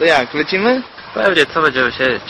To jak, lecimy? Pewnie, co będziemy siedzieć?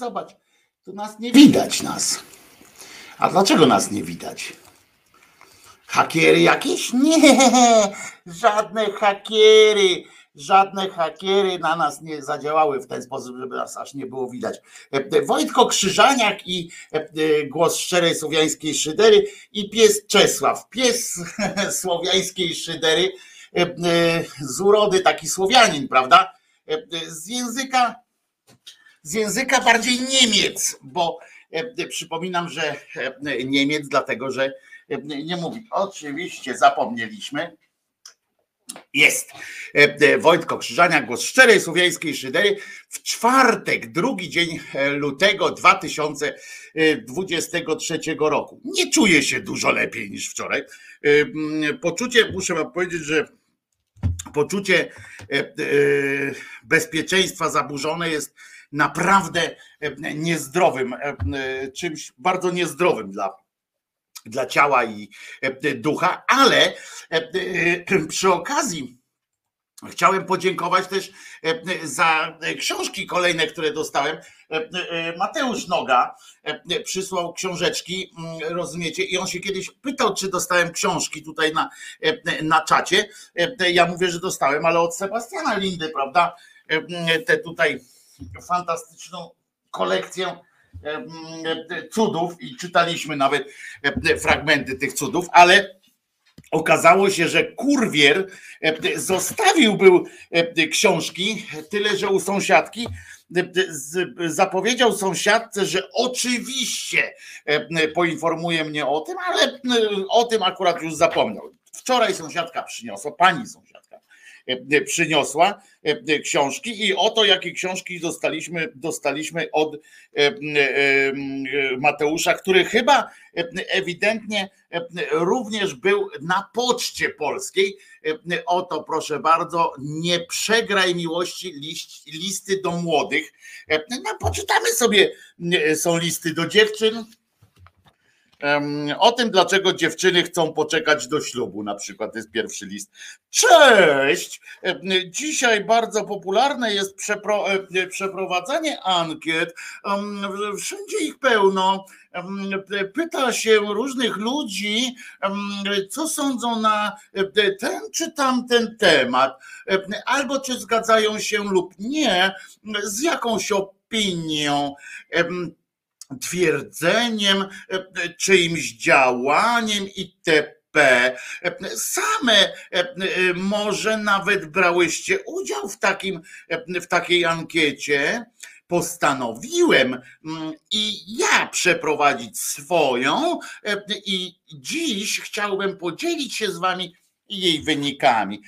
Zobacz, tu nas nie widać nas. A dlaczego nas nie widać? Hakiery jakieś? Nie, żadne hakiery żadne hakiery na nas nie zadziałały w ten sposób, żeby nas aż nie było widać. E, Wojtko Krzyżaniak i e, głos szczerej słowiańskiej szydery i pies Czesław. Pies słowiańskiej szydery e, z urody taki Słowianin, prawda? Z języka z języka bardziej Niemiec, bo przypominam, że Niemiec, dlatego że nie mówi. Oczywiście zapomnieliśmy jest. E, e, Wojtko Krzyżania, głos szczerej słowiańskiej szydery. W czwartek, drugi dzień e, lutego 2023 roku. Nie czuję się dużo lepiej niż wczoraj. Poczucie, muszę wam powiedzieć, że poczucie bezpieczeństwa zaburzone jest naprawdę niezdrowym, czymś bardzo niezdrowym dla dla ciała i e, ducha, ale e, przy okazji chciałem podziękować też e, za książki kolejne, które dostałem. Mateusz Noga przysłał książeczki, mm, rozumiecie, i on się kiedyś pytał, czy dostałem książki tutaj na, na czacie. Ja mówię, że dostałem, ale od Sebastiana Lindy, prawda? Tę tutaj fantastyczną kolekcję cudów i czytaliśmy nawet fragmenty tych cudów, ale okazało się, że kurwier zostawił był książki, tyle że u sąsiadki zapowiedział sąsiadce, że oczywiście poinformuje mnie o tym, ale o tym akurat już zapomniał. Wczoraj sąsiadka przyniosła, pani sąsiadka przyniosła e, książki i oto jakie książki dostaliśmy, dostaliśmy od e, Mateusza, który chyba ewidentnie również był na poczcie polskiej. Oto proszę bardzo, nie przegraj miłości list, listy do młodych. No, poczytamy sobie, są listy do dziewczyn, o tym, dlaczego dziewczyny chcą poczekać do ślubu, na przykład, to jest pierwszy list. Cześć! Dzisiaj bardzo popularne jest przepro, przeprowadzanie ankiet. Wszędzie ich pełno. Pyta się różnych ludzi, co sądzą na ten czy tamten temat, albo czy zgadzają się lub nie z jakąś opinią twierdzeniem, e, czyimś działaniem itp. Same e, może nawet brałyście udział w, takim, w takiej ankiecie. Postanowiłem mm, i ja przeprowadzić swoją, e, i dziś chciałbym podzielić się z Wami jej wynikami.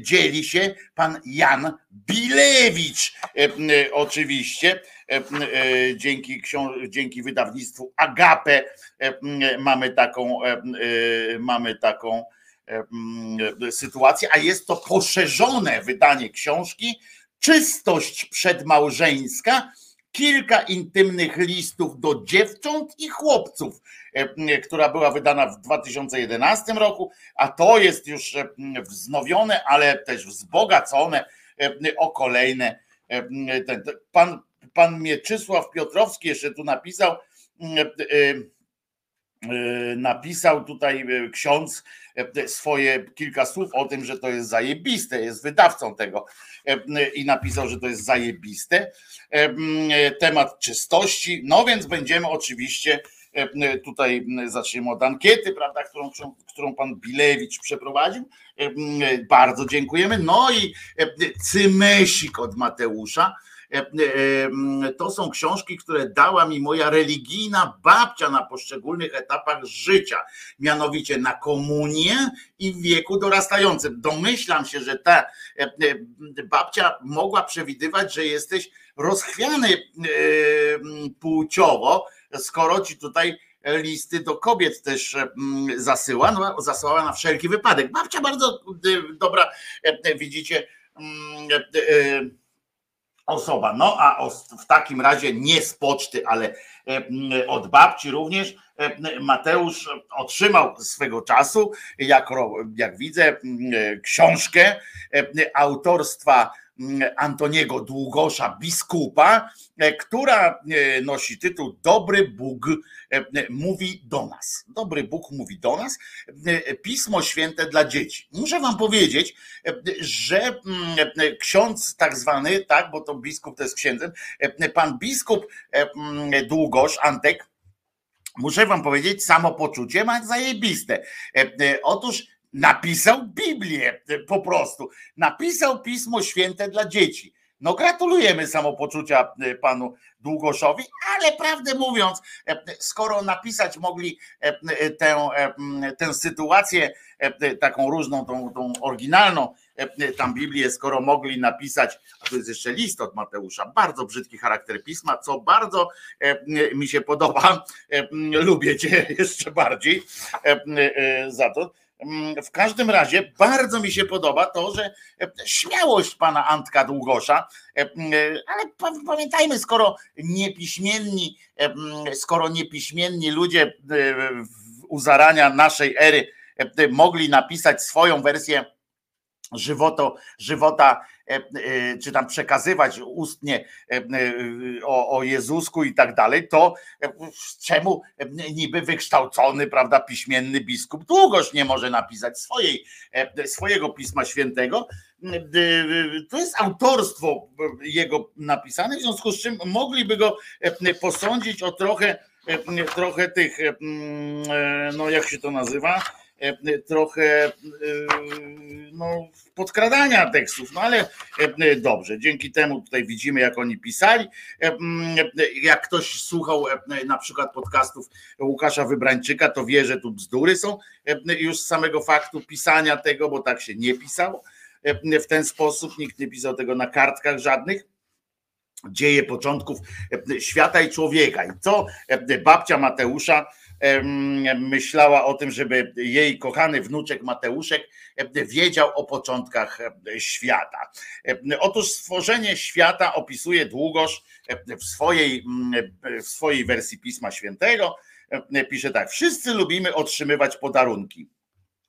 Dzieli się pan Jan Bilewicz, oczywiście E, e, dzięki, dzięki wydawnictwu Agape e, mamy taką, mamy taką sytuację, a jest to poszerzone wydanie książki Czystość przedmałżeńska, kilka intymnych listów do dziewcząt i chłopców, która była wydana w 2011 roku, a to jest już wznowione, ale też wzbogacone o kolejne. Pan pan Mieczysław Piotrowski jeszcze tu napisał, e, e, napisał tutaj e, ksiądz swoje kilka słów o tym, że to jest zajebiste, jest wydawcą tego i napisał, że to jest zajebiste. Temat czystości, no więc będziemy oczywiście tutaj zaczniemy od ankiety, prawda, którą, którą pan Bilewicz przeprowadził. Bardzo dziękujemy. No i cymesik od Mateusza to są książki, które dała mi moja religijna babcia na poszczególnych etapach życia, mianowicie na komunię i w wieku dorastającym. Domyślam się, że ta e, babcia mogła przewidywać, że jesteś rozchwiany płciowo, skoro ci tutaj listy do kobiet też zasyła, no, zasyłała na wszelki wypadek. Babcia bardzo dobra, widzicie, osoba. No a w takim razie nie z poczty, ale e, od babci również e, Mateusz otrzymał swego czasu, jak, jak widzę, książkę e, autorstwa mm, Antoniego Długosza, biskupa, e, która e, nosi tytuł Dobry Bóg mówi do nas. Dobry Bóg mówi do nas. Pismo święte dla dzieci. Muszę wam powiedzieć, że mm, ksiądz tak zwany, tak, bo to biskup to jest księdzem, pan biskup mm, Długosz, Antek, muszę wam powiedzieć, samopoczucie ma zajebiste. Otóż napisał Biblię po prostu. Napisał Pismo Święte dla dzieci. No gratulujemy samopoczucia e, panu Długoszowi, ale prawdę mówiąc, e, skoro napisać mogli e, tę, tę sytuację taką różną, tą, tą oryginalną, tam Biblię, skoro mogli napisać, a to jest jeszcze list od Mateusza, bardzo brzydki charakter pisma, co bardzo mi się podoba, lubię cię jeszcze bardziej za to w każdym razie bardzo mi się podoba to, że e, śmiałość pana Antka Długosza, e, e, ale pamiętajmy, skoro niepiśmienni, skoro niepiśmienni ludzie u zarania naszej ery mogli napisać swoją wersję żywoto, żywota czy tam przekazywać ustnie e, o, o Jezusku i tak dalej, to czemu niby wykształcony, prawda, piśmienny biskup długoż nie może napisać swojej, swojego Pisma Świętego? To jest autorstwo jego napisane, w związku z czym mogliby go posądzić o trochę, trochę tych, no jak się to nazywa, E, trochę e, no, podkradania tekstów, no ale e, dobrze, dzięki temu tutaj widzimy, jak oni pisali. Jak ktoś słuchał na przykład podcastów Łukasza Wybrańczyka, to wie, że tu bzdury są już z samego faktu pisania tego, bo tak się nie pisało w ten sposób, nikt nie pisał tego na kartkach żadnych dzieje początków świata i człowieka. I co babcia Mateusza myślała o tym, żeby jej kochany wnuczek Mateuszek wiedział o początkach świata. Otóż stworzenie świata opisuje długoż w swojej, w swojej wersji Pisma Świętego. Pisze tak: Wszyscy lubimy otrzymywać podarunki.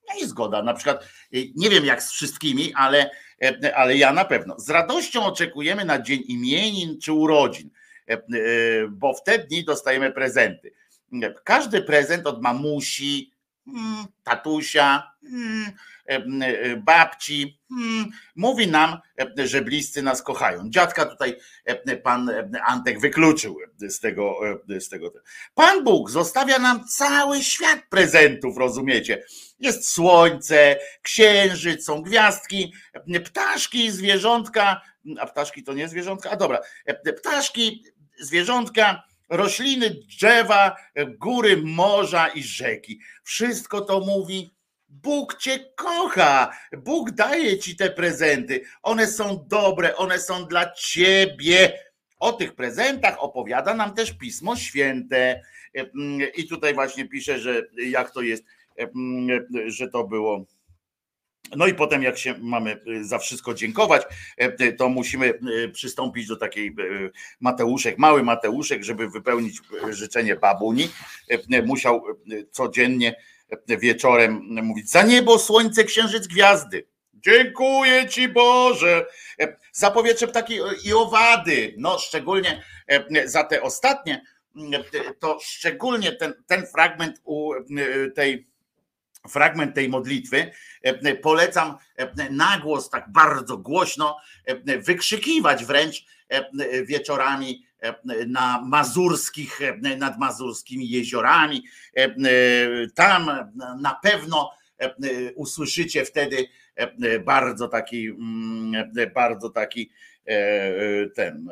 No i zgoda, na przykład, nie wiem jak z wszystkimi, ale, ale ja na pewno. Z radością oczekujemy na dzień imienin czy urodzin, bo w te dni dostajemy prezenty każdy prezent od mamusi, hmm, tatusia, hmm, e, babci hmm, mówi nam, że bliscy nas kochają. Dziadka tutaj pan Antek wykluczył z tego, z tego. Pan Bóg zostawia nam cały świat prezentów, rozumiecie? Jest słońce, księżyc, są gwiazdki, ptaszki, zwierzątka, a ptaszki to nie zwierzątka, a dobra, ptaszki, zwierzątka, rośliny, drzewa, góry, morza i rzeki. Wszystko to mówi Bóg cię kocha, Bóg daje ci te prezenty. One są dobre, one są dla ciebie. O tych prezentach opowiada nam też Pismo Święte. I tutaj właśnie pisze, że jak to jest, że to było no i potem, jak się mamy y, za wszystko dziękować, e, y, to musimy y, przystąpić do takiej Mateuszek, mały Mateuszek, żeby wypełnić życzenie babuni. E, musiał codziennie wieczorem mówić: Za niebo, słońce, księżyc, gwiazdy. Dziękuję Ci Boże. E, za powietrze ptaki i owady. No, szczególnie za te ostatnie, to szczególnie ten, ten fragment u tej fragment tej modlitwy, e, polecam e, na głos, tak bardzo głośno, e, wykrzykiwać wręcz wieczorami na mazurskich, nad mazurskimi jeziorami. Tam na pewno usłyszycie wtedy bardzo taki, mm, bardzo taki ten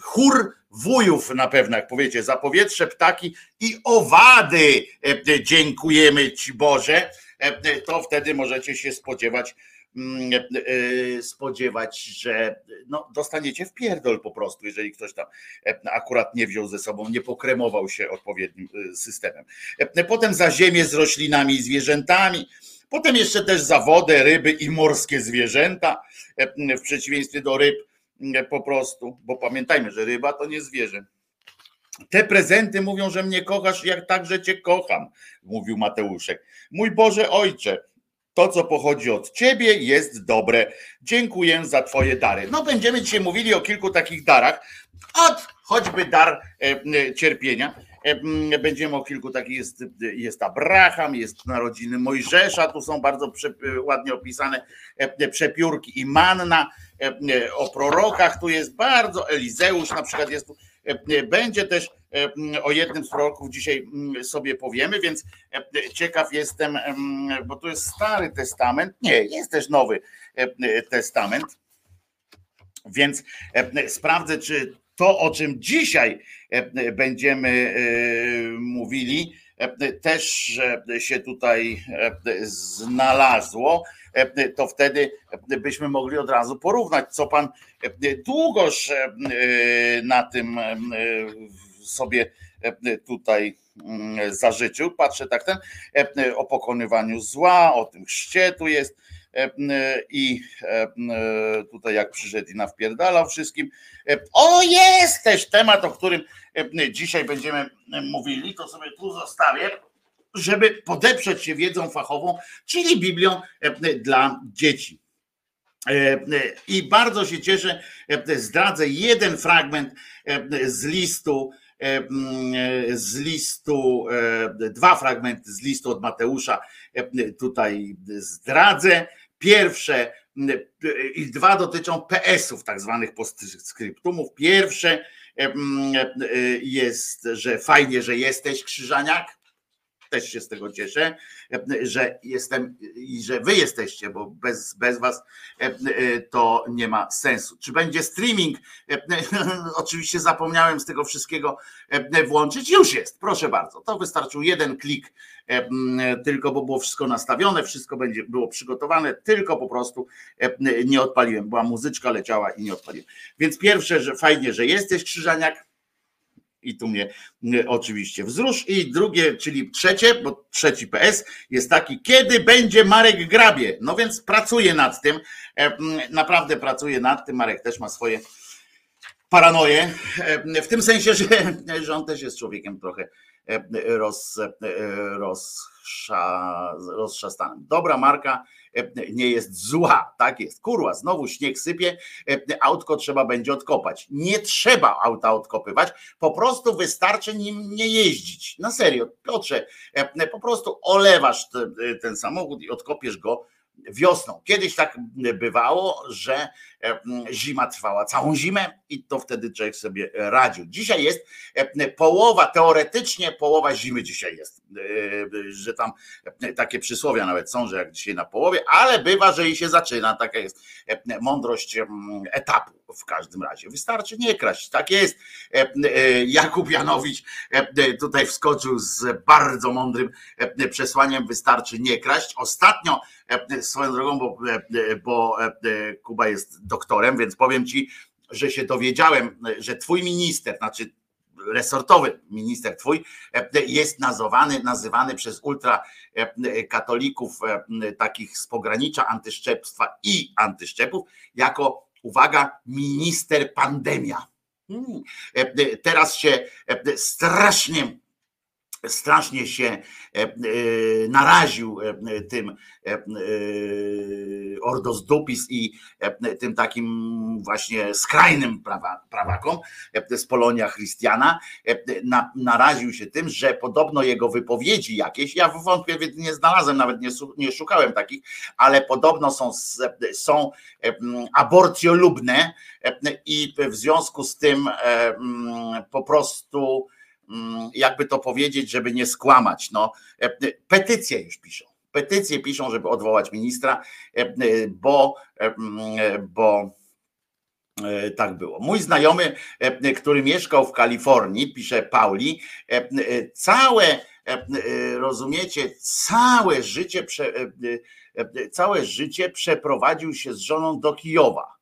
chór wujów na pewno, jak powiecie, za powietrze, ptaki i owady. Dziękujemy Ci Boże. To wtedy możecie się spodziewać, mm, spodziewać, że no, dostaniecie w pierdol po prostu, jeżeli ktoś tam akurat nie wziął ze sobą, nie pokremował się odpowiednim systemem. Potem za ziemię z roślinami i zwierzętami, potem jeszcze też za wodę, ryby i morskie zwierzęta, w przeciwieństwie do ryb po prostu, bo pamiętajmy, że ryba to nie zwierzę. Te prezenty mówią, że mnie kochasz, jak także cię kocham, mówił Mateuszek. Mój Boże Ojcze, To, co pochodzi od ciebie, jest dobre. Dziękuję za twoje dary. No, będziemy dzisiaj mówili o kilku takich darach. Od choćby dar e, cierpienia. E, będziemy o kilku takich, jest, jest Abraham, jest narodziny Mojżesza, tu są bardzo prze, ładnie opisane e, przepiórki i manna, o prorokach tu jest bardzo, Elizeusz na przykład jest tu, będzie też o jednym z proroków dzisiaj sobie powiemy, więc ciekaw jestem, bo to jest Stary Testament, nie, jest też Nowy Testament, więc sprawdzę, czy to, o czym dzisiaj będziemy mówili, też się tutaj znalazło, to wtedy byśmy mogli od razu porównać, co pan długoż na tym sobie tutaj mm, zażyczył. Patrzę tak ten o pokonywaniu zła, o tym chrzcie tu jest i tutaj jak przyszedł i nawpierdalał wszystkim. O, jest też temat, o którym dzisiaj będziemy mówili, to sobie tu zostawię, żeby podeprzeć się wiedzą fachową, czyli Biblią dla dzieci. I bardzo się cieszę, zdradzę jeden fragment z listu, z listu, dwa fragmenty z listu od Mateusza tutaj zdradzę. Pierwsze i dwa dotyczą PS-ów, tak zwanych postscriptumów. Pierwsze jest, że fajnie, że jesteś Krzyżaniak. Też się z tego cieszę, że jestem i że wy jesteście, bo bez, bez was to nie ma sensu. Czy będzie streaming? Oczywiście zapomniałem z tego wszystkiego włączyć. Już jest, proszę bardzo. To wystarczył jeden klik tylko, bo było wszystko nastawione, wszystko będzie było przygotowane, tylko po prostu nie odpaliłem. Była muzyczka, leciała i nie odpaliłem. Więc pierwsze, że fajnie, że jesteś Krzyżaniak, i tu mnie oczywiście wzrusz. I drugie, czyli trzecie, bo trzeci PS jest taki, kiedy będzie Marek Grabie. No więc pracuję nad tym, naprawdę pracuję nad tym. Marek też ma swoje paranoje, w tym sensie, że, że on też jest człowiekiem trochę roz, rozsza, rozszastanym. Dobra marka nie jest zła, tak jest. Kurwa, znowu śnieg sypie, autko trzeba będzie odkopać. Nie trzeba auta odkopywać, po prostu wystarczy nim nie jeździć. Na serio, Piotrze, po prostu olewasz ten samochód i odkopiesz go wiosną. Kiedyś tak bywało, że zima trwała całą zimę i to wtedy człowiek sobie radził. Dzisiaj jest połowa, teoretycznie połowa zimy dzisiaj jest, że tam takie przysłowia nawet są, że jak dzisiaj na połowie, ale bywa, że i się zaczyna, taka jest mądrość etapu w każdym razie. Wystarczy nie kraść, tak jest. Jakub Janowicz tutaj wskoczył z bardzo mądrym przesłaniem, wystarczy nie kraść. Ostatnio swoją drogą, bo, bo Kuba jest doktorem, więc powiem ci, że się dowiedziałem, że twój minister, znaczy resortowy minister twój jest nazywany, nazywany przez ultrakatolików takich z pogranicza antyszczepstwa i antyszczepów jako, uwaga, minister pandemia. Hmm. Teraz się strasznie strasznie się e, e, naraził e, tym Ordos Dupis i tym takim właśnie skrajnym prawa, prawakom z Polonia Christiana, naraził się tym, że podobno jego wypowiedzi jakieś, ja wątpię, nie znalazłem, nawet nie, szukałem takich, ale podobno są, są aborcjolubne i w związku z tym po prostu jakby to powiedzieć, żeby nie skłamać. No, e, e, petycje już piszą. Petycje piszą, żeby odwołać ministra, e, bo, mm, bo tak było. Mój znajomy, który mieszkał w Kalifornii, pisze Pauli, całe, rozumiecie, całe życie, całe życie przeprowadził się z żoną do Kijowa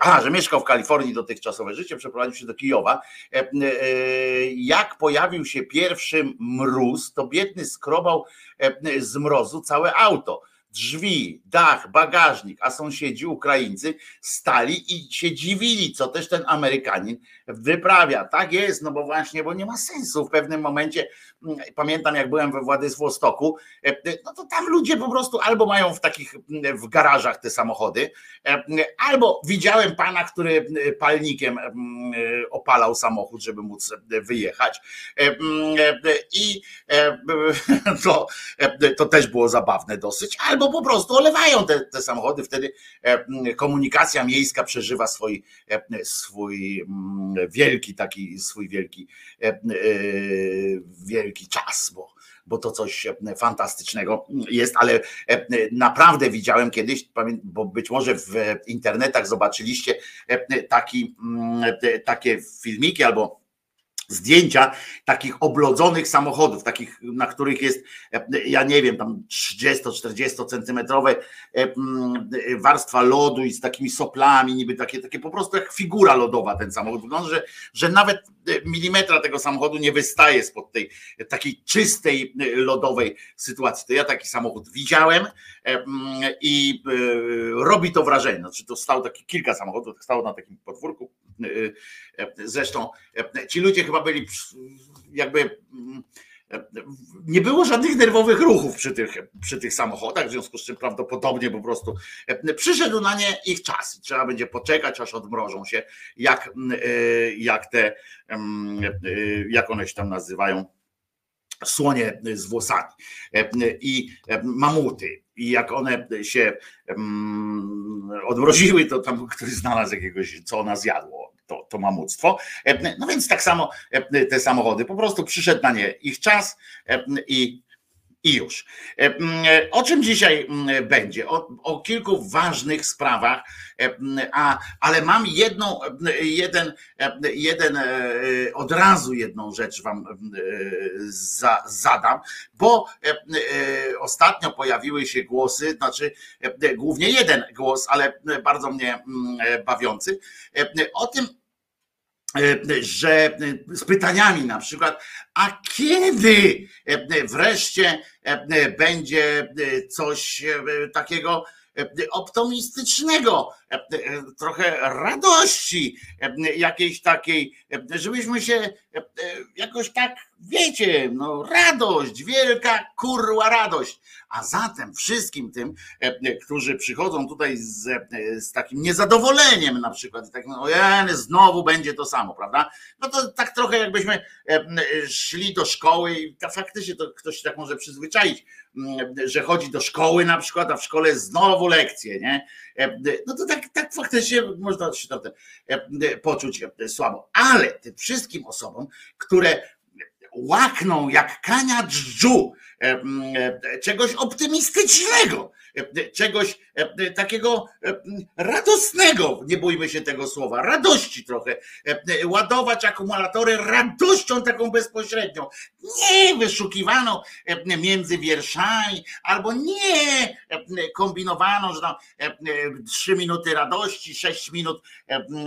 a, że mieszkał w Kalifornii dotychczasowe życie, przeprowadził się do Kijowa. E, e, jak pojawił się pierwszy mróz, to biedny skrobał e, z mrozu całe auto. Drzwi, dach, bagażnik, a sąsiedzi Ukraińcy stali i się dziwili, co też ten Amerykanin wyprawia. Tak jest, no bo właśnie, bo nie ma sensu. W pewnym momencie, mm, pamiętam jak byłem we Władysławostoku, e, no to tam ludzie po prostu albo mają w takich, mm, w garażach te samochody, e, albo widziałem pana, który palnikiem opalał samochód, żeby móc wyjechać. I to, to też było zabawne dosyć, albo po prostu olewają te, te samochody, wtedy komunikacja miejska przeżywa swój, swój wielki taki, swój wielki, wielki czas, bo bo to coś fantastycznego jest, ale naprawdę widziałem kiedyś, bo być może w internetach zobaczyliście taki, takie filmiki albo zdjęcia takich oblodzonych samochodów, takich, na których jest, ja nie wiem, tam 30-40 centymetrowe warstwa lodu i z takimi soplami, niby takie, takie po prostu jak figura lodowa ten samochód. Wygląda, że, że nawet milimetra tego samochodu nie wystaje spod tej takiej czystej lodowej sytuacji. To ja taki samochód widziałem i e, robi to wrażenie. Znaczy to stało takie kilka samochodów, stało na takim podwórku. E, e, zresztą ci ludzie chyba byli jakby mm, nie było żadnych nerwowych ruchów przy tych, przy tych samochodach, w związku z czym prawdopodobnie po prostu przyszedł na nie ich czas. Trzeba będzie poczekać, aż odmrożą się, jak, jak te, jak one się tam nazywają, słonie z włosami i mamuty. I jak one się odmroziły, to tam ktoś znalazł jakiegoś, co ona zjadło to, to mamuctwo. No więc tak samo te samochody, po prostu przyszedł na nie ich czas i i już. O czym dzisiaj będzie? O, o, kilku ważnych sprawach, a, ale mam jedną, jeden, jeden, od razu jedną rzecz Wam za, zadam, bo ostatnio pojawiły się głosy, znaczy głównie jeden głos, ale bardzo mnie bawiący, o tym, E, że e, z pytaniami na przykład, a kiedy e, wreszcie będzie coś takiego optymistycznego, trochę radości, jakiejś takiej, żebyśmy się jakoś tak, wiecie, no radość, wielka kurła radość. A zatem wszystkim tym, którzy przychodzą tutaj z, z takim niezadowoleniem na przykład, tak, no znowu będzie to samo, prawda? No to tak trochę jakbyśmy szli do szkoły i faktycznie to ktoś tak może przyzwyczaić, że chodzi do szkoły na przykład, a w szkole znowu lekcje, nie? No to tak, tak faktycznie można się tam poczuć słabo. Ale tym wszystkim osobom, które łakną jak kania dżdżu czegoś optymistycznego, czegoś takiego radosnego, nie bójmy się tego słowa, radości trochę, ładować akumulatory radością taką bezpośrednią, nie wyszukiwaną między wierszami, albo nie kombinowano, że tam trzy minuty radości, sześć minut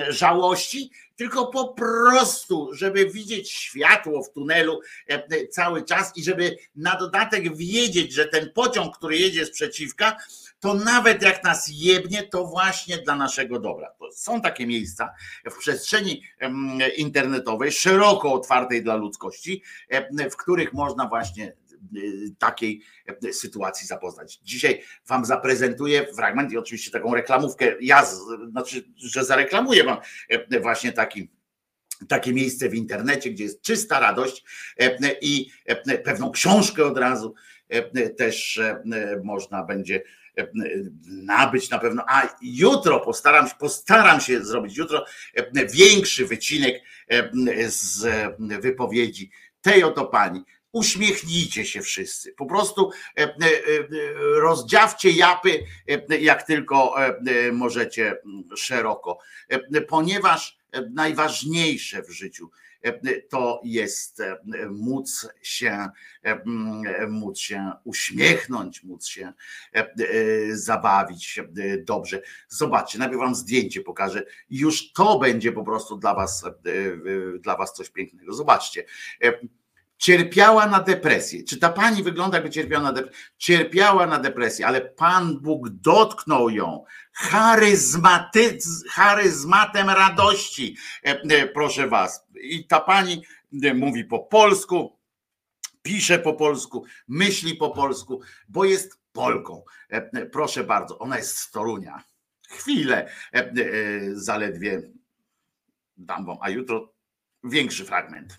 żałości, tylko po prostu, żeby widzieć światło w tunelu cały czas i żeby na dodatek wiedzieć, że ten pociąg, który jedzie z przeciwka, to nawet jak nas jebnie, to właśnie dla naszego dobra. To są takie miejsca w przestrzeni internetowej, szeroko otwartej dla ludzkości, w których można właśnie y, takiej sytuacji zapoznać. Dzisiaj Wam zaprezentuję fragment i oczywiście taką reklamówkę. Ja, znaczy, że zareklamuję Wam właśnie taki takie miejsce w internecie, gdzie jest czysta radość i pewną książkę od razu też można będzie nabyć na pewno. A jutro postaram, postaram się zrobić jutro większy wycinek z wypowiedzi tej oto pani. Uśmiechnijcie się wszyscy. Po prostu rozdziawcie japy, jak tylko możecie szeroko, ponieważ najważniejsze w życiu to jest e, móc się, e, móc się uśmiechnąć, móc się e, zabawić dobrze. Zobaczcie, najpierw wam zdjęcie pokażę. Już to będzie po prostu dla was, dla was coś pięknego. Zobaczcie cierpiała na depresję. Czy ta pani wygląda, jakby cierpiała na depresję? Cierpiała na depresję, ale Pan Bóg dotknął ją charyzmaty, charyzmatem radości, e, e, proszę was. I ta pani e, mówi po polsku, pisze po polsku, myśli po polsku, bo jest Polką. Proszę bardzo, ona jest z Torunia. Chwilę zaledwie dam wam, a jutro większy fragment.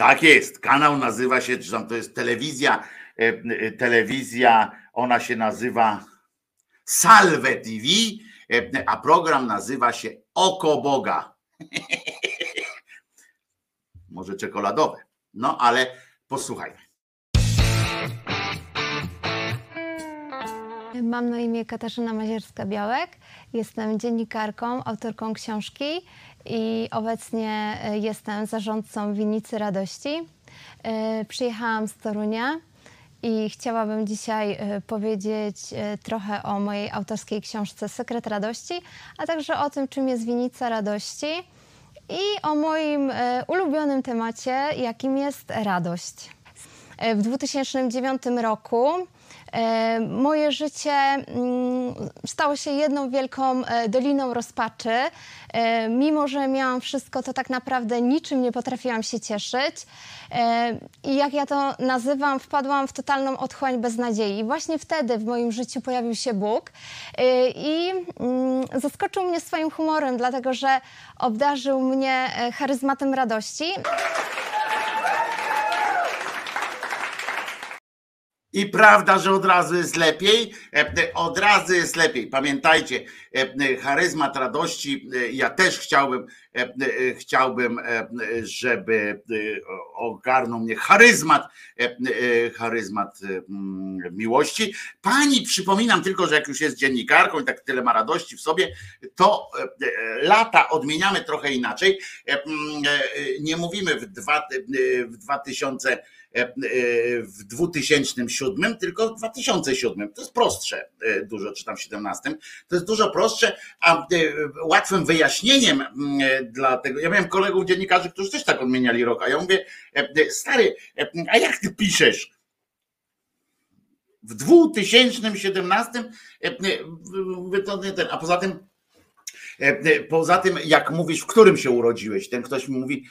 Tak jest. Kanał nazywa się, czy tam to jest telewizja, e, e, telewizja, ona się nazywa Salve TV, e, a program nazywa się Oko Boga. Może czekoladowe. No ale posłuchajmy. Mam na imię Katarzyna Mazierska-Białek. Jestem dziennikarką, autorką książki i obecnie e, jestem zarządcą Winnicy Radości. E, przyjechałam z Torunia i chciałabym dzisiaj e, powiedzieć trochę o mojej autorskiej książce Sekret Radości, a także o tym, czym jest Winnica Radości i o moim ulubionym temacie, jakim jest radość. W 2009 roku moje życie mm, stało się jedną wielką e, doliną rozpaczy. E, mimo, że miałam wszystko, to tak naprawdę niczym nie potrafiłam się cieszyć. I jak ja to nazywam, wpadłam w totalną otchłań beznadziei. I właśnie wtedy w moim życiu pojawił się Bóg i mm, zaskoczył mnie swoim humorem, dlatego że obdarzył mnie charyzmatem radości. I prawda, że od razu jest lepiej? E, e, od razu jest lepiej. Pamiętajcie, e, charyzmat radości. Ja też chciałbym, chciałbym, żeby ogarnął mnie charyzmat, charyzmat miłości. Pani, przypominam tylko, że jak już jest dziennikarką i tak tyle ma radości w sobie, to lata odmieniamy trochę inaczej. Nie mówimy w, dwa, w 2000 E, e, w 2007, tylko w 2007. To jest prostsze e, dużo, czy tam 17. To jest dużo prostsze, a łatwym wyjaśnieniem dla tego, ja miałem kolegów dziennikarzy, którzy też tak odmieniali rok, a ja mówię, stary, a jak ty piszesz? W 2017 a poza tym Poza tym, jak mówisz, w którym się urodziłeś, ten ktoś mi mówi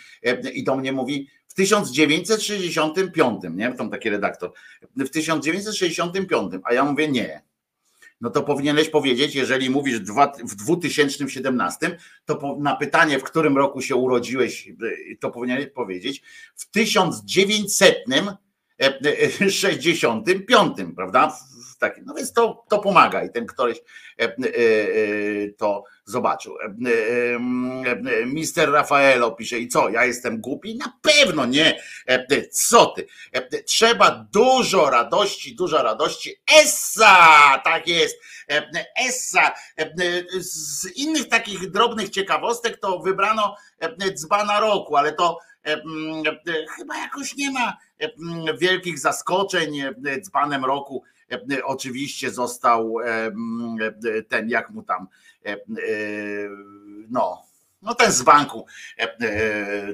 i do mnie mówi, w 1965, nie? Tam taki redaktor. W 1965, a ja mówię nie. No to powinieneś powiedzieć, jeżeli mówisz w 2017, to na pytanie, w którym roku się urodziłeś, to powinieneś powiedzieć w 1965, prawda? Taki. No więc to, to pomaga i ten ktoś e, e, e, to zobaczył. Mister Rafaelo pisze, i co, ja jestem głupi? Na pewno nie. Co ty? Trzeba dużo radości, dużo radości. Essa! Tak jest. Essa. Z innych takich drobnych ciekawostek to wybrano dzbana roku, ale to chyba jakoś nie ma wielkich zaskoczeń dzbanem roku E, oczywiście został e, ten, jak mu tam, e, no, no ten z banku,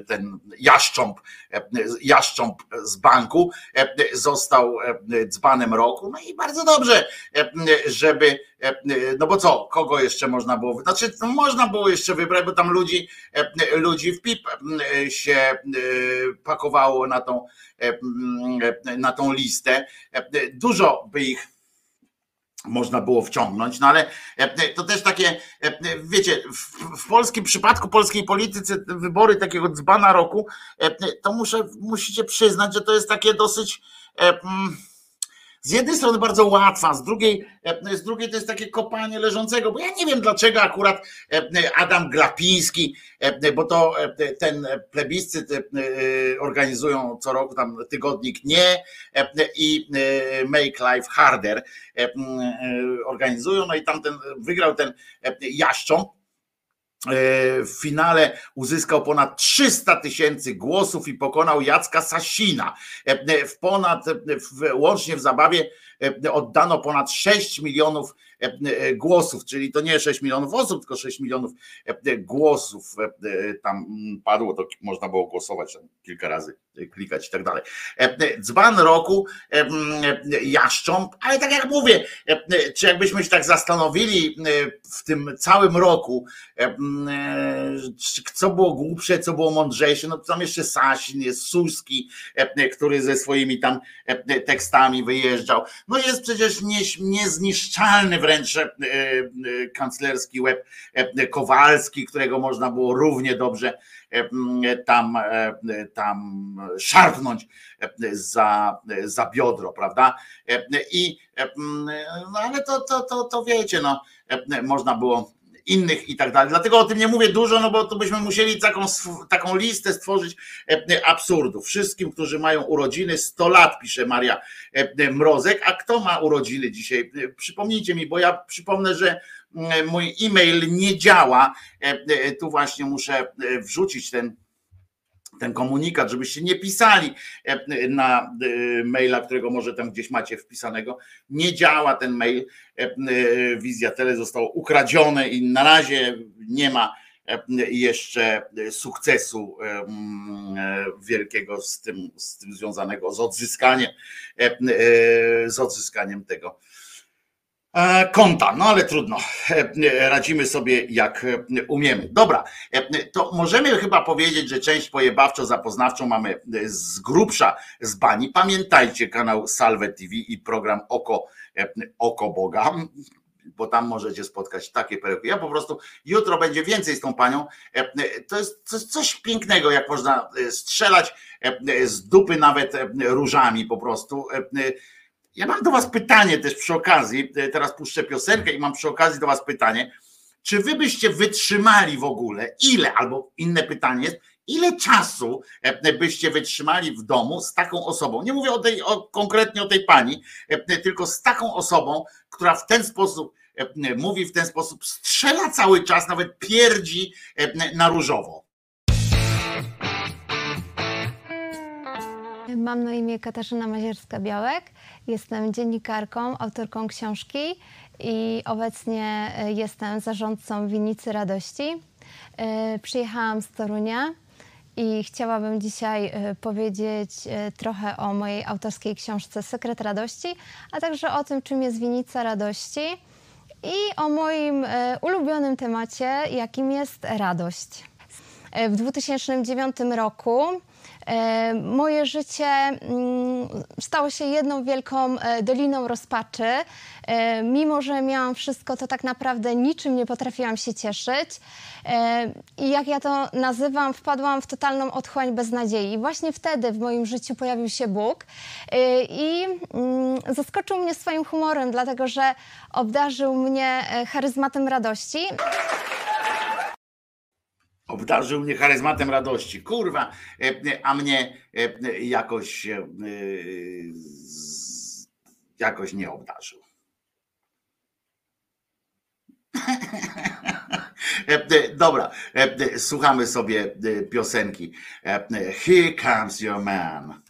ten jaszcząb, jaszcząb z banku został dzbanem roku. No i bardzo dobrze, żeby, no bo co, kogo jeszcze można było, znaczy no można było jeszcze wybrać, bo tam ludzi, ludzi w PIP się pakowało na tą E, e, na tą listę. E, dużo by ich można było wciągnąć, no ale to też takie, wiecie, w, w polskim przypadku polskiej polityce wybory takiego dzbana roku, to muszę, musicie przyznać, że to jest takie dosyć z jednej strony bardzo łatwa, z drugiej, z drugiej to jest takie kopanie leżącego, bo ja nie wiem dlaczego akurat Adam Glapiński, bo to ten plebiscyt organizują co roku tam tygodnik Nie i Make Life Harder organizują, no i tamten wygrał ten Jaszcząb, E, w finale uzyskał ponad 300 tysięcy głosów i pokonał Jacka Sasina. E, w ponad, w, łącznie w zabawie e, oddano ponad 6 milionów głosów, czyli to nie 6 milionów osób, tylko 6 milionów głosów tam mm, padło, to można było głosować kilka razy, klikać i tak dalej. Dzban roku jaszcząb, ale tak jak mówię, czy jakbyśmy się tak zastanowili w tym całym roku, co było głupsze, co było mądrzejsze, no tam jeszcze Sasin, jest Suski, który ze swoimi tam tekstami wyjeżdżał. No jest przecież niezniszczalny wręcz kanclerski łeb Kowalski, którego można było równie dobrze tam, tam szarpnąć za, za biodro, prawda? I no ale to, to, to, to wiecie, no, można było innych i tak dalej. Dlatego o tym nie mówię dużo, no bo to byśmy musieli taką, taką listę stworzyć absurdów. Wszystkim, którzy mają urodziny, 100 lat, pisze Maria Mrozek. A kto ma urodziny dzisiaj? Przypomnijcie mi, bo ja przypomnę, że mój e-mail nie działa. Tu właśnie muszę wrzucić ten ten komunikat, żebyście nie pisali e, na e, maila, którego może tam gdzieś macie wpisanego. Nie działa ten mail. E, Wizja Tele zostało ukradzione i na razie nie ma jeszcze sukcesu wielkiego z tym, z tym związanego z odzyskaniem, z odzyskaniem tego konta, no ale trudno, e, radzimy sobie jak e, umiemy. Dobra, to możemy chyba powiedzieć, że część pojebawczo-zapoznawczą mamy z grubsza z bani. Pamiętajcie kanał Salve TV i program Oko, Oko Boga, bo tam możecie spotkać takie perełki. Ja po prostu, jutro będzie więcej z tą panią. To jest coś pięknego, jak można strzelać z dupy nawet różami po prostu ja mam do Was pytanie też przy okazji, e, teraz puszczę piosenkę i mam przy okazji do Was pytanie, czy Wy byście wytrzymali w ogóle, ile, albo inne pytanie jest, ile czasu e, byście wytrzymali w domu z taką osobą? Nie mówię o tej, o, konkretnie o tej pani, e, tylko z taką osobą, która w ten sposób mówi, w ten sposób strzela cały czas, nawet pierdzi na różowo. Mam na imię Katarzyna Mazierska-Białek. Jestem dziennikarką, autorką książki i obecnie e, jestem zarządcą Winnicy Radości. E, przyjechałam z Torunia i chciałabym dzisiaj e, powiedzieć trochę o mojej autorskiej książce Sekret Radości, a także o tym, czym jest Winnica Radości i o moim ulubionym temacie, jakim jest radość. W 2009 roku moje życie mm, stało się jedną wielką e, doliną rozpaczy. E, mimo, że miałam wszystko, to tak naprawdę niczym nie potrafiłam się cieszyć. I jak ja to nazywam, wpadłam w totalną otchłań beznadziei. I właśnie wtedy w moim życiu pojawił się Bóg i mm, zaskoczył mnie swoim humorem, dlatego że obdarzył mnie charyzmatem radości obdarzył mnie charyzmatem radości. Kurwa, e, a mnie e, jakoś e, jakoś nie obdarzył. Dobra, słuchamy sobie piosenki. Here comes your man.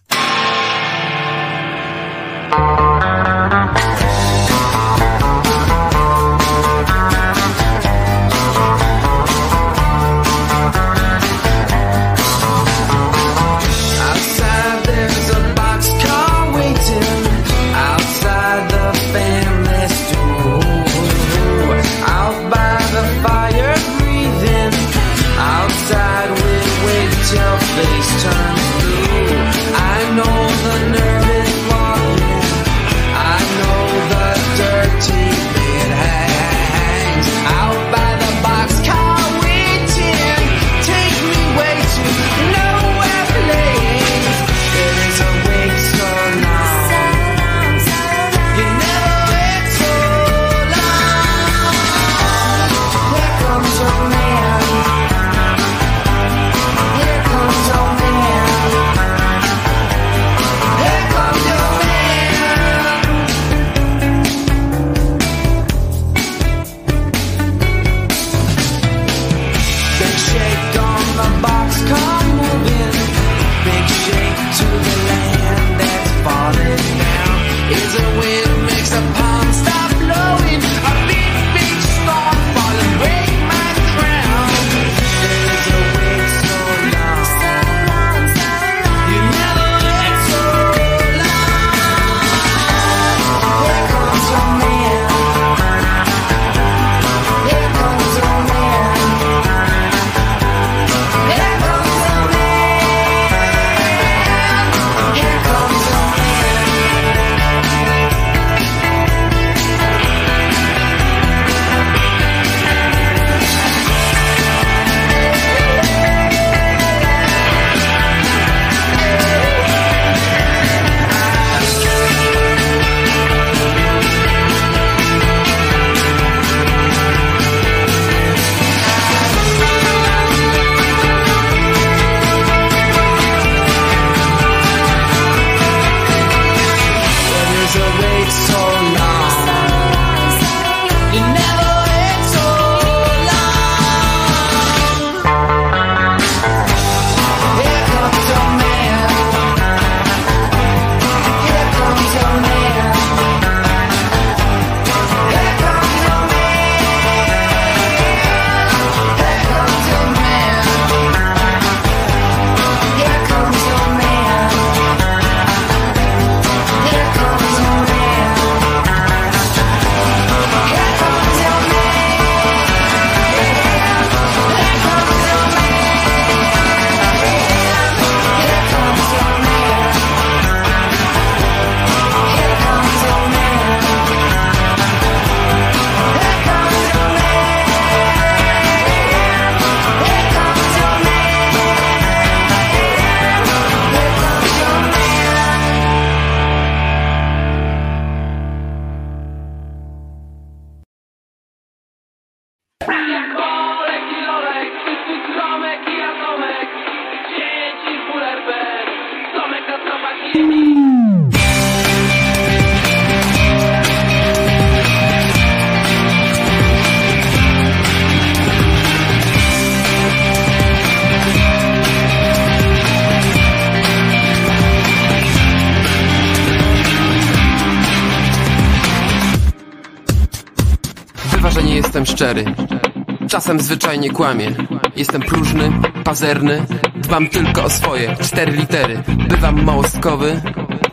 Czasem zwyczajnie kłamie. Jestem próżny, pazerny, dbam tylko o swoje cztery litery. Bywam małostkowy,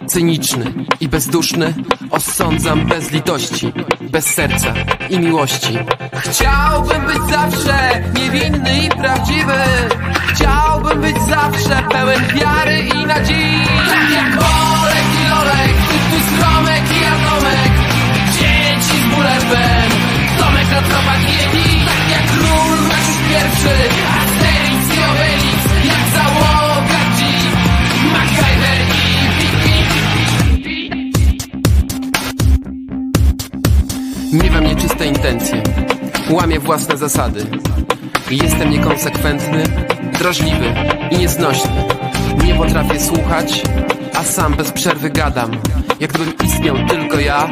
cyniczny i bezduszny. Osądzam bez litości, bez serca i miłości. Chciałbym być zawsze niewinny i prawdziwy. Chciałbym być zawsze pełen wiary i nadziei. Tak jak Olek i Lolek, tu Romek i Atomek. Dzieci z Bullerbem. Tomek na tropach król Maciuś pierwszy Asterix i Obelix Jak załoga G MacGyver i Pipi Miewam nieczyste intencje. Łamię własne zasady. Jestem niekonsekwentny Drażliwy i nieznośny. Nie potrafię słuchać A sam bez przerwy gadam. Jak gdybym istniał tylko ja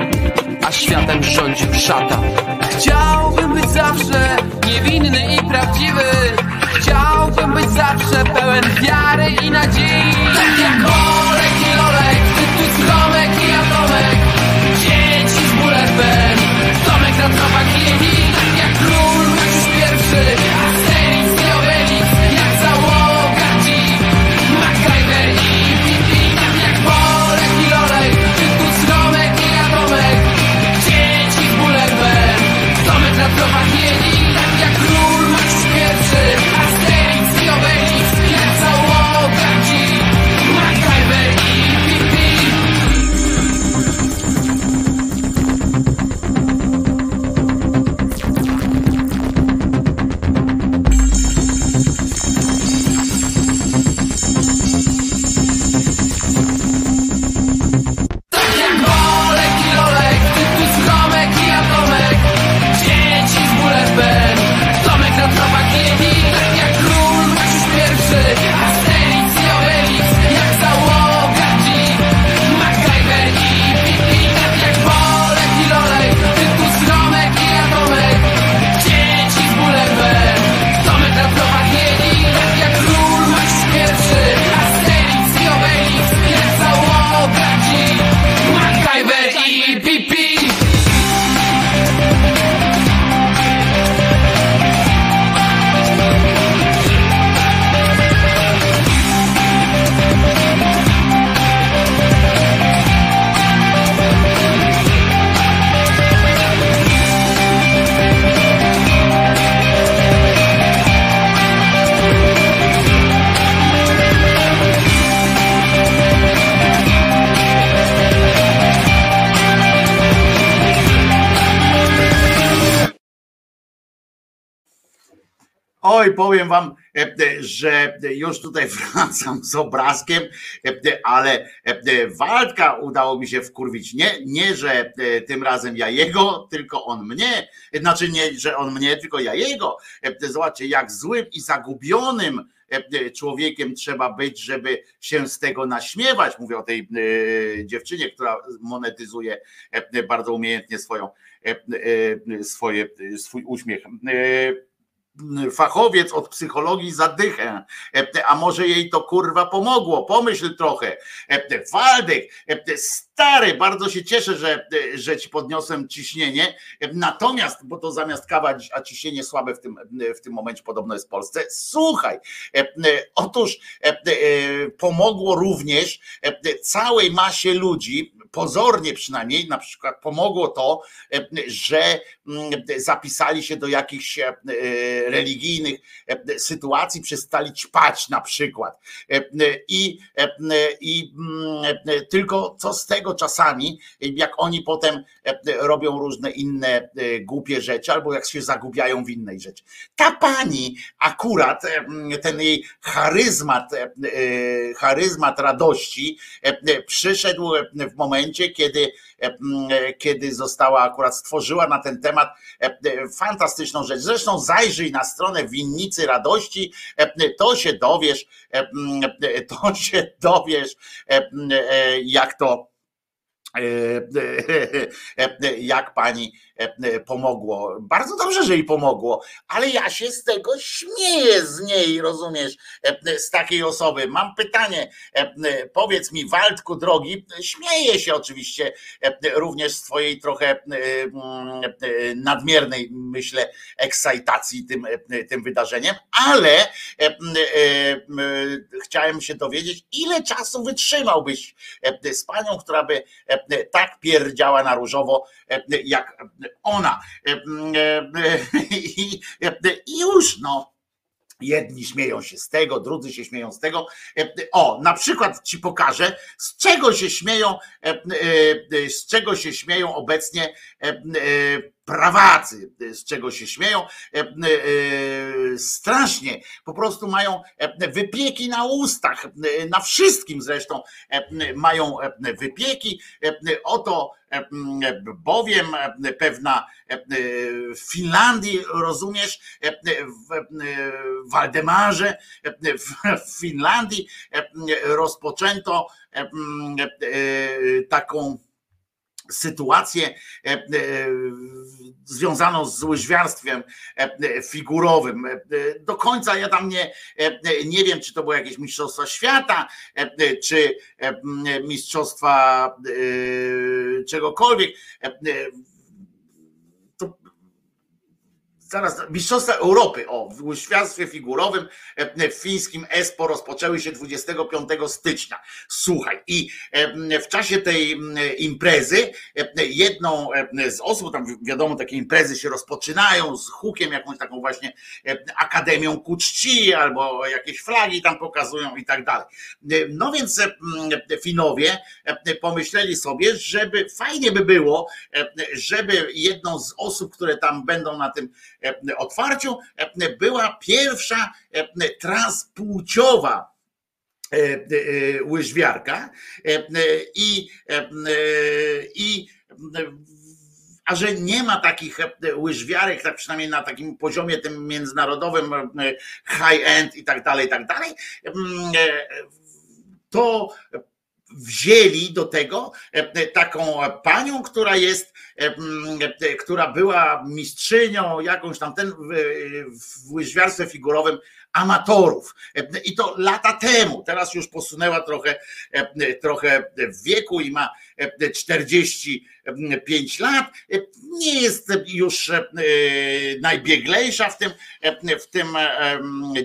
światem rządził szatan. Chciałbym być zawsze niewinny i prawdziwy. Chciałbym być zawsze pełen wiary i nadziei. Tak jak Olek i Lolek, Tytus, Romek i Atomek. Dzieci z Bullerbem, Tomek na tropach i powiem wam, e, e, że już tutaj wracam z obrazkiem, e, ale Waldka udało mi się wkurwić. Nie, nie, że tym razem ja jego, tylko on mnie. Znaczy nie, że on mnie, tylko ja jego. Zobaczcie, jak złym i zagubionym człowiekiem trzeba być, żeby się z tego naśmiewać. Mówię o tej dziewczynie, która monetyzuje bardzo umiejętnie swoją, swoje, swój uśmiech fachowiec od psychologii zadychę, a może jej to kurwa pomogło, pomyśl trochę. Waldek, stary, bardzo się cieszę, że, że ci podniosłem ciśnienie, natomiast, bo to zamiast kawa, a ciśnienie słabe w tym, w tym momencie podobno jest w Polsce, słuchaj, otóż pomogło również całej masie ludzi, pozornie przynajmniej, na przykład pomogło to, że zapisali się do jakichś religijnych sytuacji, przestali ćpać na przykład. I, i tylko co z tego, tego czasami, jak oni potem robią różne inne głupie rzeczy, albo jak się zagubiają w innej rzeczy. Ta pani akurat, ten jej charyzmat, charyzmat radości przyszedł w momencie, kiedy, kiedy została akurat stworzyła na ten temat fantastyczną rzecz. Zresztą zajrzyj na stronę Winnicy Radości, to się dowiesz, to się dowiesz, jak to jak pani pomogło. Bardzo dobrze, że jej pomogło, ale ja się z tego śmieję z niej, rozumiesz, z takiej osoby. Mam pytanie, powiedz mi, Waldku drogi, śmieję się oczywiście również z twojej trochę nadmiernej, myślę, ekscytacji tym, tym wydarzeniem, ale chciałem się dowiedzieć, ile czasu wytrzymałbyś z panią, która by tak pierdziała na różowo, jak ona. I, już no. Jedni śmieją się z tego, drudzy się śmieją z tego. O, na przykład ci pokażę, z czego się śmieją, z czego się śmieją obecnie prawacy, z czego się śmieją, strasznie, po prostu mają wypieki na ustach, na wszystkim zresztą mają wypieki. Oto bowiem pewna w Finlandii, rozumiesz, w Waldemarze, w Finlandii rozpoczęto taką sytuację związaną z łyżwiarstwem figurowym. Do końca ja tam nie, nie wiem, czy to było jakieś mistrzostwa świata, czy mistrzostwa czegokolwiek zaraz, Mistrzostwa Europy, o, w łyżwiarstwie figurowym e, w fińskim Espo rozpoczęły się 25 stycznia. Słuchaj, i e, w czasie tej imprezy e, jedną z osób, tam wiadomo, takie imprezy się rozpoczynają z hukiem, jakąś taką właśnie Akademią Ku Czci, albo jakieś flagi tam pokazują i tak dalej. No więc Finowie pomyśleli sobie, żeby fajnie by było, żeby jedną z osób, które tam będą na tym otwarciu e, była pierwsza e, transpłciowa łyżwiarka i, i a że nie ma takich łyżwiarek, tak przynajmniej na takim poziomie tym międzynarodowym, high-end i tak dalej, i tak dalej, to wzięli do tego e, taką panią, która jest, e, która była mistrzynią jakąś tam ten w łyżwiarstwie figurowym amatorów. I to lata temu, teraz już posunęła trochę, trochę w wieku i ma 45 lat. Nie jest już najbieglejsza w tym, w tym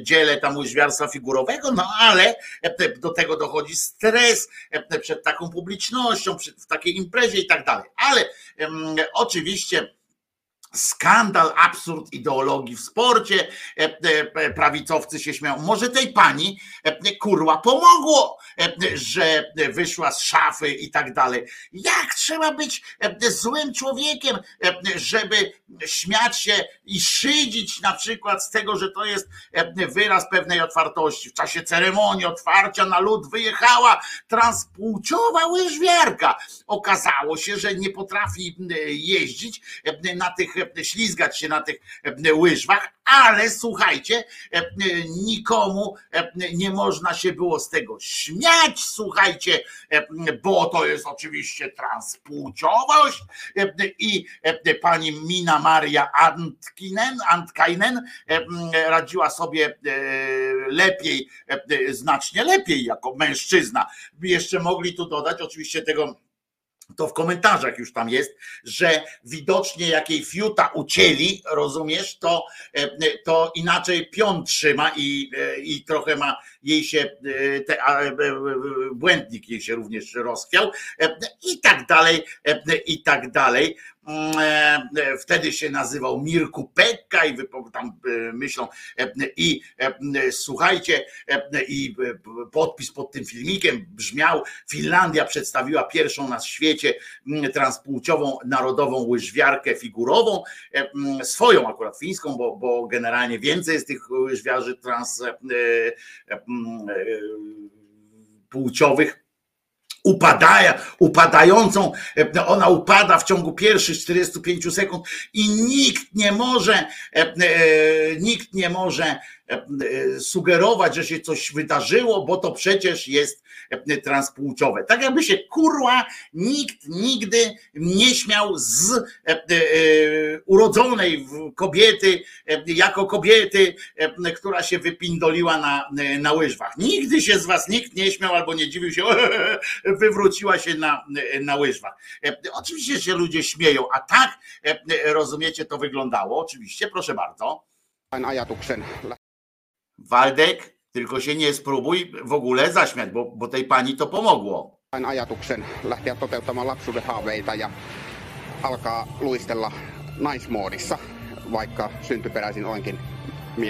dziele tam łyżwiarstwa figurowego, no ale do tego dochodzi stres przed taką publicznością, w takiej imprezie i tak dalej. Ale oczywiście skandal, absurd ideologii w sporcie. E, e, prawicowcy się śmieją. Może tej pani e, kurwa pomogło, że wyszła z szafy i tak dalej. Jak trzeba być złym człowiekiem, żeby śmiać się i szydzić na przykład z tego, że to jest wyraz pewnej otwartości. W czasie ceremonii otwarcia na lud wyjechała transpłciowa łyżwiarka. Okazało się, że nie potrafi jeździć na tych ślizgać się na tych e, łyżwach, ale słuchajcie, e, nikomu e, nie można się było z tego śmiać, słuchajcie, bo to jest oczywiście transpłciowość i pani Mina Maria Antkinen, Antkainen radziła sobie lepiej, znacznie lepiej jako mężczyzna. Jeszcze mogli tu dodać oczywiście tego to w komentarzach już tam jest, że widocznie jakiej fiuta ucięli, rozumiesz, to, e, to inaczej pion trzyma i, e, i trochę ma jej się, e, te, błędnik jej się również rozchwiał i tak dalej, i tak dalej. Wtedy się nazywał Mirku Pekka i tam myślą i słuchajcie i podpis pod tym filmikiem brzmiał Finlandia przedstawiła pierwszą na świecie transpłciową narodową łyżwiarkę figurową, swoją akurat fińską, bo, bo generalnie więcej jest tych łyżwiarzy transpłciowych upadaja, upadającą, e, ona upada w ciągu pierwszych 45 sekund i nikt nie może, e, e, nikt nie może sugerować, że się coś wydarzyło, bo to przecież jest transpłciowe. Tak jakby się kurła nikt nigdy nie śmiał z e, e, urodzonej kobiety, e, jako kobiety, która się wypindoliła na, na łyżwach. Nigdy się z was nikt nie śmiał albo nie dziwił się, wywróciła się na, na łyżwach. Oczywiście się ludzie śmieją, a tak rozumiecie, to wyglądało. Oczywiście, proszę bardzo. Waldek, tylko się nie spróbuj w ogóle zaśmiać, bo, bo tej pani to pomogło. ajatuksen lähteä toteuttamaan lapsuuden haaveita ja alkaa luistella naismoodissa, vaikka syntyperäisin olenkin.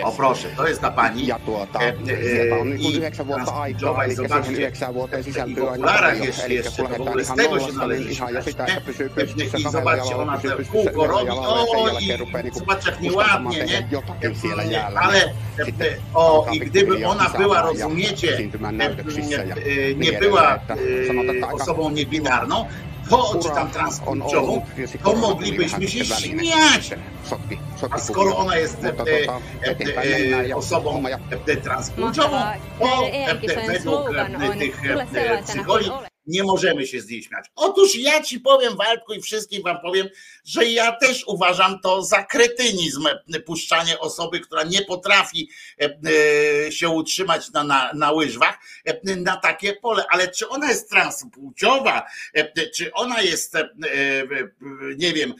O proszę, to jest ta pani. Ja tuota, e, e, sieltä on niin kuin yhdeksän vuotta aikaa, eli siihen yhdeksän vuoteen sisältyy aina paljon. Eli kun lähdetään ihan nollasta, niin ihan jo sitä, että pysyy pystyssä kahdella jalalla, pysyy pystyssä yhdellä jalalla, ja sen jälkeen rupeaa niin kuin kustantamaan tehdä jotakin siellä jäällä. Ale, o, i gdyby ona była, rozumiecie, nie była osobą niebinarną, to, czy tam transpłciową, to moglibyśmy się śmiać. A skoro ona jest osobą transpłciową, to według tych psycholi nie możemy się z niej śmiać. Otóż ja ci powiem, Waldku, i wszystkim wam powiem, że ja też uważam to za kretynizm, puszczanie osoby, która nie potrafi się utrzymać na, na, na łyżwach, na takie pole. Ale czy ona jest transpłciowa, czy ona jest, nie wiem,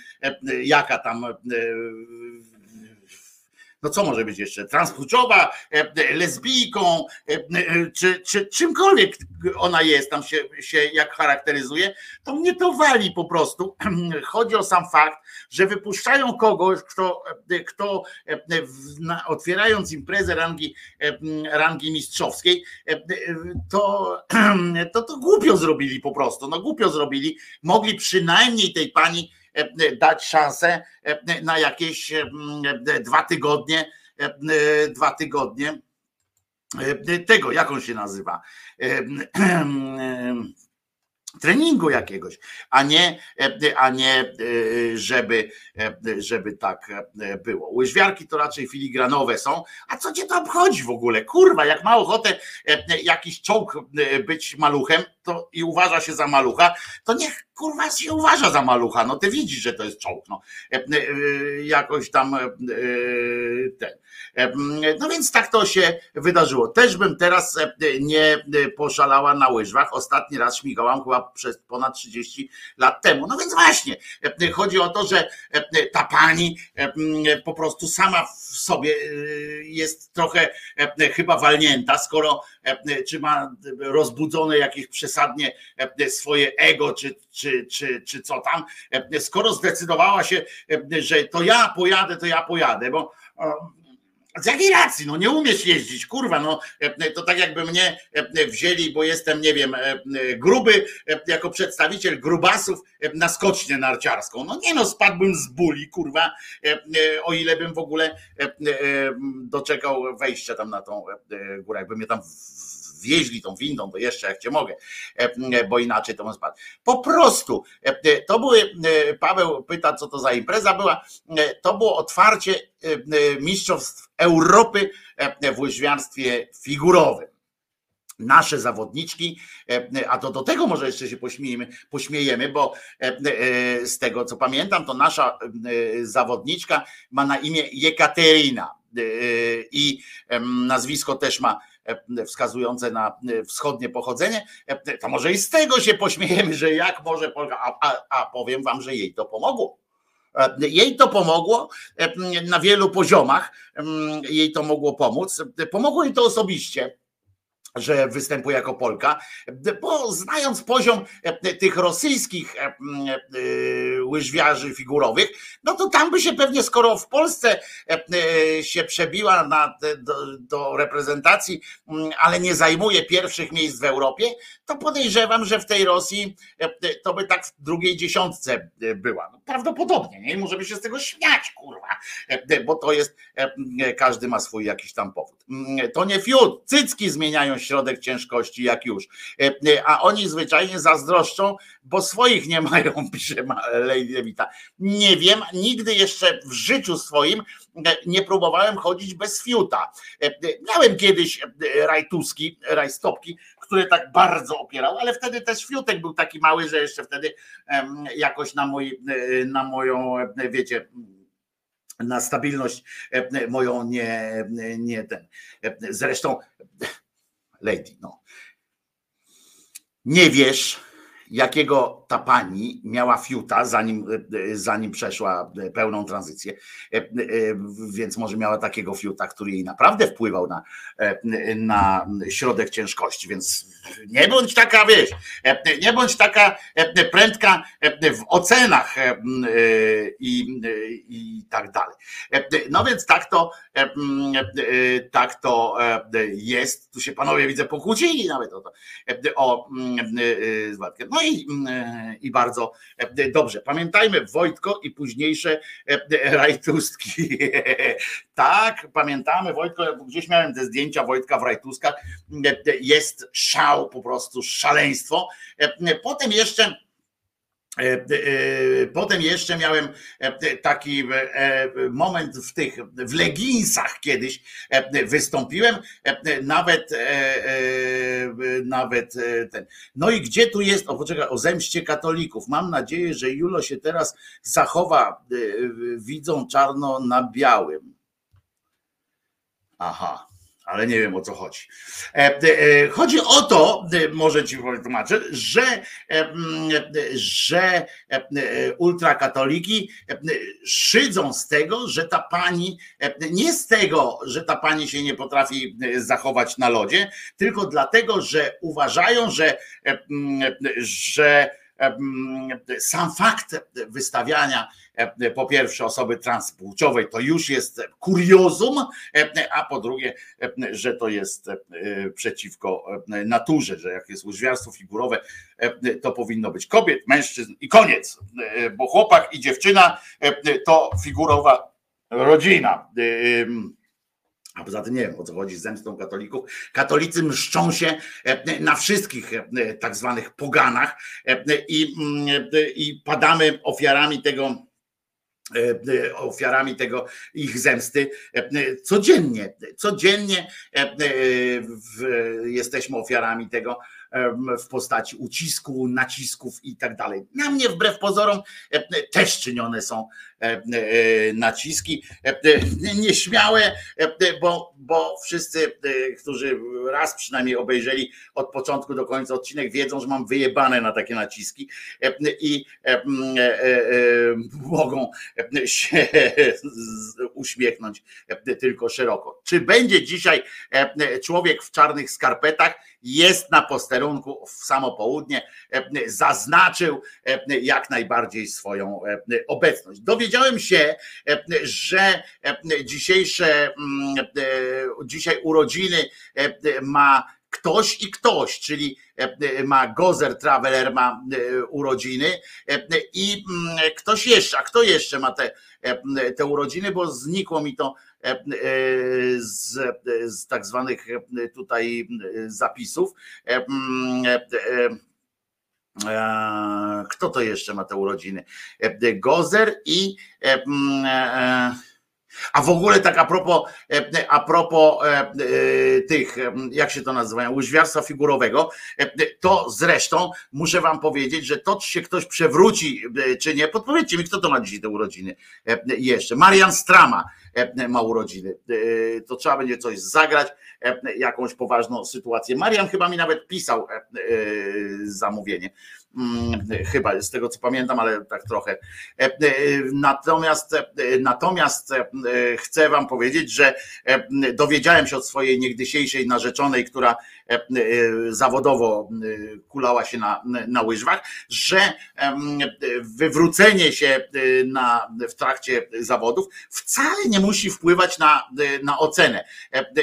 jaka tam no co może być jeszcze, transpłciowa, e, e, lesbijką, e, czy, czy czymkolwiek ona jest, tam się, się jak charakteryzuje, to mnie to wali po prostu. Chodzi o sam fakt, że wypuszczają kogoś, kto, kto otwierając imprezę rangi, rangi mistrzowskiej, to, to to głupio zrobili po prostu, no głupio zrobili. Mogli przynajmniej tej pani dać szansę e, na jakieś e, dwa tygodnie, dwa tygodnie tego, jak on się nazywa, treningu jakiegoś, a nie, a nie żeby, żeby tak było. Łyżwiarki to raczej filigranowe są, a co cię to obchodzi w ogóle? Kurwa, jak ma ochotę jakiś czołg być maluchem to i uważa się za malucha, to niech kurwa się uważa za malucha, no ty widzisz, że to jest czołg, no. E, e, jakoś tam e, ten. No więc tak to się wydarzyło. Też bym teraz nie poszalała na łyżwach. Ostatni raz śmigałam chyba przez ponad 30 lat temu. No więc właśnie, chodzi o to, że ta pani po prostu sama w sobie jest trochę chyba walnięta, skoro czy ma rozbudzone jakieś przesadnie swoje ego, czy, czy, czy, czy co tam, skoro zdecydowała się, że to ja pojadę, to ja pojadę, bo z jakiej racji? No nie umiesz jeździć, kurwa, no to tak jakby mnie wzięli, bo jestem, nie wiem, gruby, jako przedstawiciel grubasów na skocznię narciarską. No nie no, spadłbym z buli, kurwa, o ile bym w ogóle doczekał wejścia tam na tą górę, jakby mnie tam wieźli tą windą, to jeszcze jak cię mogę, bo inaczej to bym spadł. Po prostu, to były, Paweł pyta, co to za impreza była, to było otwarcie mistrzostw Europy w łyżwiarstwie figurowym. Nasze zawodniczki, a to do tego może jeszcze się pośmiejemy, pośmiejemy, bo z tego co pamiętam, to nasza zawodniczka ma na imię Jekaterina. I nazwisko też ma wskazujące na wschodnie pochodzenie, to może i z tego się pośmiejemy, że jak może, a, a, a powiem wam, że jej to pomogło. Jej to pomogło na wielu poziomach, jej to mogło pomóc. Pomogło jej to osobiście że występuje jako Polka, bo znając poziom tych rosyjskich łyżwiarzy figurowych, no to tam by się pewnie, skoro w Polsce się przebiła na, do, do reprezentacji, ale nie zajmuje pierwszych miejsc w Europie, to podejrzewam, że w tej Rosji to by tak w drugiej dziesiątce była. No, prawdopodobnie, nie? możemy się z tego śmiać, kurwa, bo to jest, każdy ma swój jakiś tam powód. To nie fiut, cycki zmieniają środek ciężkości, jak już. E, e, a oni zwyczajnie zazdroszczą, bo swoich nie mają, pisze Lady Lewita. Nie wiem, nigdy jeszcze w życiu swoim e, nie próbowałem chodzić bez fiuta. Miałem kiedyś rajtuski, rajstopki, które tak bardzo opierał, ale wtedy też fiutek był taki mały, że jeszcze wtedy jakoś na, mój, na moją, wiecie, na stabilność moją nie, nie ten. Zresztą Lady, no. Nie wiesz, jakiego ta pani miała fiuta, zanim, e, zanim przeszła pełną tranzycję, e, e, więc może miała takiego fiuta, który jej naprawdę wpływał na, na środek ciężkości, więc nie bądź taka, wiesz, nie bądź taka prędka w ocenach i, i tak dalej. No więc tak to, tak to jest. Tu się panowie widzę pokłócili nawet o to, o no i i bardzo e, dobrze. Pamiętajmy Wojtko i późniejsze e, rajtustki. Tak, pamiętamy Wojtko, gdzieś miałem te zdjęcia Wojtka w rajtuskach. E, jest szał, po prostu szaleństwo. Potem jeszcze E, e, potem jeszcze miałem e, taki moment w tych, w leginsach kiedyś wystąpiłem, nawet, nawet ten. No i gdzie tu jest, o poczekaj, o zemście katolików. Mam nadzieję, że Julo się teraz zachowa, widzą czarno na białym. Aha ale nie wiem o co chodzi. E, e, chodzi o to, e, może ci wytłumaczę, że, że ultrakatoliki szydzą z tego, że ta pani, nie z tego, że ta pani się nie potrafi zachować na lodzie, tylko dlatego, że uważają, że, że sam fakt wystawiania po pierwsze osoby transpłciowej to już jest kuriozum, a po drugie, że to jest przeciwko naturze, że jak jest łyżwiarstwo figurowe, to powinno być kobiet, mężczyzn i koniec, bo chłopak i dziewczyna to figurowa rodzina. A poza tym nie wiem o co chodzi z zemstą katolików. Katolicy mszczą się e, na wszystkich e, tak zwanych poganach e, i, mm, i padamy ofiarami tego ofiarami tego ich zemsty codziennie. Codziennie jesteśmy ofiarami tego w postaci ucisku, nacisków i tak dalej. Na mnie wbrew pozorom też czynione są naciski, nieśmiałe, bo, bo wszyscy, którzy raz przynajmniej obejrzeli od początku do końca odcinek, wiedzą, że mam wyjebane na takie naciski i mogą się uśmiechnąć tylko szeroko. Czy będzie dzisiaj człowiek w czarnych skarpetach? jest na posterunku w samo południe, e, zaznaczył e, jak najbardziej swoją e, obecność. Dowiedziałem się, że dzisiejsze, mm, dzisiaj urodziny ma ktoś i ktoś, czyli ma Gozer Traveler ma urodziny i mm, ktoś jeszcze, a kto jeszcze ma te, te urodziny, bo znikło mi to E, e, z, z tak zwanych e, tutaj zapisów. Kto to jeszcze ma te urodziny? Gozer i a w ogóle tak a propos, e, a propos e, e, tych, jak się to nazywają, łyżwiarstwa figurowego, to zresztą muszę wam powiedzieć, że to czy się ktoś przewróci, czy nie, podpowiedzcie mi, kto to ma dzisiaj te urodziny jeszcze. Marian Strama ma urodziny. To trzeba będzie coś zagrać, jakąś poważną sytuację. Marian chyba mi nawet pisał zamówienie. Mm, chyba z tego co pamiętam, ale tak trochę. Natomiast, natomiast chcę wam powiedzieć, że dowiedziałem się od swojej niegdysiejszej narzeczonej, która zawodowo kulała się na, na łyżwach, że wywrócenie się na, w trakcie zawodów wcale nie musi wpływać na, na ocenę.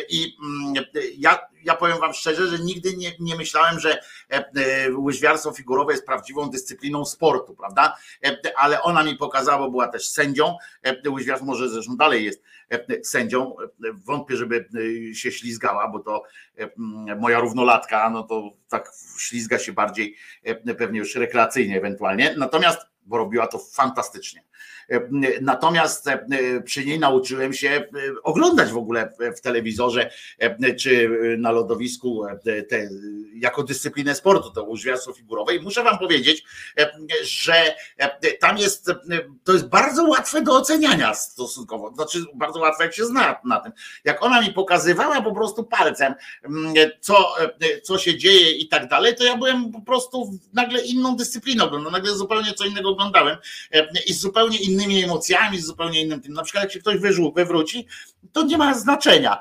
I mm, ja ja powiem wam szczerze, że nigdy nie, nie myślałem, że e, e, łyżwiarstwo figurowe jest prawdziwą dyscypliną sportu, prawda? E, ale ona mi pokazała, była też sędzią, łyżwiarstwo może zresztą dalej jest sędzią, wątpię, żeby się ślizgała, bo to moja równolatka, no to tak ślizga się bardziej pewnie już rekreacyjnie ewentualnie, natomiast bo robiła to fantastycznie. E, natomiast e, przy niej nauczyłem się e, oglądać w ogóle w telewizorze czy na lodowisku te, jako dyscyplinę sportu, to łyżwiarstwo figurowe. I muszę wam powiedzieć, że tam jest, to jest bardzo łatwe do oceniania stosunkowo, znaczy bardzo łatwe jak się zna na tym. Jak ona mi pokazywała po prostu palcem, co, co się dzieje i tak dalej, to ja byłem po prostu nagle inną dyscypliną, nagle zupełnie co innego oglądałem i zupełnie inny innymi emocjami, z zupełnie innym tym. Na przykład jak się ktoś wywróci, to nie ma znaczenia,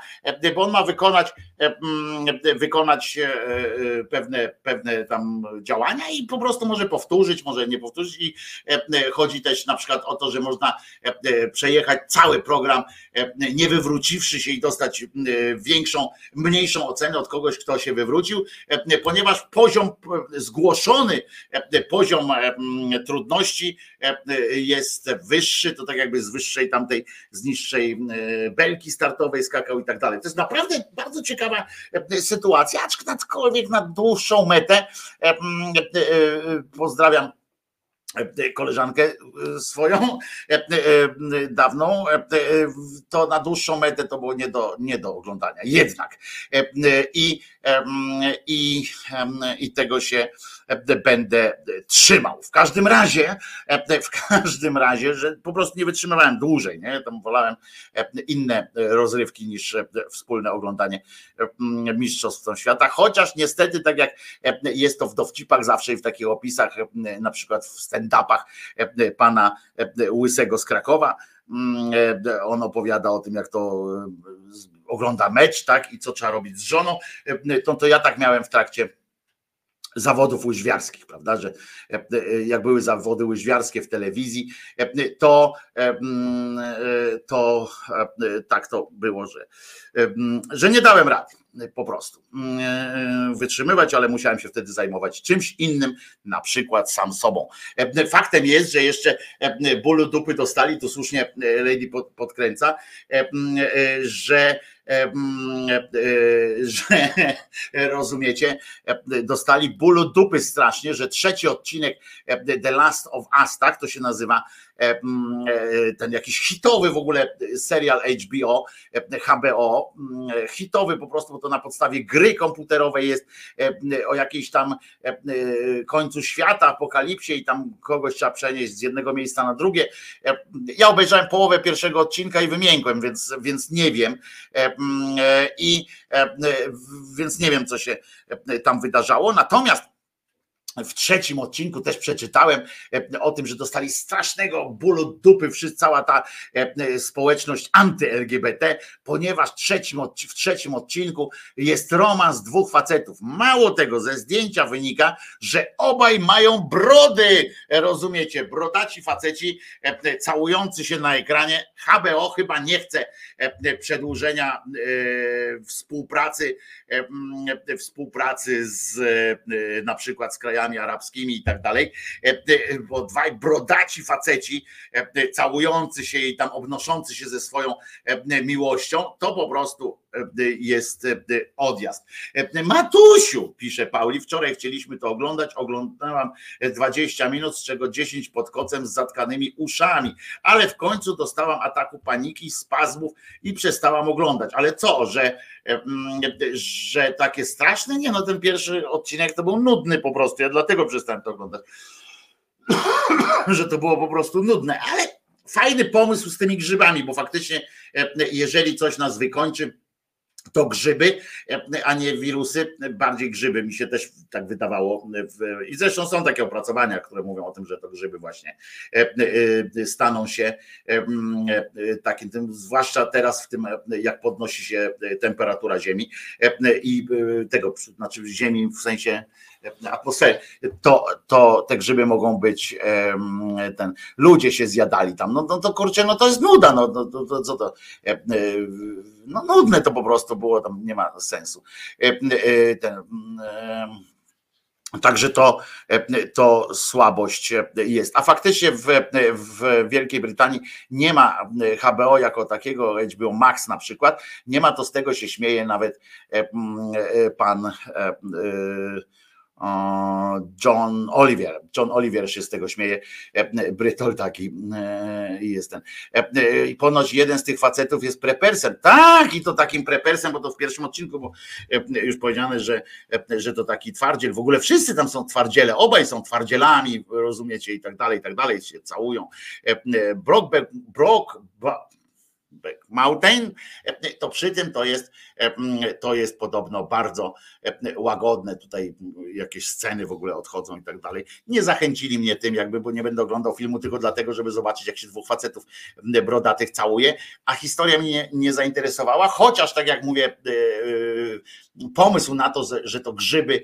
bo on ma wykonać, wykonać e, e, pewne, pewne tam działania i po prostu może powtórzyć, może nie powtórzyć i e, chodzi też na przykład o to, że można przejechać cały program nie wywróciwszy się i dostać większą, mniejszą ocenę od kogoś, kto się wywrócił, ponieważ poziom zgłoszony, poziom trudności jest wyższy, to tak jakby z wyższej tamtej, z niższej belki startowej skakał i tak dalej. To jest naprawdę bardzo ciekawa sytuacja, aczkolwiek na dłuższą metę pozdrawiam koleżankę swoją dawną, to na dłuższą metę to było nie do, nie do oglądania. Jednak. I, i, i tego się będę trzymał. W każdym razie, w każdym razie, że po prostu nie wytrzymywałem dłużej, nie? Tam wolałem inne rozrywki niż wspólne oglądanie Mistrzostw Świata, chociaż niestety, tak jak jest to w dowcipach zawsze i w takich opisach, na przykład w stand-upach pana Łysego z Krakowa, on opowiada o tym, jak to ogląda mecz, tak, i co trzeba robić z żoną, to, to ja tak miałem w trakcie zawodów łyżwiarskich, prawda, że e, e, jak były zawody łyżwiarskie w telewizji, e, to, to tak to było, że, że nie dałem rady po prostu wytrzymywać, ale musiałem się wtedy zajmować czymś innym, na przykład sam sobą. Faktem jest, że jeszcze bólu dupy dostali, tu słusznie Lady podkręca, że że rozumiecie, dostali bólu dupy strasznie, że trzeci odcinek The Last of Us, tak to się nazywa, E, e, ten jakiś hitowy w ogóle serial HBO, e, HBO, hitowy po prostu, bo to na podstawie gry komputerowej jest o jakiejś tam końcu świata, apokalipsie i tam kogoś trzeba przenieść z jednego miejsca na drugie. Ja obejrzałem połowę pierwszego odcinka i wymiękłem, więc, więc nie wiem. I więc nie wiem, co się tam wydarzało. Natomiast w trzecim odcinku też przeczytałem e, o tym, że dostali strasznego bólu dupy wszyscy, cała ta e, e, społeczność anty-LGBT, ponieważ w trzecim odcinku jest romans dwóch facetów. Mało tego, ze zdjęcia wynika, że obaj mają brody, rozumiecie, brodaci faceci całujący się na ekranie. HBO chyba nie chce przedłużenia współpracy, współpracy z na przykład z krajami arabskimi i tak dalej, e, e, bo dwaj brodaci faceci e, całujący się i tam obnoszący się ze swoją miłością, to po prostu jest odjazd. Matusiu, pisze Pauli, wczoraj chcieliśmy to oglądać, oglądałam 20 minut, z czego 10 pod kocem z zatkanymi uszami, ale w końcu dostałam ataku paniki, spazmów i przestałam oglądać. Ale co, że, że takie straszne? Nie, no ten pierwszy odcinek to był nudny po prostu, ja dlatego przestałem to oglądać, że to było po prostu nudne, ale fajny pomysł z tymi grzybami, bo faktycznie jeżeli coś nas wykończy, to grzyby, a nie wirusy, bardziej grzyby mi się też tak wydawało. I zresztą są takie opracowania, które mówią o tym, że to grzyby właśnie staną się takim tym, zwłaszcza teraz w tym, jak podnosi się temperatura Ziemi i tego, znaczy Ziemi w sensie atmosfery, to, to te grzyby mogą być, ten, ludzie się zjadali tam, no, no to kurczę, no to jest nuda, no, no to, to, co to, no nudne to po prostu było, tam nie ma sensu. Ten, Także to, to słabość jest. A faktycznie w, w Wielkiej Brytanii nie ma HBO jako takiego, HBO Max na przykład, nie ma to z tego się śmieje nawet pan John Oliver. John Oliver się z tego śmieje. E, Brytol taki e, jest ten. E, I ponoć jeden z tych facetów jest prepersem. Tak, i to takim prepersem, bo to w pierwszym odcinku bo już powiedziane, że, że to taki twardziel. W ogóle wszyscy tam są twardziele, obaj są twardzielami, rozumiecie, i tak dalej, i tak dalej, się całują. Brock, Brock, Mountain, to przy tym to jest, to jest podobno bardzo łagodne. Tutaj jakieś sceny w ogóle odchodzą i tak dalej. Nie zachęcili mnie tym, jakby, bo nie będę oglądał filmu tylko dlatego, żeby zobaczyć, jak się dwóch facetów brodatych całuje, a historia mnie nie zainteresowała, chociaż tak jak mówię, e, e, pomysł na to, że to grzyby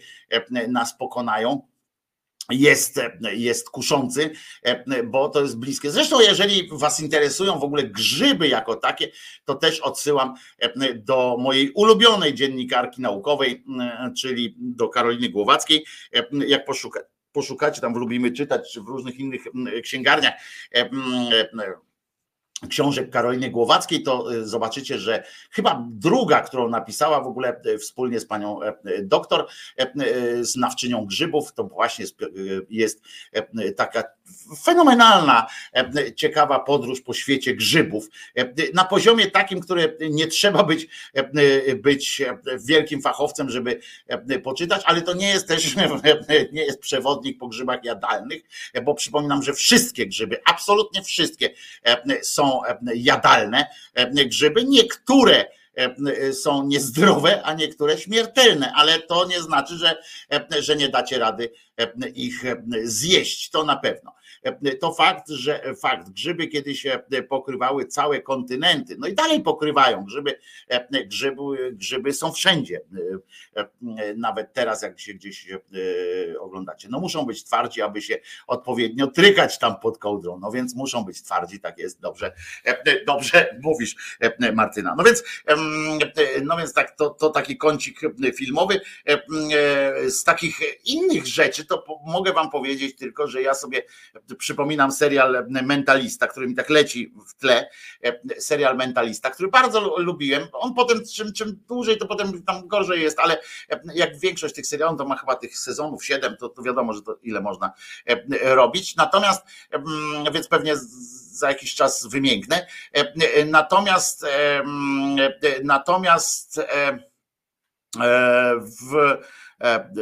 nas pokonają jest, jest kuszący, bo to jest bliskie. Zresztą, jeżeli Was interesują w ogóle grzyby jako takie, to też odsyłam do mojej ulubionej dziennikarki naukowej, czyli do Karoliny Głowackiej. Jak poszuka, poszukacie, tam lubimy czytać, czy w różnych innych księgarniach książek Karoliny Głowackiej, to y, zobaczycie, że chyba druga, którą napisała w ogóle y, wspólnie z panią e, y, doktor, e, z nawczynią grzybów, to właśnie jest e, taka fenomenalna, ciekawa podróż po świecie grzybów. Na poziomie takim, które nie trzeba być, być wielkim fachowcem, żeby poczytać, ale to nie jest też nie jest przewodnik po grzybach jadalnych, bo przypominam, że wszystkie grzyby, absolutnie wszystkie są jadalne grzyby. Niektóre są niezdrowe, a niektóre śmiertelne, ale to nie znaczy, że, że nie dacie rady ich zjeść, to na pewno. To fakt, że fakt, grzyby kiedyś pokrywały całe kontynenty, no i dalej pokrywają. Grzyby, grzyby, grzyby są wszędzie, nawet teraz, jak się gdzieś oglądacie. No muszą być twardzi, aby się odpowiednio trykać tam pod kołdrą. No więc muszą być twardzi, tak jest, dobrze, dobrze mówisz, Martyna. No więc, no więc tak, to, to taki kącik filmowy. Z takich innych rzeczy, to mogę wam powiedzieć tylko, że ja sobie przypominam serial Mentalista, który mi tak leci w tle, serial Mentalista, który bardzo lubiłem. On potem, czym, czym dłużej, to potem tam gorzej jest, ale jak większość tych serialów, to ma chyba tych sezonów siedem, to, to wiadomo, że to ile można robić. Natomiast, więc pewnie za jakiś czas wymięknę. Natomiast, natomiast w E,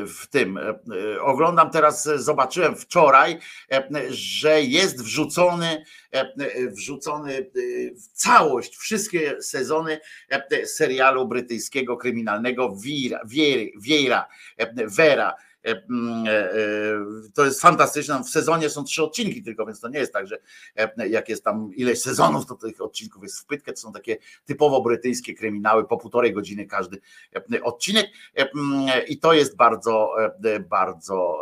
w tym. E, oglądam teraz, zobaczyłem wczoraj, e, że jest wrzucony, wrzucony w całość, wszystkie sezony serialu brytyjskiego kryminalnego Vera E, mm, e, e, to jest fantastyczne. W sezonie są trzy odcinki tylko, więc to nie jest tak, że jak jest tam ileś sezonów, to tych odcinków jest w pytkę. To są takie typowo brytyjskie kryminały, po półtorej godziny każdy odcinek mm, i to jest bardzo, bardzo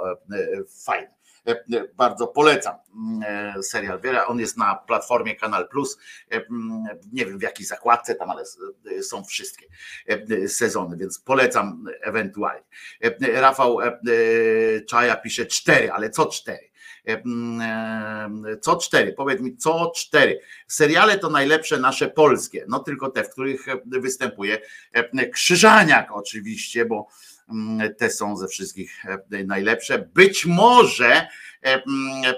fajne. E, e, bardzo polecam mm, e, serial Wiera. On jest na platformie Kanal Plus. Mm, nie wiem w jakiej zakładce tam, ale są wszystkie sezony, więc polecam ewentualnie. Rafał Czaja pisze cztery, ale co cztery? Mm, co cztery, powiedz mi, co cztery. Seriale to najlepsze nasze polskie, no tylko te, w których występuje Krzyżaniak oczywiście, bo te są ze wszystkich e, najlepsze. Być może, e, mm, e,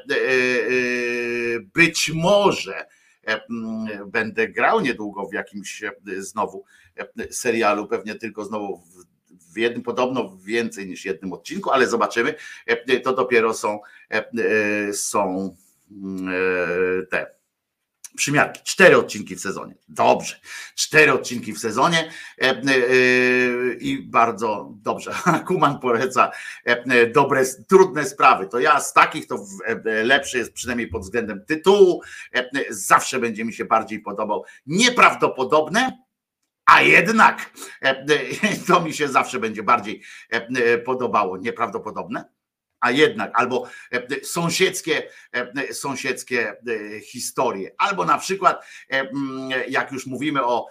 być może mm, będę grał niedługo w jakimś znowu serialu, pewnie tylko znowu w jednym, podobno więcej niż jednym odcinku, ale zobaczymy. To dopiero są, są te Przymiarki. Cztery odcinki w sezonie. Dobrze. Cztery odcinki w sezonie i bardzo dobrze. Kuman poleca dobre, trudne sprawy. To ja z takich to lepszy jest przynajmniej pod względem tytułu. Zawsze będzie mi się bardziej podobał. Nieprawdopodobne, a jednak to mi się zawsze będzie bardziej podobało. Nieprawdopodobne, a jednak, albo e, sąsiedzkie, e, sąsiedzkie e, historie, albo na przykład, jak już mówimy o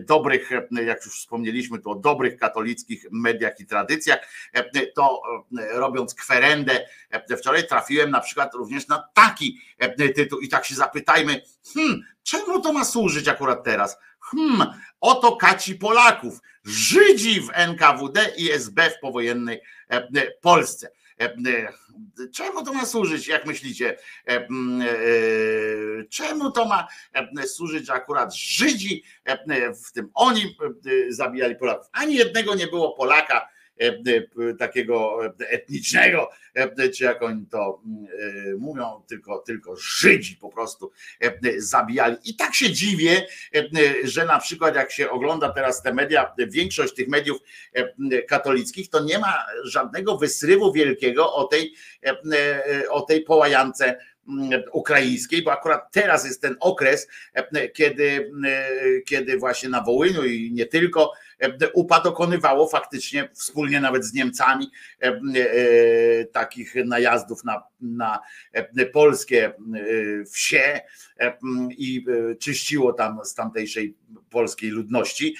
dobrych, jak już wspomnieliśmy tu o dobrych katolickich mediach i tradycjach, to robiąc kwerendę, wczoraj trafiłem na przykład również na taki tytuł i tak się zapytajmy, hmm, czemu to ma służyć akurat teraz? Hmm, oto kaci Polaków, Żydzi w NKWD i SB w powojennej Polsce. E, e, czemu to ma służyć, jak myślicie? E, czemu to ma służyć, że akurat Żydzi, w tym oni zabijali Polaków? Ani jednego nie było Polaka, takiego etnicznego, e, czy jak oni to mówią, tylko, tylko Żydzi po prostu zabijali. I tak się dziwię, że na przykład jak się ogląda teraz te media, większość tych mediów katolickich, to nie ma żadnego wysrywu wielkiego o tej, o tej połajance ukraińskiej, bo akurat teraz jest ten okres, kiedy, kiedy właśnie na Wołyniu i nie tylko UPA dokonywało faktycznie wspólnie nawet z Niemcami e, e, takich najazdów na, na polskie wsie i czyściło tam z tamtejszej polskiej ludności.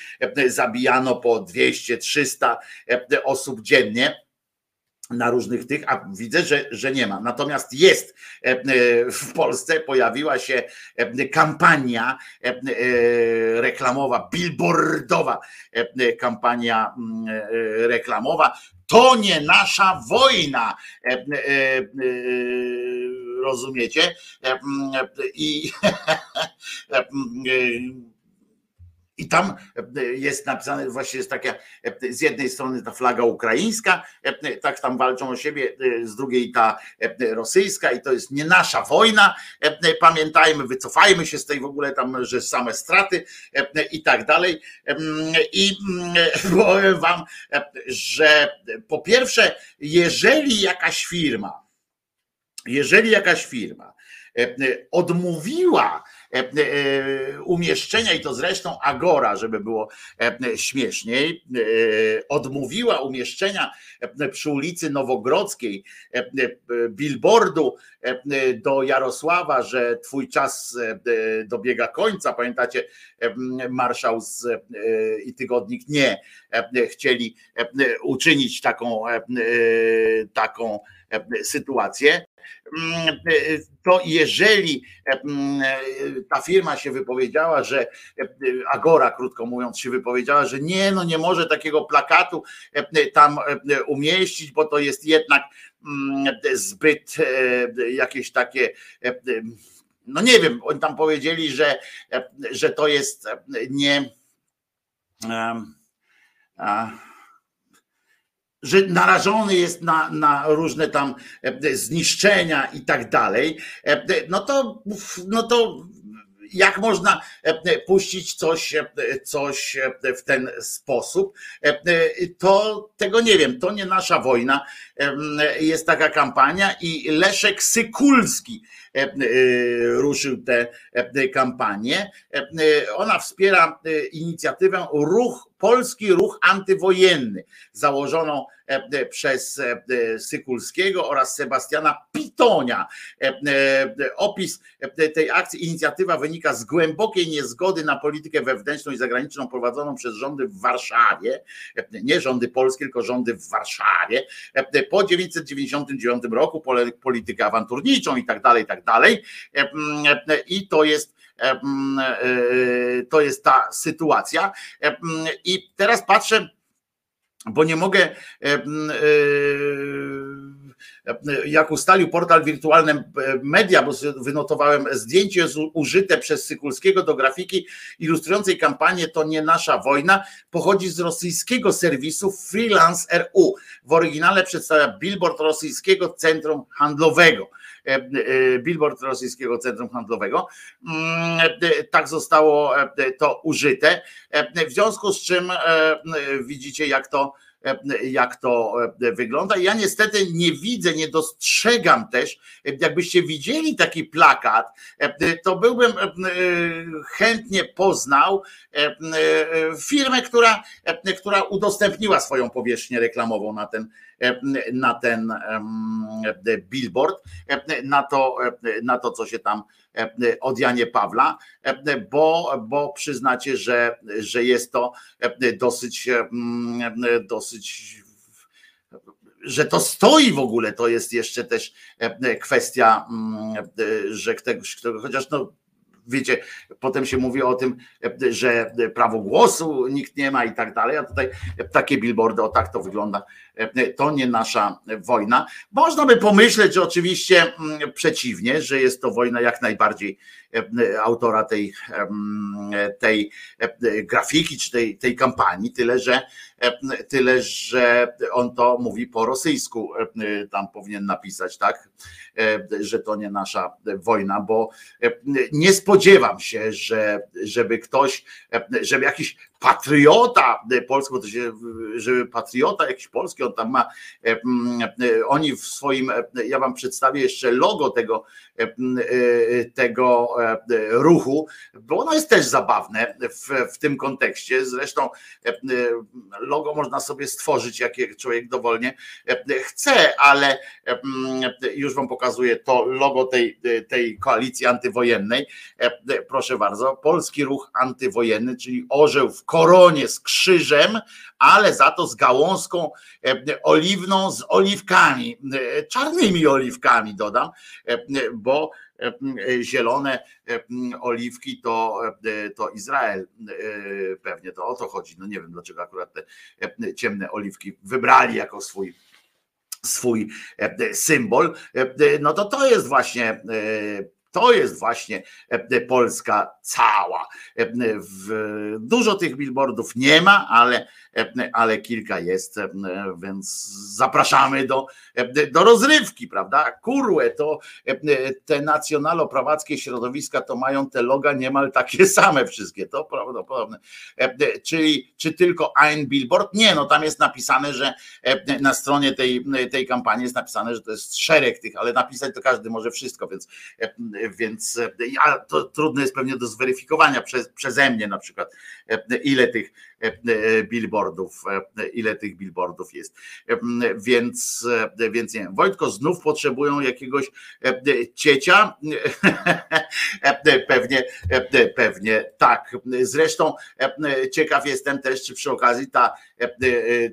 Zabijano po 200-300 osób dziennie na różnych tych, a widzę, że, że nie ma. Natomiast jest w Polsce, pojawiła się kampania reklamowa, billboardowa kampania reklamowa. To nie nasza wojna. Rozumiecie? I I tam e, jest napisane, właśnie jest taka, e, z jednej strony ta flaga ukraińska, e, tak tam walczą o siebie, z drugiej ta rosyjska i to jest nie nasza wojna. Pamiętajmy, wycofajmy się z tej w ogóle tam, że same straty i tak dalej. I powiem wam, że po pierwsze, jeżeli jakaś firma, jeżeli jakaś firma odmówiła umieszczenia, i to zresztą Agora, żeby było e, śmieszniej, odmówiła umieszczenia przy ulicy Nowogrodzkiej billboardu do Jarosława, że twój czas dobiega końca. Pamiętacie, marszał z, i tygodnik nie chcieli uczynić taką, taką sytuację. Mm, to jeżeli mm, ta firma się wypowiedziała, że Agora, krótko mówiąc, się wypowiedziała, że nie, no nie może takiego plakatu tam umieścić, bo to jest jednak mm, zbyt jakieś takie no nie wiem, oni tam powiedzieli, że, że to jest nie. Um, że narażony jest na, na różne tam e, zniszczenia i tak dalej, e, no to, no to jak można e, puścić coś, coś w ten sposób, to tego nie wiem, to nie nasza wojna. Jest taka kampania i Leszek Sykulski ruszył tę kampanię. Ona wspiera inicjatywę Ruch Polski Ruch Antywojenny, założoną e, e, przez e, Sykulskiego oraz Sebastiana Pitonia. Opis tej akcji, inicjatywa wynika z głębokiej niezgody na politykę wewnętrzną i zagraniczną prowadzoną przez rządy w Warszawie, nie rządy polskie, tylko rządy w Warszawie, po 1999 roku politykę awanturniczą i tak dalej, i tak dalej. I to jest to jest ta sytuacja. I teraz patrzę, bo nie mogę jak ustalił portal Wirtualne Media, bo wynotowałem zdjęcie użyte przez Sykulskiego do grafiki ilustrującej kampanię To nie nasza wojna, pochodzi z rosyjskiego serwisu Freelance RU. W oryginale przedstawia billboard rosyjskiego centrum handlowego. Billboard Rosyjskiego Centrum Handlowego. Mm, tak zostało to użyte. W związku z czym widzicie, jak to jak to wygląda. Ja niestety nie widzę, nie dostrzegam też, jakbyście widzieli taki plakat, to byłbym chętnie poznał firmę, która, która udostępniła swoją powierzchnię reklamową na ten, na ten billboard, na to, na to, co się tam od Janie Pawla, bo, bo przyznacie, że, że jest to dosyć, dosyć że to stoi w ogóle, to jest jeszcze też kwestia, że ktoś, chociaż no wiecie, potem się mówi o tym, że prawo głosu nikt nie ma i tak dalej, a tutaj takie billboardy, o tak to wygląda, to nie nasza wojna. Można by pomyśleć, że oczywiście mm, przeciwnie, że jest to wojna jak najbardziej autora tej, tej grafiki czy tej, tej kampanii, tyle że, tyle, że on to mówi po rosyjsku, tam powinien napisać, tak, że to nie nasza wojna, bo nie spodziewam się, że, żeby ktoś, żeby jakiś patriota polski, bo to się, żeby patriota jakiś polski, on tam ma, oni w swoim, ja wam przedstawię jeszcze logo tego, tego ruchu, bo ono jest też zabawne w, w tym kontekście. Zresztą logo można sobie stworzyć, jakie człowiek dowolnie chce, ale już wam pokazuję to logo tej, tej koalicji antywojennej. Proszę bardzo, Polski Ruch Antywojenny, czyli orzeł w koronie z krzyżem, ale za to z gałązką oliwną z oliwkami, czarnymi oliwkami dodam, bo zielone oliwki to, to Izrael. Pewnie to o to chodzi. No nie wiem dlaczego akurat te ciemne oliwki wybrali jako swój swój symbol, no to to jest właśnie to jest właśnie Polska cała. Dużo tych billboardów nie ma, ale ale kilka jest, więc zapraszamy do, do rozrywki, prawda? Kurłe, to te nacjonalo-prawackie środowiska to mają te loga niemal takie same wszystkie, to prawdopodobne. Czyli czy tylko ein billboard? Nie, no tam jest napisane, że na stronie tej, tej kampanii jest napisane, że to jest szereg tych, ale napisać to każdy może wszystko, więc, więc ja, to trudne jest pewnie do zweryfikowania przez, przeze mnie na przykład, ile tych billboardów, ile tych billboardów jest. Więc, więc nie wiem, Wojtko, znów potrzebują jakiegoś ciecia? Pewnie, pewnie tak. Zresztą ciekaw jestem też, czy przy okazji ta,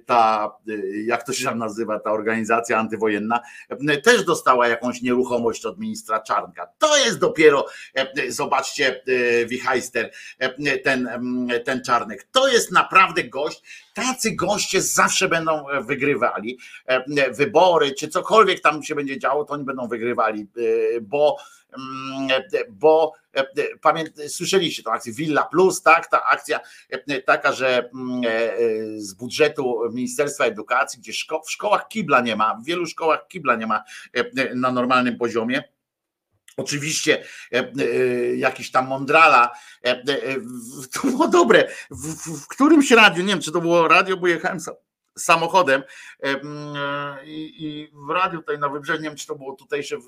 ta jak to się tam nazywa, ta organizacja antywojenna, też dostała jakąś nieruchomość od ministra Czarnka. To jest dopiero, zobaczcie, Wichajster, ten, ten Czarnek, to jest naprawdę gość, tacy goście zawsze będą wygrywali wybory, czy cokolwiek tam się będzie działo, to oni będą wygrywali, bo bo pamięt, słyszeliście tą akcję Villa Plus, tak? Ta akcja taka, że z budżetu Ministerstwa Edukacji, gdzie szko w szkołach kibla nie ma, w wielu szkołach kibla nie ma na normalnym poziomie Oczywiście e, e, jakiś tam mądrala, e, to było dobre. W, w, w którymś radiu, nie wiem czy to było radio, bo jechałem samochodem i, i w radiu tutaj na wybrzeżu, nie wiem czy to było tutejsze w,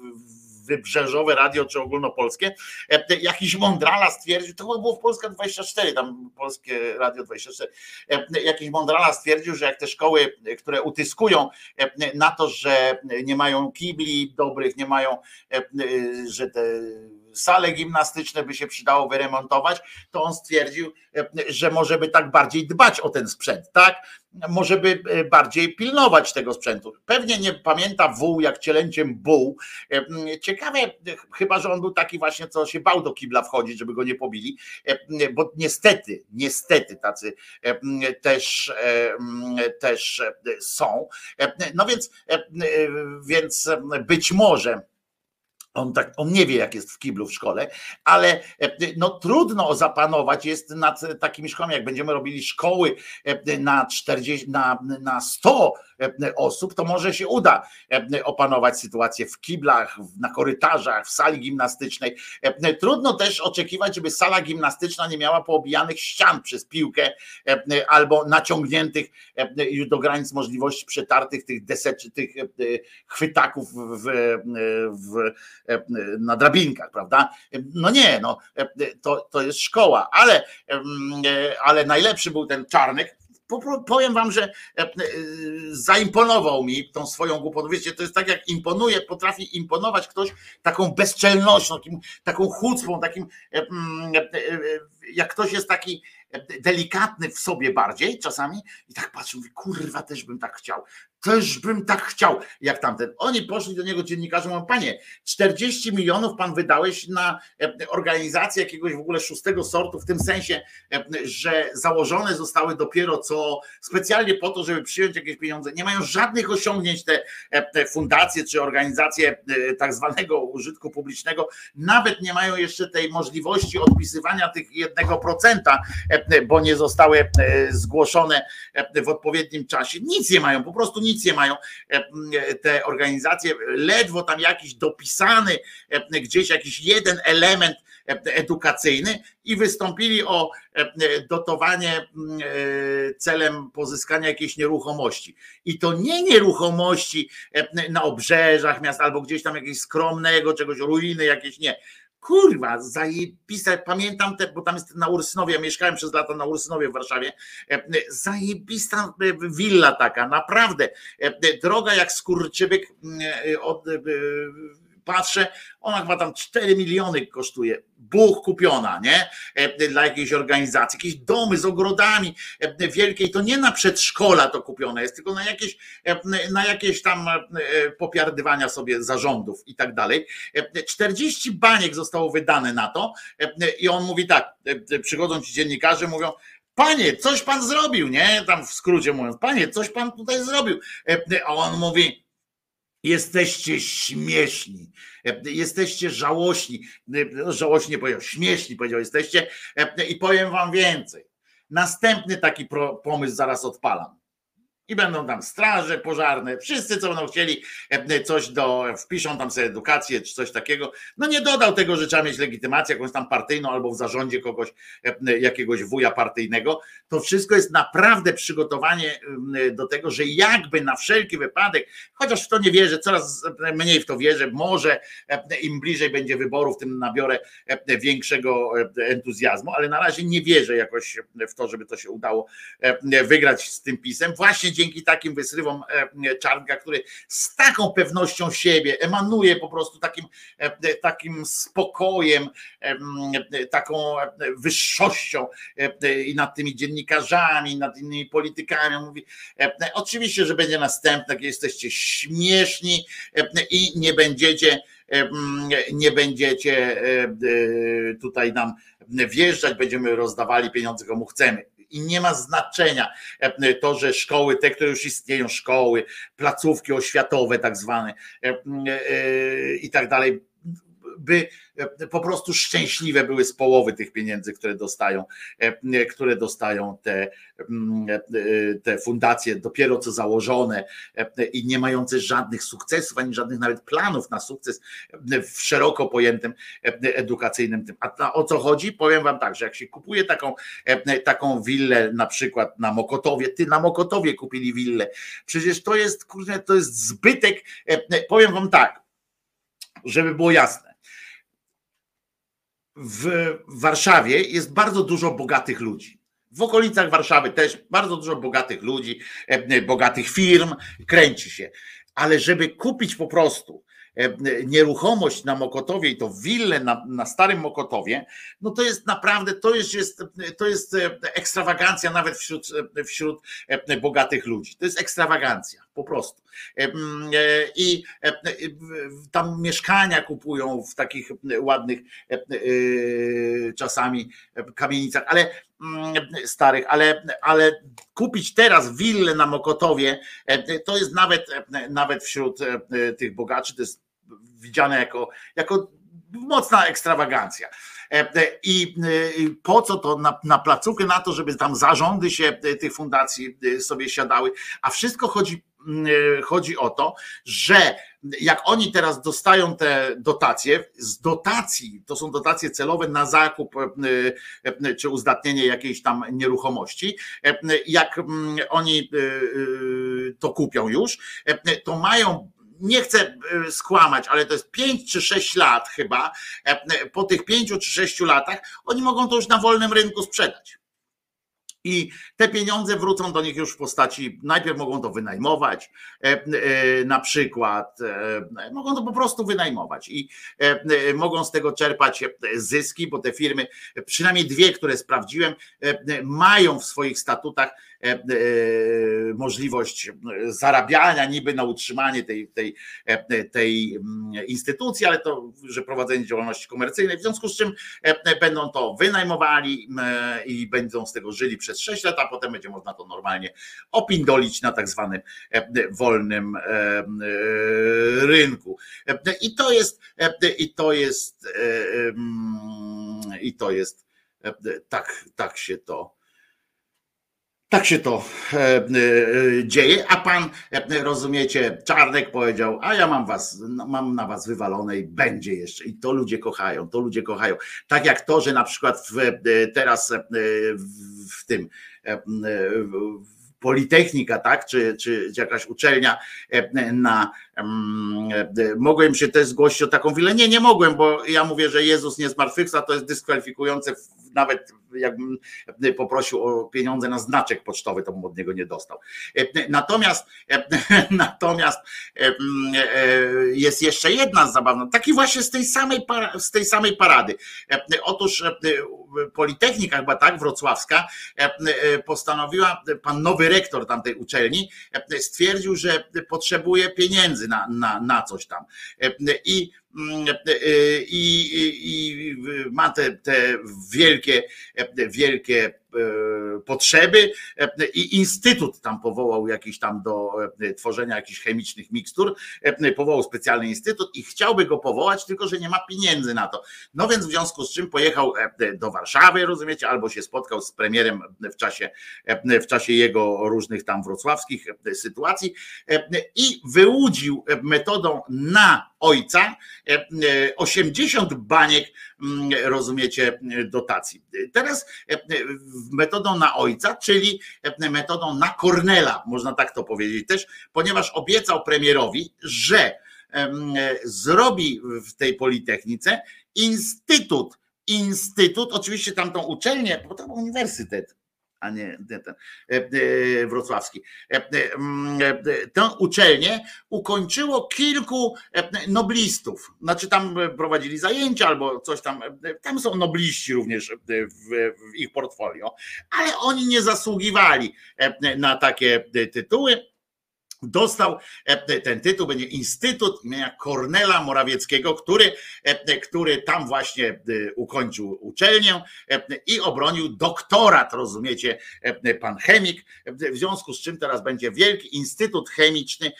wybrzeżowe radio czy ogólnopolskie, e, jakiś mądrala stwierdził, to było w Polska 24, tam polskie radio 24, e, jakiś mądrala stwierdził, że jak te szkoły, które utyskują e, na to, że nie mają kibli dobrych, nie mają, że te sale gimnastyczne by się przydało wyremontować, to on stwierdził, że może by tak bardziej dbać o ten sprzęt, tak? Może by bardziej pilnować tego sprzętu. Pewnie nie pamięta wół jak cielęciem buł. Ciekawe, chyba że on był taki właśnie, co się bał do kibla wchodzić, żeby go nie pobili, bo niestety, niestety tacy też, też są. No więc, więc być może on, tak, on nie wie, jak jest w kiblu w szkole, ale e, no, trudno zapanować jest nad takimi szkołami, jak będziemy robili szkoły e, na 40, na, na 100 osób, to może się uda opanować sytuację w kiblach, na korytarzach, w sali gimnastycznej. Trudno też oczekiwać, żeby sala gimnastyczna nie miała poobijanych ścian przez piłkę albo naciągniętych już do granic możliwości przetartych tych deseczy, tych chwytaków w, w, na drabinkach, prawda? No nie, no to, to jest szkoła, ale, ale najlepszy był ten czarnek, powiem wam, że e, e, zaimponował mi tą swoją głupotą. Wiecie, to jest tak jak imponuje, potrafi imponować ktoś taką bezczelnością, taką chucpą, takim e, jak ktoś jest taki delikatny w sobie bardziej czasami i tak patrzę, mówię, kurwa, też bym tak chciał też bym tak chciał, jak tamten. Oni poszli do niego dziennikarze, mówią, panie, 40 milionów pan wydałeś na e, organizację jakiegoś w ogóle szóstego sortu, w tym sensie, e, że założone zostały dopiero co specjalnie po to, żeby przyjąć jakieś pieniądze. Nie mają żadnych osiągnięć te, e, te fundacje czy organizacje tak zwanego użytku publicznego, nawet nie mają jeszcze tej możliwości odpisywania tych jednego procenta, bo nie zostały zgłoszone w odpowiednim czasie. Nic nie mają, po prostu nic mają e, te organizacje, ledwo tam jakiś dopisany, e, gdzieś jakiś jeden element e, edukacyjny i wystąpili o dotowanie celem pozyskania jakiejś nieruchomości. I to nie nieruchomości na obrzeżach miast albo gdzieś tam jakiegoś skromnego, czegoś, ruiny jakieś, nie kurwa, zajebista, pamiętam te, bo tam jest na Ursynowie, ja mieszkałem przez lata na Ursynowie w Warszawie, e, zajebista willa taka, naprawdę, e, droga jak skurczybyk e, od patrzę, ona chyba tam 4 miliony kosztuje, buch kupiona, nie? E, dla jakiejś organizacji, jakieś domy z ogrodami e, wielkiej, to nie na przedszkola to kupione jest, tylko na jakieś, e, na jakieś tam popiardywania sobie zarządów i tak dalej. 40 baniek zostało wydane na to i on mówi tak, przychodzą ci dziennikarze, mówią, Panie, coś pan zrobił, nie? Tam w skrócie mówiąc, panie, coś pan tutaj zrobił. A on mówi, Jesteście śmieszni, jesteście żałośni, no, żałośnie powiedział, śmieszni powiedział, jesteście. I powiem wam więcej. Następny taki pomysł zaraz odpalam i będą tam straże pożarne, wszyscy co będą chcieli e, coś do, wpiszą tam sobie edukację czy coś takiego. No nie dodał tego, że trzeba mieć legitymację jakąś tam partyjną albo w zarządzie kogoś, e, jakiegoś wuja partyjnego. To wszystko jest naprawdę przygotowanie do tego, że jakby na wszelki wypadek, chociaż w to nie wierzę, coraz mniej w to wierzę, może e, im bliżej będzie wyborów, tym nabiorę większego entuzjazmu, ale na razie nie wierzę jakoś w to, żeby to się udało wygrać z tym pisem. Właśnie dzięki takim wysrywom e, Czarnka, który z taką pewnością siebie emanuje po prostu takim, e, takim spokojem, taką wyższością e, i nad tymi dziennikarzami, nad innymi politykami. mówi, oczywiście, że będzie następne, jesteście śmieszni i nie będziecie nie będziecie tutaj nam wjeżdżać, będziemy rozdawali pieniądze komu chcemy i nie ma znaczenia e, to, że szkoły, te, które już istnieją, szkoły, placówki oświatowe, tak zwane e, e, i tak dalej, by e, po prostu szczęśliwe były z połowy tych pieniędzy, które dostają, e, które dostają te, mm, e, te fundacje dopiero co założone i nie mające żadnych sukcesów, ani żadnych nawet planów na sukces w szeroko pojętym edukacyjnym tym. A o co chodzi? Powiem wam tak, że jak się kupuje taką, taką willę na przykład na Mokotowie, ty na Mokotowie kupili willę, przecież to jest, kurde, to jest zbytek, powiem wam tak, żeby było jasne w Warszawie jest bardzo dużo bogatych ludzi. W okolicach Warszawy też bardzo dużo bogatych ludzi, e, bogatych firm, kręci się. Ale żeby kupić po prostu nieruchomość na Mokotowie i to willę na, na Starym Mokotowie, no to jest naprawdę, to jest, jest, to jest e, ekstrawagancja nawet wśród, e, wśród bogatych ludzi. To jest ekstrawagancja, po prostu. I tam mieszkania kupują w takich ładnych czasami kamienicach, ale starych, ale, ale kupić teraz willę na Mokotowie, to jest nawet, nawet wśród tych bogaczy, to jest widziane jako, jako mocna ekstrawagancja. I po co to na, na placówkę, na to, żeby tam zarządy się tych fundacji sobie siadały, a wszystko chodzi chodzi o to, że jak oni teraz dostają te dotacje, z dotacji, to są dotacje celowe na zakup czy uzdatnienie jakiejś tam nieruchomości, jak oni to kupią już, to mają nie chcę skłamać, ale to jest 5 czy 6 lat chyba. Po tych 5 czy 6 latach oni mogą to już na wolnym rynku sprzedać. I te pieniądze wrócą do nich już w postaci, najpierw mogą to wynajmować, e, e, na przykład, e, mogą to po prostu wynajmować i mogą z tego czerpać zyski, bo te firmy, przynajmniej dwie, które sprawdziłem, mają w swoich statutach możliwość zarabiania niby na utrzymanie tej, tej, e, tej mm, instytucji, ale to, że prowadzenie działalności komercyjnej, w związku z czym będą to wynajmowali i będą z tego żyli przez 6 lat, a potem będzie można to normalnie opindolić na tak zwanym wolnym rynku. I to jest, i to jest, i to jest, tak, tak się to tak się to e, e, dzieje, a pan, e, rozumiecie, Czarnek powiedział, a ja mam was, no, mam na was wywalone i będzie jeszcze. I to ludzie kochają, to ludzie kochają. Tak jak to, że na przykład w, teraz w tym w Politechnika, tak, czy, czy jakaś uczelnia na. Mogłem się też zgłosić o taką chwilę. Nie, nie mogłem, bo ja mówię, że Jezus nie zmartwychwstał, to jest dyskwalifikujące nawet jakbym poprosił o pieniądze na znaczek pocztowy, to bym od niego nie dostał. Natomiast natomiast jest jeszcze jedna zabawna, taki właśnie z tej samej, z tej samej parady. Otóż Politechnika chyba tak, wrocławska, postanowiła, pan nowy rektor tamtej uczelni stwierdził, że potrzebuje pieniędzy na, na, na coś tam. I Mm, e, e, i, i, ma te, te wielkie, wielkie E, potrzeby e, i instytut tam powołał jakiś tam do e, tworzenia jakichś chemicznych mikstur, powołał specjalny instytut i chciałby go powołać, tylko że nie ma pieniędzy na to. No więc w związku z czym pojechał do Warszawy, rozumiecie, albo się spotkał z premierem w czasie, w czasie jego różnych tam wrocławskich sytuacji i wyłudził metodą na ojca 80 baniek, rozumiecie, dotacji. Teraz metodą na ojca, czyli metodą na Kornela, można tak to powiedzieć też, ponieważ obiecał premierowi, że zrobi w tej Politechnice instytut, instytut, oczywiście tamtą uczelnię, bo był uniwersytet, a nie ten, e, e, wrocławski. E, tę uczelnię ukończyło kilku noblistów. Znaczy tam prowadzili zajęcia albo coś tam. Tam są nobliści również w ich portfolio, ale oni nie zasługiwali na takie tytuły dostał e, ten tytuł, będzie Instytut imienia Kornela Morawieckiego, który, e, który tam właśnie e, ukończył uczelnię i obronił doktorat, rozumiecie, pan chemik, w związku z czym teraz będzie wielki Instytut Chemiczny,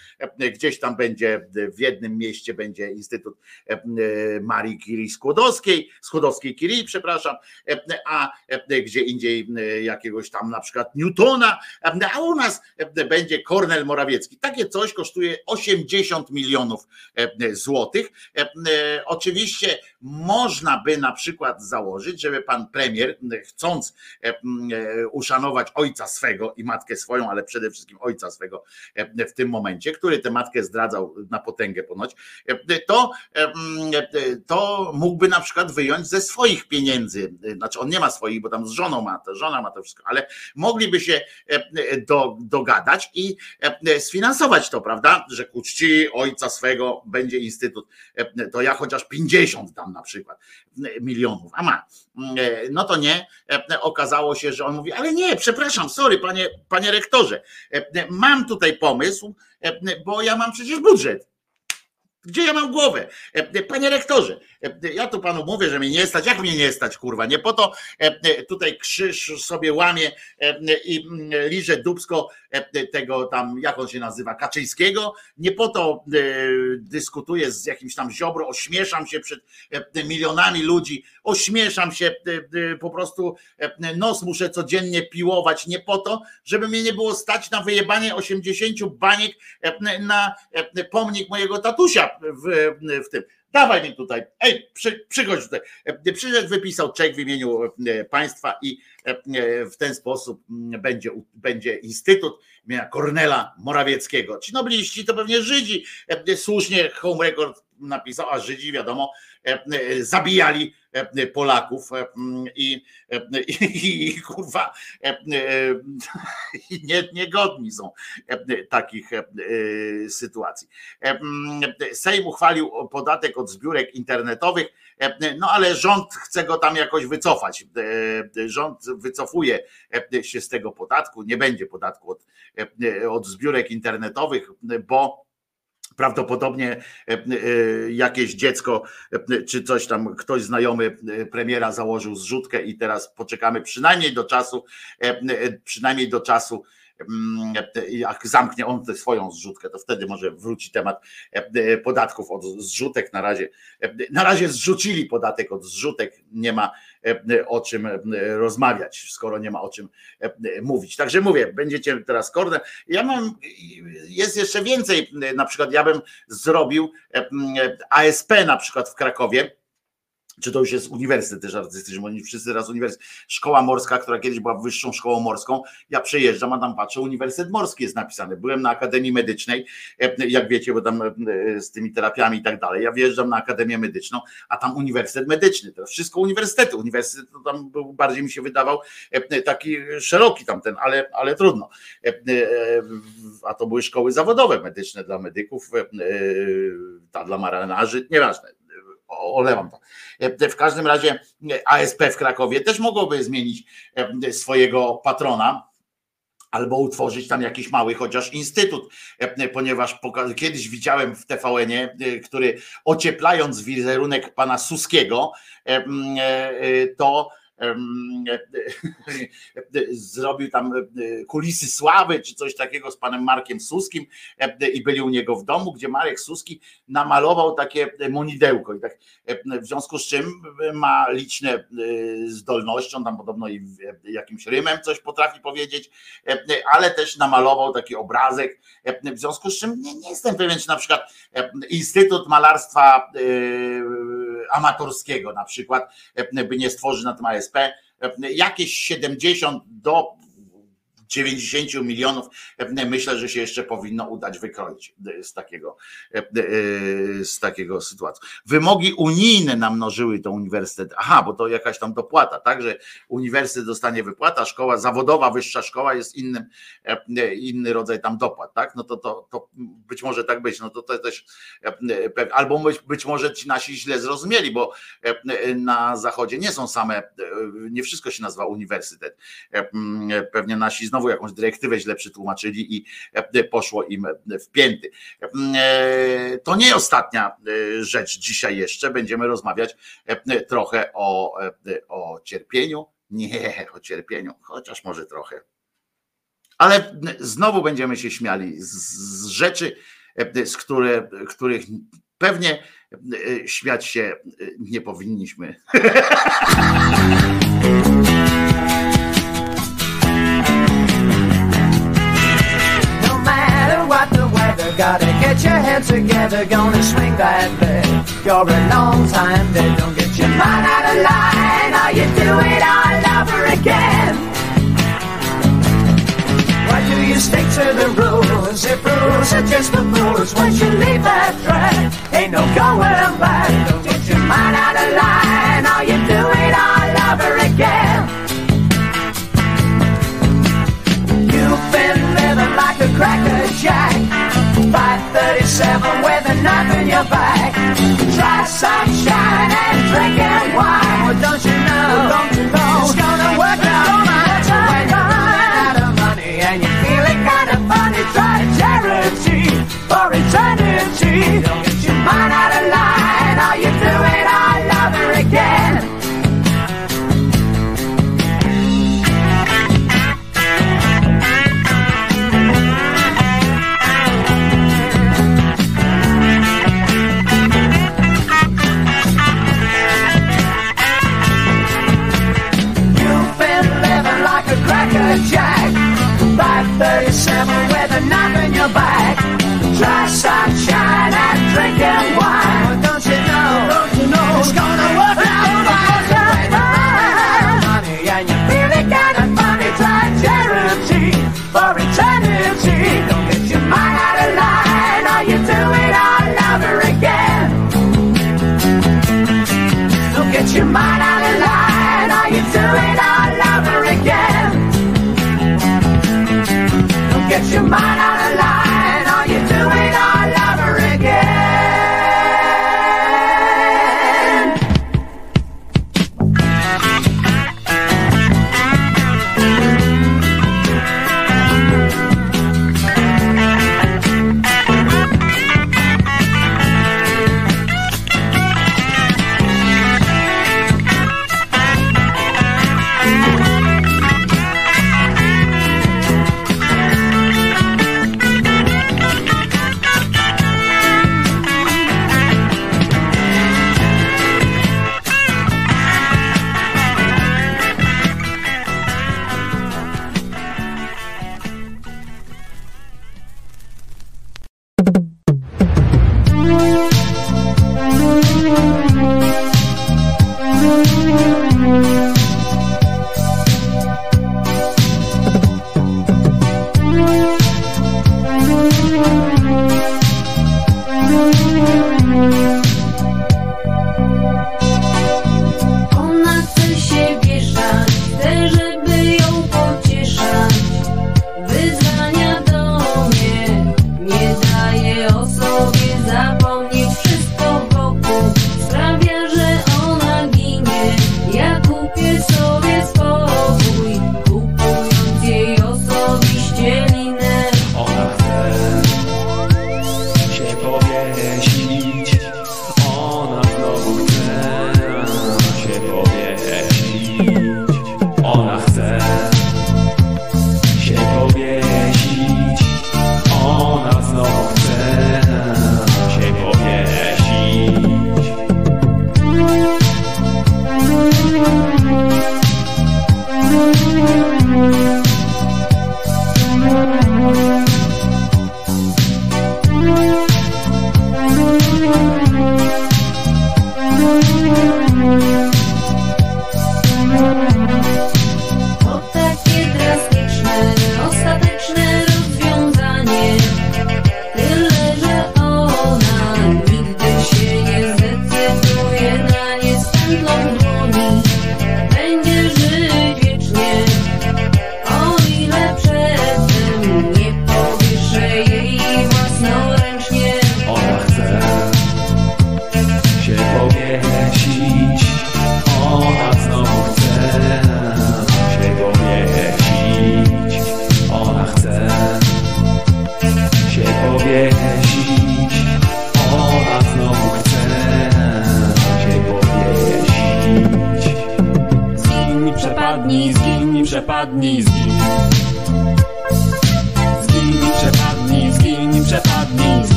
gdzieś tam będzie w jednym mieście będzie Instytut Marii Curie Skłodowskiej, Skłodowskiej Curie, przepraszam, a gdzie indziej jakiegoś tam na przykład Newtona, a u nas będzie Kornel Morawiecki. Takie coś kosztuje 80 milionów e, złotych. E, e, oczywiście można by na przykład założyć, żeby pan premier, chcąc uszanować ojca swego i matkę swoją, ale przede wszystkim ojca swego w tym momencie, który tę matkę zdradzał na potęgę ponoć, to, to mógłby na przykład wyjąć ze swoich pieniędzy. Znaczy on nie ma swoich, bo tam z żoną ma to, żona ma to wszystko, ale mogliby się do, dogadać i sfinansować finansować to, prawda? Że ku czci ojca swego będzie instytut, e, to ja chociaż 50 dam na przykład e, milionów, a ma. E, no to nie. Okazało się, że on mówi, ale nie, przepraszam, sorry, panie, panie rektorze, mam tutaj pomysł, bo ja mam przecież budżet Gdzie ja mam głowę? Panie rektorze, ja tu panu mówię, że mnie nie stać. Jak mnie nie stać, kurwa? Nie po to tutaj krzyż sobie łamie i liże dubsko tego tam, jak on się nazywa, Kaczyńskiego. Nie po to dyskutuję z jakimś tam ziobro, ośmieszam się przed milionami ludzi, ośmieszam się, po prostu nos muszę codziennie piłować. Nie po to, żeby mnie nie było stać na wyjebanie 80 baniek na pomnik mojego tatusia w, w tym. Dawaj mi tutaj, ej, przy, przychodź tutaj. Przyszedł, wypisał czek w imieniu e, państwa i e, w ten sposób mm, będzie, będzie Instytut imienia Kornela Morawieckiego. Ci nobliści to pewnie Żydzi. E, słusznie Home Record napisał, a Żydzi wiadomo zabijali Polaków i, i, i kurwa nie, niegodni są takich sytuacji. Sejm uchwalił podatek od zbiórek internetowych, no ale rząd chce go tam jakoś wycofać. Rząd wycofuje się z tego podatku, nie będzie podatku od, od zbiórek internetowych, bo Prawdopodobnie e, e, jakieś dziecko, e, czy coś tam, ktoś znajomy premiera założył zrzutkę i teraz poczekamy przynajmniej do czasu, przynajmniej do czasu, Mm, jak zamknie on swoją zrzutkę, to wtedy może wróci temat podatków od zrzutek. Na razie, na razie zrzucili podatek od zrzutek, nie ma o czym rozmawiać, skoro nie ma o czym mówić. Także mówię, będziecie teraz kordę. Ja mam, jest jeszcze więcej, na przykład ja bym zrobił ASP na przykład w Krakowie, czy to już jest uniwersytet też artystyczny, oni wszyscy raz uniwersytet. Szkoła morska, która kiedyś była wyższą szkołą morską, ja przejeżdżam, a tam patrzę, Uniwersytet Morski jest napisany. Byłem na Akademii Medycznej, e, jak wiecie, bo tam e, z tymi terapiami i tak dalej. Ja wjeżdżam na Akademię Medyczną, a tam Uniwersytet Medyczny. To wszystko uniwersytety. Uniwersytet to tam był, bardziej mi się wydawał e, taki szeroki tamten, ale, ale trudno. A to były szkoły zawodowe medyczne dla medyków, ta dla marynarzy, nieważne olewam to. E, w każdym razie e, ASP w Krakowie też mogłoby zmienić e, swojego patrona, albo utworzyć tam jakiś mały chociaż instytut, ponieważ kiedyś widziałem w TVN-ie, który ocieplając wizerunek pana Suskiego, to zrobił tam kulisy sławy, czy coś takiego z panem Markiem Suskim i byli u niego w domu, gdzie Marek Suski namalował takie monidełko. I tak w związku z czym ma liczne zdolności, on tam podobno i jakimś rymem coś potrafi powiedzieć, ale też namalował taki obrazek, w związku z czym nie, nie jestem pewien, czy na przykład Instytut Malarstwa amatorskiego na przykład by nie stworzyć na tym ASP jakieś 70 do 90 milionów myślę, że się jeszcze powinno udać wykroić z takiego, z takiego sytuacji. Wymogi unijne namnożyły to uniwersytet. Aha, bo to jakaś tam dopłata, tak, że uniwersytet dostanie wypłata, szkoła zawodowa, wyższa szkoła jest innym, inny rodzaj tam dopłat, tak, no to, to, to być może tak być, no to, to też albo być, być może ci nasi źle zrozumieli, bo na zachodzie nie są same, nie wszystko się nazywa uniwersytet. Pewnie nasi znowu znowu jakąś dyrektywę źle przetłumaczyli i e, poszło im w pięty. E, to nie ostatnia e, rzecz dzisiaj jeszcze. Będziemy rozmawiać trochę o, o cierpieniu. Nie o cierpieniu, chociaż może trochę. Ale znowu będziemy się śmiali z rzeczy, z które, których pewnie śmiać się nie powinniśmy. Gotta get your head together, gonna swing that bed. You're a long time dead, don't get your mind out of line, or you do it all over again. Why do you stick to the rules? If rules are just the rules, once you leave that track, ain't no going back. Don't get your mind out of line, 537 with a knife in your back. Try sunshine and drinking wine. Well, don't you know? Well, don't you know? It's gonna work out much when you run out of money and you're feeling kind of funny. Try charity for eternity. Don't get your mind przepadnij, a bag. Try sunshine and drinking wine. Well, don't you know? Don't you know? It's gonna work.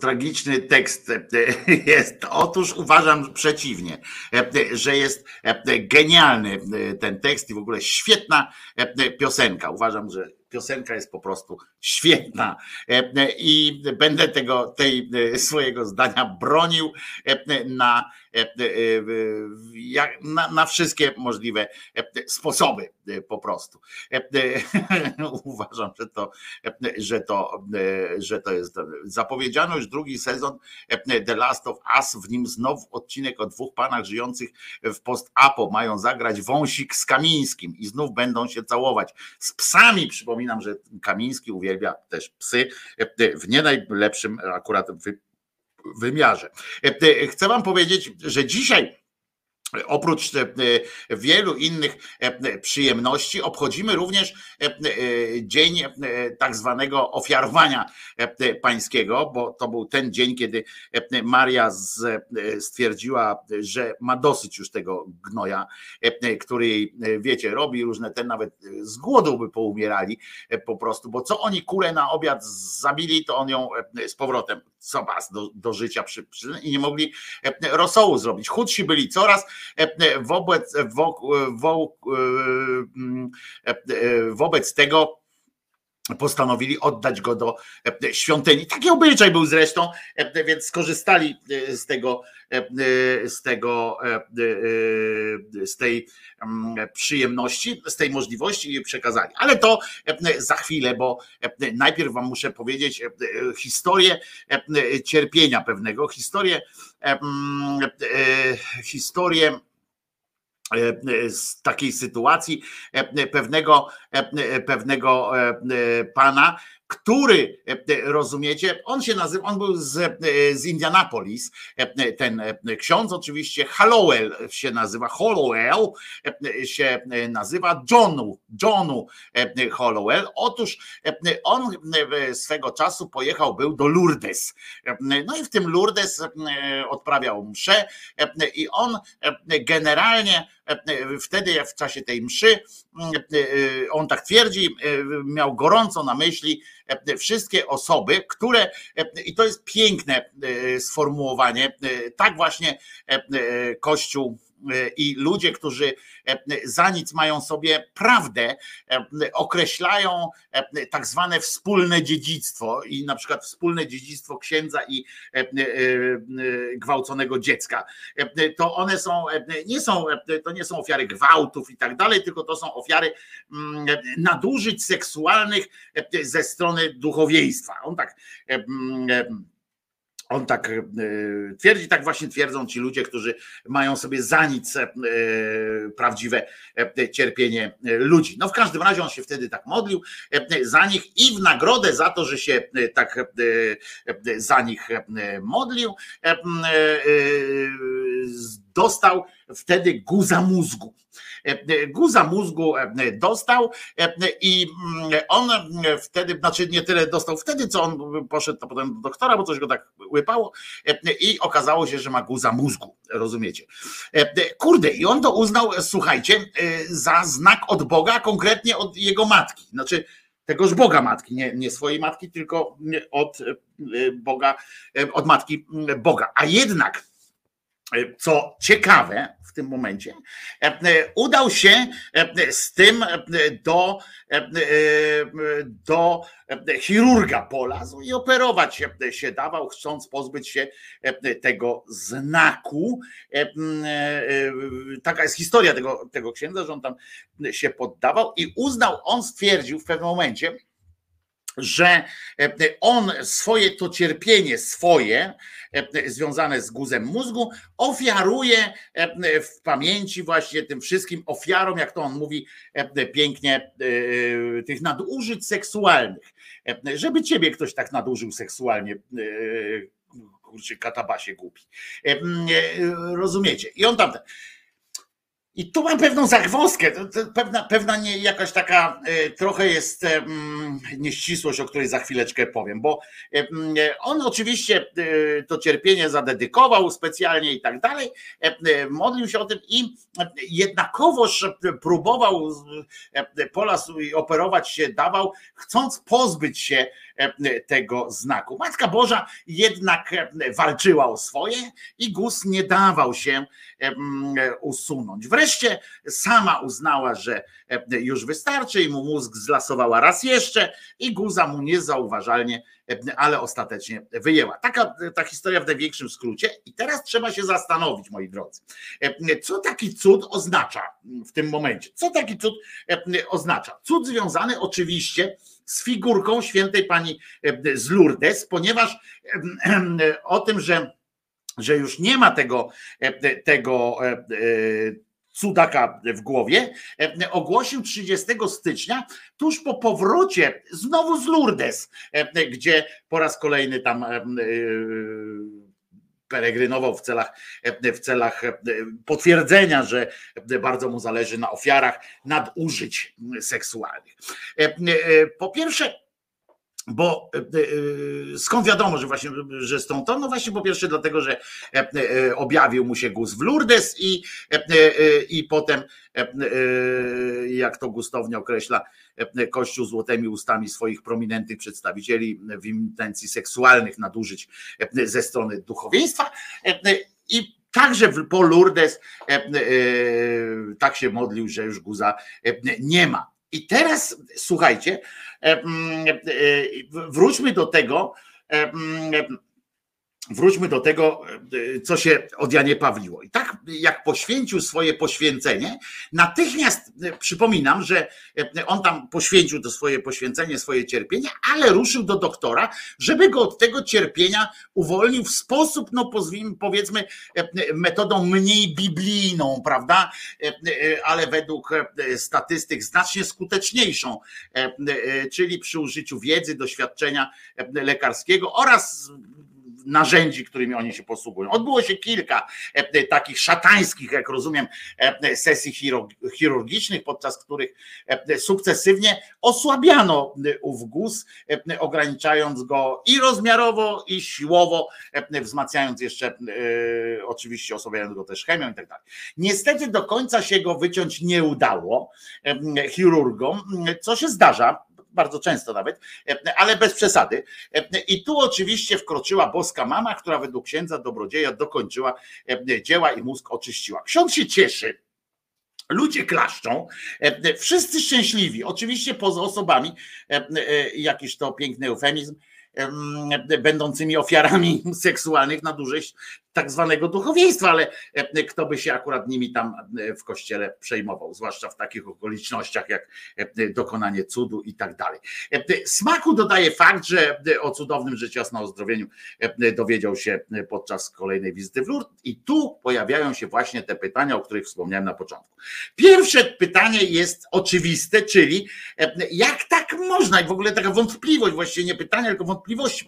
Tragiczny tekst e, jest. Otóż uważam przeciwnie, e, że jest e, genialny ten tekst i w ogóle świetna piosenka. Uważam, że piosenka jest po prostu świetna. I będę tego tej swojego zdania bronił na, na, na wszystkie możliwe sposoby po prostu. Uważam, że to, że to, że to jest zapowiedziano już drugi sezon The Last of Us, w nim znowu odcinek o dwóch panach żyjących w post-apo. Mają zagrać wąsik z Kamińskim i znów będą się całować z psami, przypominam, że Kamiński uwielbia też psy w nie najlepszym akurat wymiarze. Chcę wam powiedzieć, że dzisiaj Oprócz wielu innych przyjemności, obchodzimy również dzień tak zwanego ofiarowania pańskiego, bo to był ten dzień, kiedy Maria stwierdziła, że ma dosyć już tego gnoja, który wiecie, robi różne, ten nawet z głodu by poumierali po prostu, bo co oni kurę na obiad zabili, to on ją z powrotem co was do, do życia przy, przy, i nie mogli rosołu zrobić. Chudsi byli coraz wobec, wo, wo, wobec tego postanowili oddać go do świątyni. Taki obyczaj był zresztą, więc skorzystali z tego, z tego, z tej przyjemności, z tej możliwości i przekazali. Ale to za chwilę, bo najpierw wam muszę powiedzieć historię cierpienia pewnego, historię, historię z takiej sytuacji pewnego, pewnego pana, który, rozumiecie, on się nazywa, on był z, z Indianapolis, ten ksiądz oczywiście, Hallowell się nazywa, Hollowell się nazywa, Johnu, Johnu Hollowell. Otóż on swego czasu pojechał, był do Lourdes. No i w tym Lourdes odprawiał mszę i on generalnie wtedy w czasie tej mszy, on tak twierdzi, miał gorąco na myśli wszystkie osoby, które, i to jest piękne sformułowanie, tak właśnie Kościół i ludzie, którzy za nic mają sobie prawdę, określają tak zwane wspólne dziedzictwo i na przykład wspólne dziedzictwo księdza i gwałconego dziecka. To one są, nie są, to nie są ofiary gwałtów i tak dalej, tylko to są ofiary mm, nadużyć seksualnych ze strony duchowieństwa. On tak on tak e, twierdzi, tak właśnie twierdzą ci ludzie, którzy mają sobie za nic e, prawdziwe e, cierpienie ludzi. No w każdym razie on się wtedy tak modlił za nich i w nagrodę za to, że się tak za nich modlił, dostał wtedy guza mózgu. Guza mózgu dostał i on wtedy, znaczy nie tyle dostał wtedy, co on poszedł to potem do doktora, bo coś go tak łypało i okazało się, że ma guza mózgu, rozumiecie? Kurde, i on to uznał, słuchajcie, za znak od Boga, konkretnie od jego matki. Znaczy, tegoż Boga matki, nie, nie swojej matki, tylko od Boga, od matki Boga. A jednak co ciekawe w tym momencie, udał się z tym do, do chirurga polazł i operować się dawał, chcąc pozbyć się tego znaku. Taka jest historia tego, tego księdza, że on tam się poddawał i uznał, on stwierdził w pewnym momencie, że on swoje to cierpienie swoje E, związane z guzem mózgu, ofiaruje e, w pamięci właśnie tym wszystkim ofiarom, jak to on mówi e, pięknie, tych nadużyć seksualnych. Żeby ciebie ktoś tak nadużył seksualnie, kurczę, katabasie głupi. Rozumiecie? I on tam i tu mam pewną zagwozdkę, pewna, pewna nie, jakaś taka e, trochę jest e, mm, nieścisłość, o której za chwileczkę powiem, bo e, mm, on oczywiście to cierpienie zadedykował specjalnie i tak dalej, modlił się o tym i jednakowoż próbował po operować się dawał, chcąc pozbyć się tego znaku. Matka Boża jednak walczyła o swoje i Gus nie dawał się usunąć. Wreszcie sama uznała, że już wystarczy i mu mózg zlasowała raz jeszcze i Guza mu niezauważalnie, ale ostatecznie wyjęła. Taka ta historia w największym skrócie i teraz trzeba się zastanowić, moi drodzy, co taki cud oznacza w tym momencie? Co taki cud oznacza? Cud związany oczywiście z figurką świętej pani e, z Lourdes, ponieważ e, o tym, że, że już nie ma tego, e, tego cudaka w głowie, ogłosił 30 stycznia, tuż po powrocie znowu z Lourdes, gdzie po raz kolejny tam peregrynował w celach, w celach potwierdzenia, że bardzo mu zależy na ofiarach nadużyć seksualnych. Po pierwsze, bo skąd wiadomo, że właśnie, że stąd? No właśnie po pierwsze dlatego, że objawił mu się guz w Lourdes i, i potem, jak to gustownie określa, Kościół złotymi ustami swoich prominentnych przedstawicieli w intencji seksualnych nadużyć ze strony duchowieństwa. I Także po Lourdes tak się modlił, że już guza nie ma. I teraz słuchajcie, wróćmy do tego, wróćmy do tego, e, co się od Janie Pawliło. I tak jak poświęcił swoje poświęcenie, natychmiast e, przypominam, że e, on tam poświęcił to swoje poświęcenie, swoje cierpienie, ale ruszył do doktora, żeby go od tego cierpienia uwolnił w sposób, no powiedzmy, metodą mniej biblijną, prawda? Ale według statystyk znacznie skuteczniejszą, czyli przy użyciu wiedzy, doświadczenia lekarskiego oraz narzędzi, którymi oni się posługują. Odbyło się kilka e, e, takich szatańskich, jak rozumiem, e, sesji chirurgicznych, podczas których sukcesywnie osłabiano ów guz, ograniczając go i rozmiarowo, i siłowo, wzmacniając jeszcze, oczywiście osłabiając go też chemią i tak dalej. Niestety do końca się go wyciąć nie udało chirurgom, co się zdarza bardzo często nawet, ale bez przesady. I tu oczywiście wkroczyła boska mama, która według księdza dobrodzieja dokończyła dzieła i mózg oczyściła. Ksiądz się cieszy, Ludzie klaszczą, wszyscy szczęśliwi, oczywiście poza osobami, jakiś to piękny eufemizm, będącymi ofiarami seksualnych nadużyć tak zwanego duchowieństwa, ale e, kto by się akurat nimi tam e, w kościele przejmował, zwłaszcza w takich okolicznościach jak e, dokonanie cudu i tak dalej. Smaku dodaje fakt, że o cudownym życiu na ozdrowieniu dowiedział się podczas kolejnej wizyty w Lourdes i tu pojawiają się właśnie te pytania, o których wspomniałem na początku. Pierwsze pytanie jest oczywiste, czyli jak tak można i w ogóle taka wątpliwość, właściwie nie pytanie, tylko wątpliwości.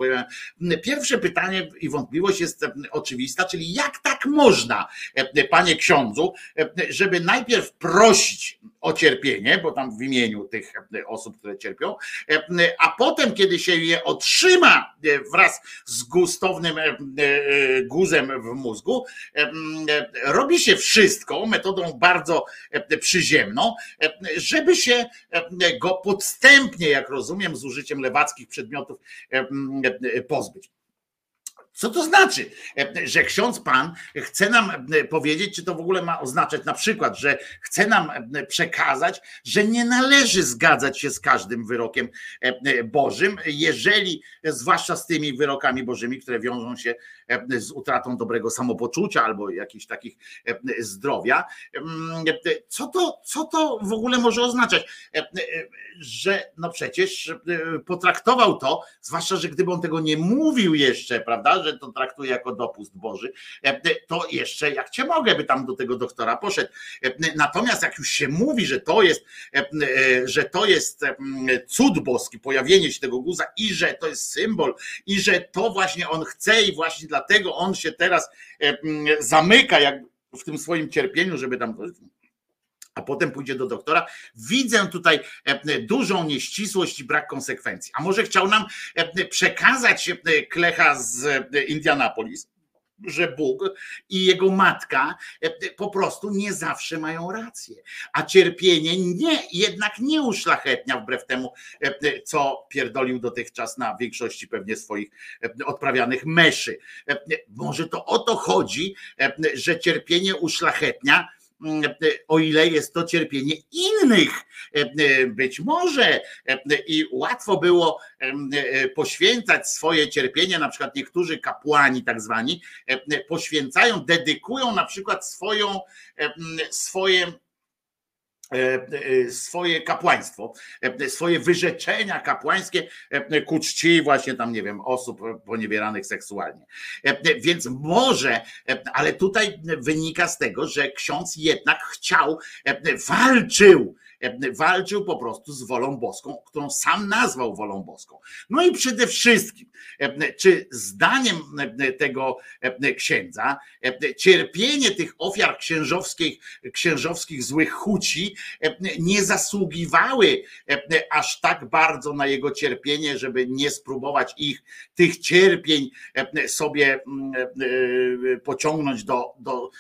Pierwsze pytanie i wątpliwość jest oczywista, czyli jak tak można, e, panie ksiądzu, e, żeby najpierw prosić o cierpienie, bo tam w imieniu tych e, osób, które cierpią, a potem, kiedy się je otrzyma wraz z gustownym guzem w mózgu, robi się wszystko metodą bardzo przyziemną, żeby się go podstępnie, jak rozumiem, z użyciem lewackich przedmiotów pozbyć. Co to znaczy, że ksiądz pan chce nam powiedzieć, czy to w ogóle ma oznaczać na przykład, że chce nam przekazać, że nie należy zgadzać się z każdym wyrokiem Bożym, jeżeli, zwłaszcza z tymi wyrokami Bożymi, które wiążą się z utratą dobrego samopoczucia albo jakichś takich zdrowia. Co to, co to w ogóle może oznaczać? Że no przecież potraktował to, zwłaszcza, że gdyby on tego nie mówił jeszcze, prawda, że to traktuje jako dopust Boży, to jeszcze jak cię mogę, by tam do tego doktora poszedł. Natomiast jak już się mówi, że to jest, że to jest cud boski, pojawienie się tego guza i że to jest symbol i że to właśnie on chce i właśnie dlatego on się teraz zamyka jak w tym swoim cierpieniu, żeby tam a potem pójdzie do doktora. Widzę tutaj dużą nieścisłość i brak konsekwencji. A może chciał nam przekazać Klecha z Indianapolis, że Bóg i jego matka po prostu nie zawsze mają rację, a cierpienie nie, jednak nie uszlachetnia wbrew temu, co pierdolił dotychczas na większości pewnie swoich odprawianych meszy. Może to o to chodzi, że cierpienie uszlachetnia, o ile jest to cierpienie innych. Być może i łatwo było poświęcać swoje cierpienie, na przykład niektórzy kapłani, tak zwani, poświęcają, dedykują na przykład swoją, swoje E, e, swoje kapłaństwo, e, swoje wyrzeczenia kapłańskie ku czci właśnie tam, nie wiem, osób poniewieranych seksualnie. Więc może, ale tutaj wynika z tego, że ksiądz jednak chciał, walczył walczył po prostu z wolą boską, którą sam nazwał wolą boską. No i przede wszystkim, czy zdaniem tego księdza, cierpienie tych ofiar księżowskich, księżowskich złych huci nie zasługiwały aż tak bardzo na jego cierpienie, żeby nie spróbować ich, tych cierpień sobie pociągnąć do, do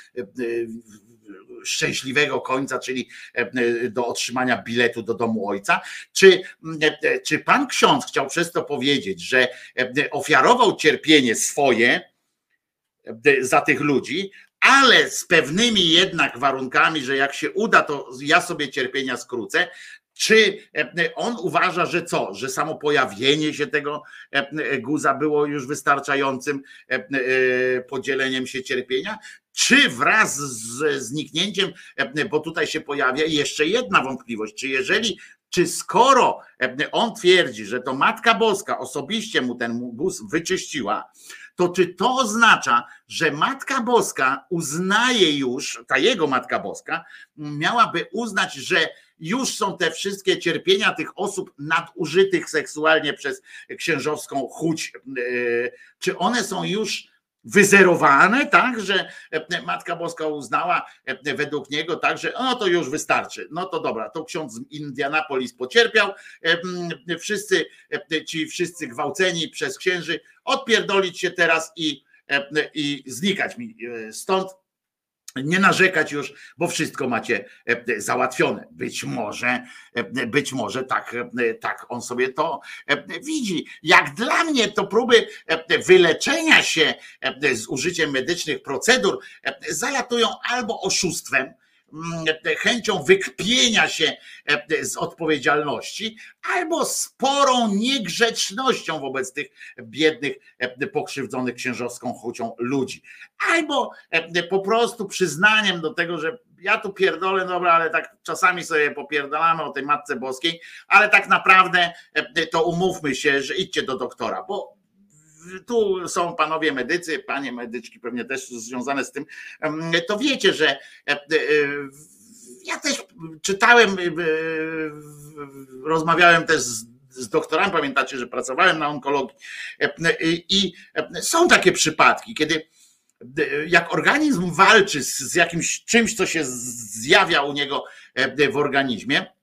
szczęśliwego końca, czyli e, e, do otrzymania biletu do domu ojca. Czy, e, czy pan ksiądz chciał przez to powiedzieć, że ofiarował cierpienie swoje za tych ludzi, ale z pewnymi jednak warunkami, że jak się uda, to ja sobie cierpienia skrócę, czy on uważa, że co, że samo pojawienie się tego guza było już wystarczającym podzieleniem się cierpienia? Czy wraz z zniknięciem, bo tutaj się pojawia jeszcze jedna wątpliwość, czy jeżeli czy skoro on twierdzi, że to Matka Boska osobiście mu ten guz wyczyściła, to czy to oznacza, że Matka Boska uznaje już, ta jego Matka Boska, miałaby uznać, że już są te wszystkie cierpienia tych osób nadużytych seksualnie przez księżowską chuć, e, czy one są już wyzerowane, tak, że e, Matka Boska uznała e, według niego tak, że no to już wystarczy. No to dobra, to ksiądz z Indianapolis pocierpiał. Wszyscy ci wszyscy gwałceni przez księży odpierdolić się teraz i, i znikać mi stąd nie narzekać już, bo wszystko macie e, załatwione. Być może, e, być może tak, e, tak on sobie to widzi. Jak dla mnie to próby wyleczenia się z użyciem medycznych procedur zalatują albo oszustwem, chęcią wykpienia się e, z odpowiedzialności, albo sporą niegrzecznością wobec tych biednych, e, pokrzywdzonych księżowską chucią ludzi, albo e, po prostu przyznaniem do tego, że ja tu pierdolę, dobra, ale tak czasami sobie popierdolamy o tej Matce Boskiej, ale tak naprawdę to umówmy się, że idźcie do doktora, bo tu są panowie medycy, panie medyczki pewnie też związane z tym, to wiecie, że e, e, ja też czytałem, e, rozmawiałem też z, z doktorami, pamiętacie, że pracowałem na onkologii. I są takie przypadki, kiedy jak organizm walczy z, z jakimś czymś, co się zjawia u niego w organizmie,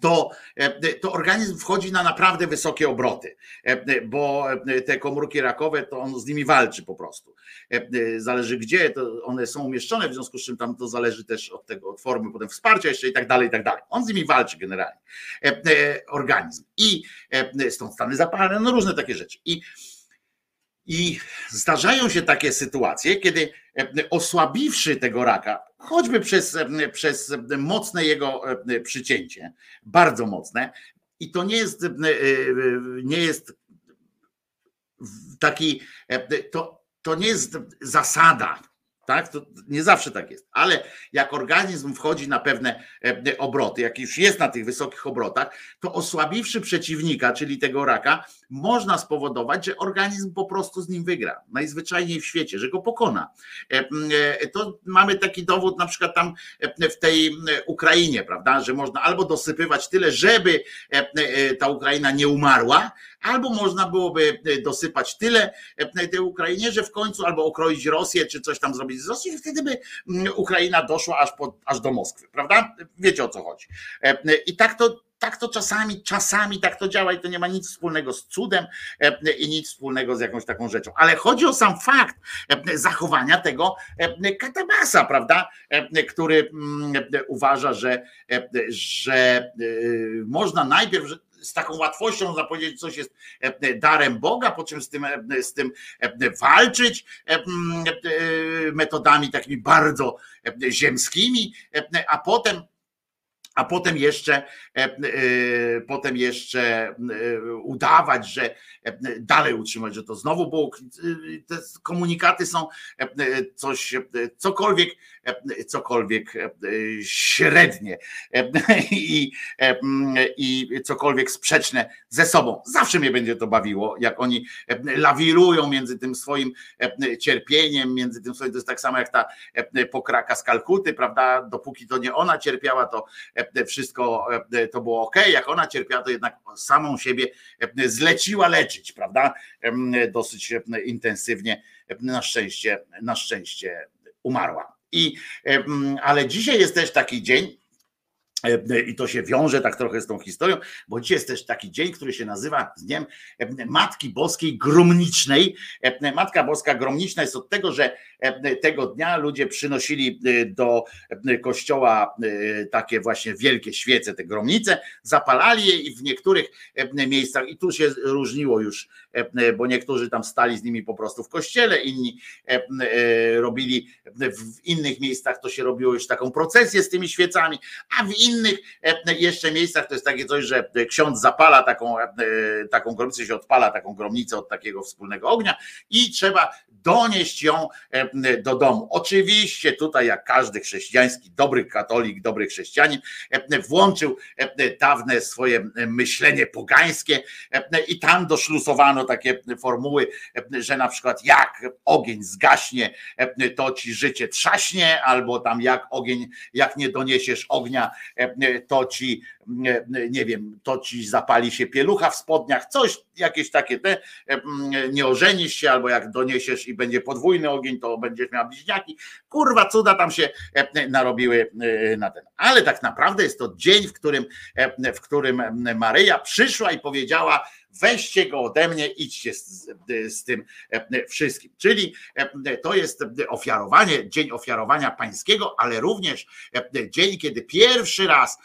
to, e, to organizm wchodzi na naprawdę wysokie obroty, e, bo e, te komórki rakowe, to on z nimi walczy po prostu. Zależy gdzie, to one są umieszczone, w związku z czym tam to zależy też od tego, od formy potem wsparcia jeszcze i tak dalej, i tak dalej. On z nimi walczy generalnie, organizm. I stąd stany zapalne, no różne takie rzeczy. I i zdarzają się takie sytuacje, kiedy osłabiwszy tego raka, choćby przez, przez mocne jego przycięcie, bardzo mocne, i to nie jest, nie jest taki, to, to nie jest zasada, tak? To nie zawsze tak jest, ale jak organizm wchodzi na pewne e, obroty, jak już jest na tych wysokich obrotach, to osłabiwszy przeciwnika, czyli tego raka, można spowodować, że organizm po prostu z nim wygra. Najzwyczajniej w świecie, że go pokona. E, e, to mamy taki dowód na przykład tam w tej Ukrainie, prawda, że można albo dosypywać tyle, żeby ta Ukraina nie umarła, albo można byłoby dosypać tyle tej Ukrainie, że w końcu albo okroić Rosję, czy coś tam zrobić z Rosji, wtedy by mm, Ukraina doszła aż, po, aż do Moskwy, prawda? Wiecie o co chodzi. I tak to tak to czasami, czasami tak to działa i to nie ma nic wspólnego z cudem i nic wspólnego z jakąś taką rzeczą. Ale chodzi o sam fakt zachowania tego katabasa, prawda? Który mm, uważa, że, że można najpierw, z taką łatwością można powiedzieć, coś jest e, darem Boga, po czym z tym, e, z tym e, walczyć metodami takimi bardzo ziemskimi, a potem a potem jeszcze, potem jeszcze udawać, że dalej utrzymać, że to znowu było. Te komunikaty są coś, cokolwiek, cokolwiek średnie i, i cokolwiek sprzeczne ze sobą. Zawsze mnie będzie to bawiło, jak oni lawirują między tym swoim cierpieniem, między tym swoim, to jest tak samo jak ta pokraka z Kalkuty, prawda? Dopóki to nie ona cierpiała, to wszystko to było ok. Jak ona cierpiała, to jednak samą siebie zleciła leczyć, prawda? Dosyć intensywnie. Na szczęście, na szczęście umarła. I, ale dzisiaj jest też taki dzień, i to się wiąże tak trochę z tą historią, bo dzisiaj jest też taki dzień, który się nazywa Dniem Matki Boskiej Gromnicznej. Matka Boska Gromniczna jest od tego, że tego dnia ludzie przynosili do kościoła takie właśnie wielkie świece, te gromnice, zapalali je i w niektórych miejscach, i tu się różniło już, bo niektórzy tam stali z nimi po prostu w kościele, inni robili w innych miejscach, to się robiło już taką procesję z tymi świecami, a w innych innych jeszcze miejscach to jest takie coś, że ksiądz zapala taką, taką gromnicę, się odpala taką gromnicę od takiego wspólnego ognia i trzeba donieść ją do domu. Oczywiście tutaj jak każdy chrześcijański, dobry katolik, dobry chrześcijanin włączył dawne swoje myślenie pogańskie i tam doszlusowano takie formuły, że na przykład jak ogień zgaśnie, to ci życie trzaśnie, albo tam jak ogień, jak nie doniesiesz ognia, to ci, nie wiem, to ci zapali się pielucha w spodniach, coś, jakieś takie te, nie ożenisz się, albo jak doniesiesz i będzie podwójny ogień, to będziesz miał bliźniaki. Kurwa, cuda tam się narobiły na ten. Ale tak naprawdę jest to dzień, w którym, w którym Maryja przyszła i powiedziała weźcie go ode mnie, idźcie z, z tym wszystkim. Czyli to jest ofiarowanie, dzień ofiarowania pańskiego, ale również dzień, kiedy pierwszy raz,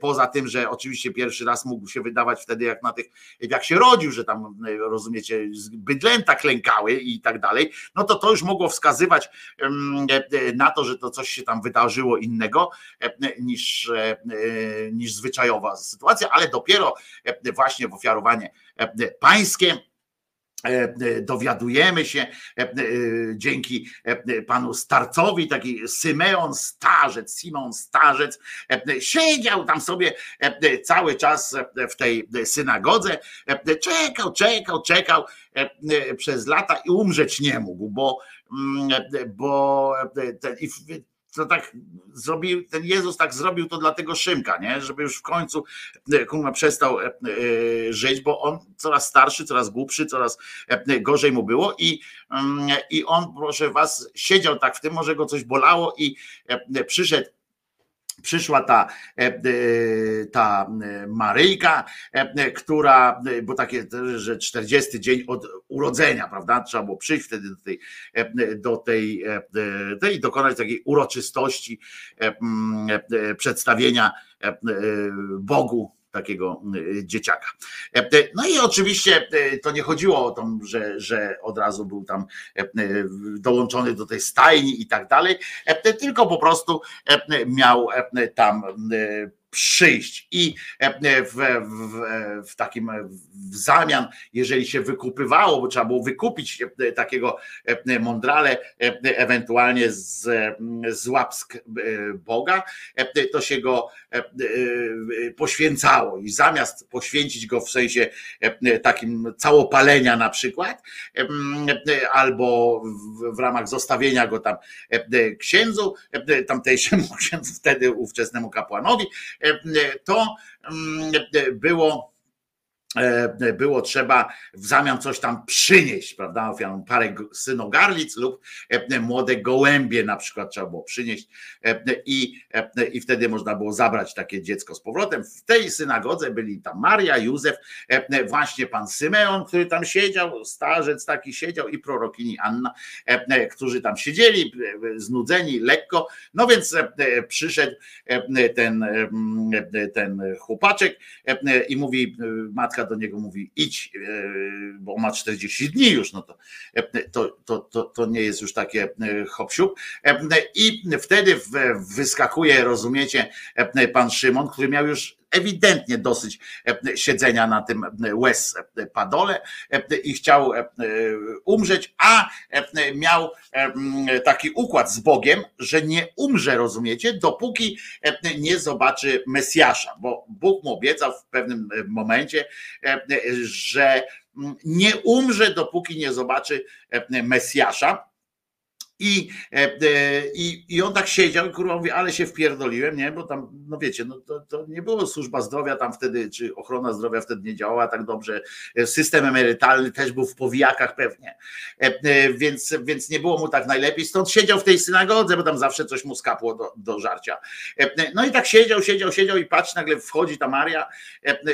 poza tym, że oczywiście pierwszy raz mógł się wydawać wtedy, jak na tych, jak się rodził, że tam rozumiecie, bydlęta klękały i tak dalej, no to to już mogło wskazywać na to, że to coś się tam wydarzyło innego niż, niż zwyczajowa sytuacja, ale dopiero właśnie w ofiarowanie pańskie dowiadujemy się dzięki panu Starcowi, taki Symeon Starzec, Simon Starzec, siedział tam sobie cały czas w tej synagodze, czekał, czekał, czekał przez lata i umrzeć nie mógł, bo, bo ten, to tak zrobił, ten Jezus tak zrobił to dla tego Szymka, nie? żeby już w końcu e, kurwa przestał e, e, żyć, bo on coraz starszy, coraz głupszy, coraz gorzej mu było i, mm, i on, proszę was, siedział tak w tym, może go coś bolało i przyszedł przyszła ta, ta Maryjka, która, bo takie, że 40 dzień od urodzenia, prawda? Trzeba było przyjść wtedy do tej, do tej, tej dokonać takiej uroczystości przedstawienia Bogu takiego y, dzieciaka. E, e, no i oczywiście e, to nie chodziło o to, że, że od razu był tam dołączony do tej stajni i tak dalej, tylko po prostu miał tam przyjść. I w, w, w, takim w zamian, jeżeli się wykupywało, bo trzeba było wykupić takiego mądrale ewentualnie z, z łapsk Boga, to się go poświęcało. I zamiast poświęcić go w sensie takim całopalenia na przykład, albo w, w ramach zostawienia go tam księdzu, tamtejszemu księdzu, wtedy ówczesnemu kapłanowi, to było E, było trzeba w zamian coś tam przynieść, prawda, parę synogarlic lub e, młode gołębie na przykład trzeba było przynieść. E, i, i wtedy można było zabrać takie dziecko z powrotem. W tej synagodze byli tam Maria, Józef, właśnie pan Symeon, który tam siedział, starzec taki siedział i prorokini Anna, którzy tam siedzieli, znudzeni lekko, no więc przyszedł ten, ten chłopaczek i mówi matka do niego mówi idź, e, bo ma 40 dni już, no to, e, to, to, to, to nie jest już takie e, hop I wtedy wyskakuje, rozumiecie, pan Szymon, który miał już ewidentnie dosyć siedzenia na tym łez padole i chciał umrzeć, a miał taki układ z Bogiem, że nie umrze, rozumiecie, dopóki nie zobaczy Mesjasza, bo Bóg mu obiecał w pewnym momencie, że nie umrze, dopóki nie zobaczy Mesjasza. I, e, e, i, I on tak siedział kurwa mówi, ale się wpierdoliłem, nie? Bo tam, no wiecie, no to, to nie było służba zdrowia tam wtedy, czy ochrona zdrowia wtedy nie działała tak dobrze. System emerytalny też był w powijakach pewnie. E, więc, więc nie było mu tak najlepiej. Stąd siedział w tej synagodze, bo tam zawsze coś mu skapło do, do żarcia. No i tak siedział, siedział, siedział i patrz, nagle wchodzi ta Maria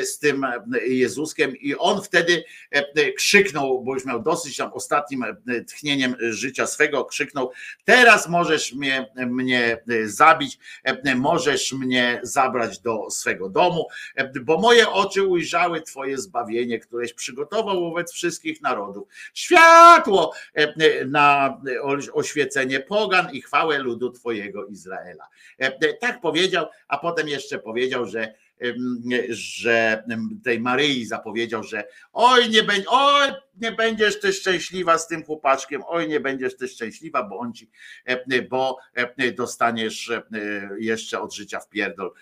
z tym Jezuskiem i on wtedy krzyknął, bo już miał dosyć tam ostatnim tchnieniem życia swego, krzyknął krzyknął: Teraz możesz mnie, mnie e, zabić, e, możesz mnie zabrać do swego domu, e, bo moje oczy ujrzały Twoje zbawienie, któreś przygotował wobec wszystkich narodów. Światło na oświecenie pogan i chwałę ludu Twojego Izraela. Tak powiedział, a potem jeszcze powiedział, że że tej Maryi zapowiedział, że oj nie, będzie, oj, nie będziesz ty szczęśliwa z tym chłopaczkiem, oj nie będziesz ty szczęśliwa, bo on ci, bo dostaniesz jeszcze od życia w pierdol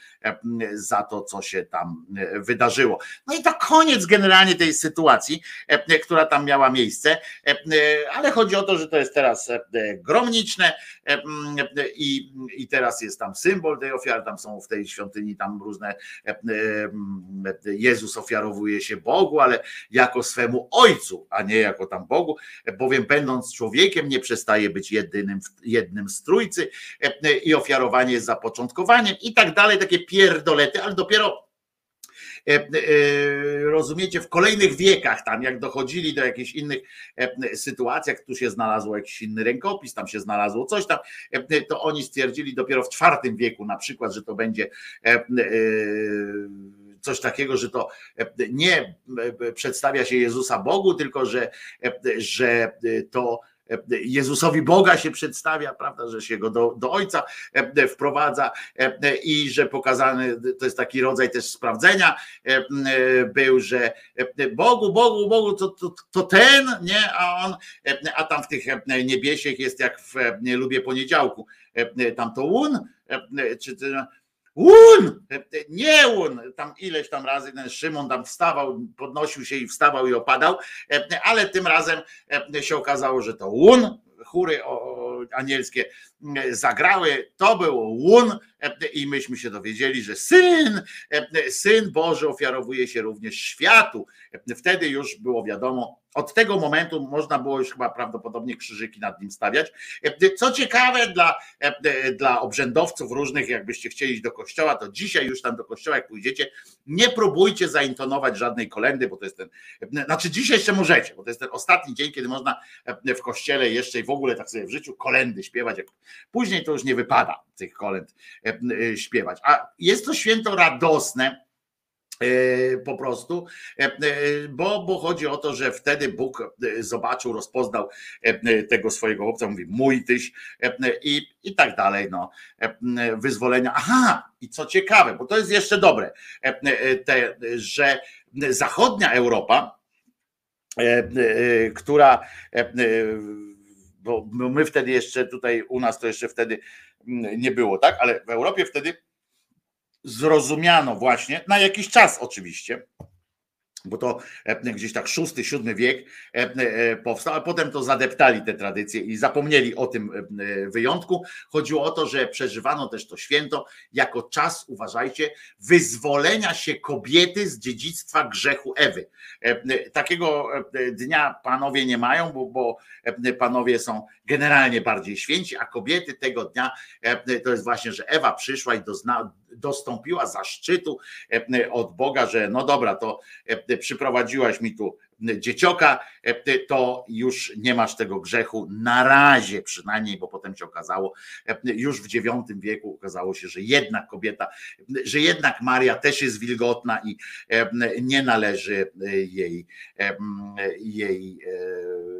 za to, co się tam wydarzyło. No i to koniec generalnie tej sytuacji, która tam miała miejsce, ale chodzi o to, że to jest teraz gromniczne i, i teraz jest tam symbol tej ofiary, tam są w tej świątyni tam różne Jezus ofiarowuje się Bogu, ale jako swemu Ojcu, a nie jako tam Bogu, bowiem będąc człowiekiem nie przestaje być jedynym, jednym z trójcy i ofiarowanie jest zapoczątkowaniem i tak dalej, takie pierdolety, ale dopiero rozumiecie, w kolejnych wiekach, tam jak dochodzili do jakichś innych sytuacji, jak tu się znalazło jakiś inny rękopis, tam się znalazło coś tam, to oni stwierdzili dopiero w IV wieku na przykład, że to będzie coś takiego, że to nie przedstawia się Jezusa Bogu, tylko że, że to Jezusowi Boga się przedstawia, prawda, że się go do, do Ojca e, wprowadza e, i że pokazany, to jest taki rodzaj też sprawdzenia e, był, że Bogu, Bogu, Bogu, to, to, to ten, nie, a on, a tam w tych niebiesiech jest jak w nie lubię poniedziałku, tam to un, czy Un! Nie un! Tam ileś tam razy ten Szymon tam wstawał, podnosił się i wstawał i opadał, ale tym razem się okazało, że to un, chóry anielskie zagrały, to było łun i myśmy się dowiedzieli, że syn, syn Boży ofiarowuje się również światu. Wtedy już było wiadomo, od tego momentu można było już chyba prawdopodobnie krzyżyki nad nim stawiać. Co ciekawe dla, dla obrzędowców różnych, jakbyście chcieli iść do kościoła, to dzisiaj już tam do kościoła, jak pójdziecie, nie próbujcie zaintonować żadnej kolendy, bo to jest ten, znaczy dzisiaj jeszcze możecie, bo to jest ten ostatni dzień, kiedy można w kościele jeszcze i w ogóle tak sobie w życiu kolendy śpiewać. Później to już nie wypada tych kolęd śpiewać. A jest to święto radosne, E, po prostu, e, e, bo, bo chodzi o to, że wtedy Bóg zobaczył, rozpoznał tego swojego chłopca, mówi mój tyś i, i tak dalej, no, wyzwolenia. Aha, i co ciekawe, bo to jest jeszcze dobre, te, że zachodnia Europa, która, bo my wtedy jeszcze tutaj u nas to jeszcze wtedy nie było, tak, ale w Europie wtedy zrozumiano właśnie, na jakiś czas oczywiście, bo to e, gdzieś tak szósty, siódmy wiek e, e, powstał, a potem to zadeptali te tradycje i zapomnieli o tym wyjątku. Chodziło o to, że przeżywano też to święto jako czas, uważajcie, wyzwolenia się kobiety z dziedzictwa grzechu Ewy. Takiego dnia panowie nie mają, bo, panowie są generalnie bardziej święci, a kobiety tego dnia to jest właśnie, że Ewa przyszła i dostąpiła zaszczytu od Boga, że no dobra, to przyprowadziłaś mi tu dziecioka, to już nie masz tego grzechu na razie przynajmniej, bo potem się okazało, już w IX wieku okazało się, że jednak kobieta, że jednak Maria też jest wilgotna i nie należy jej, jej e,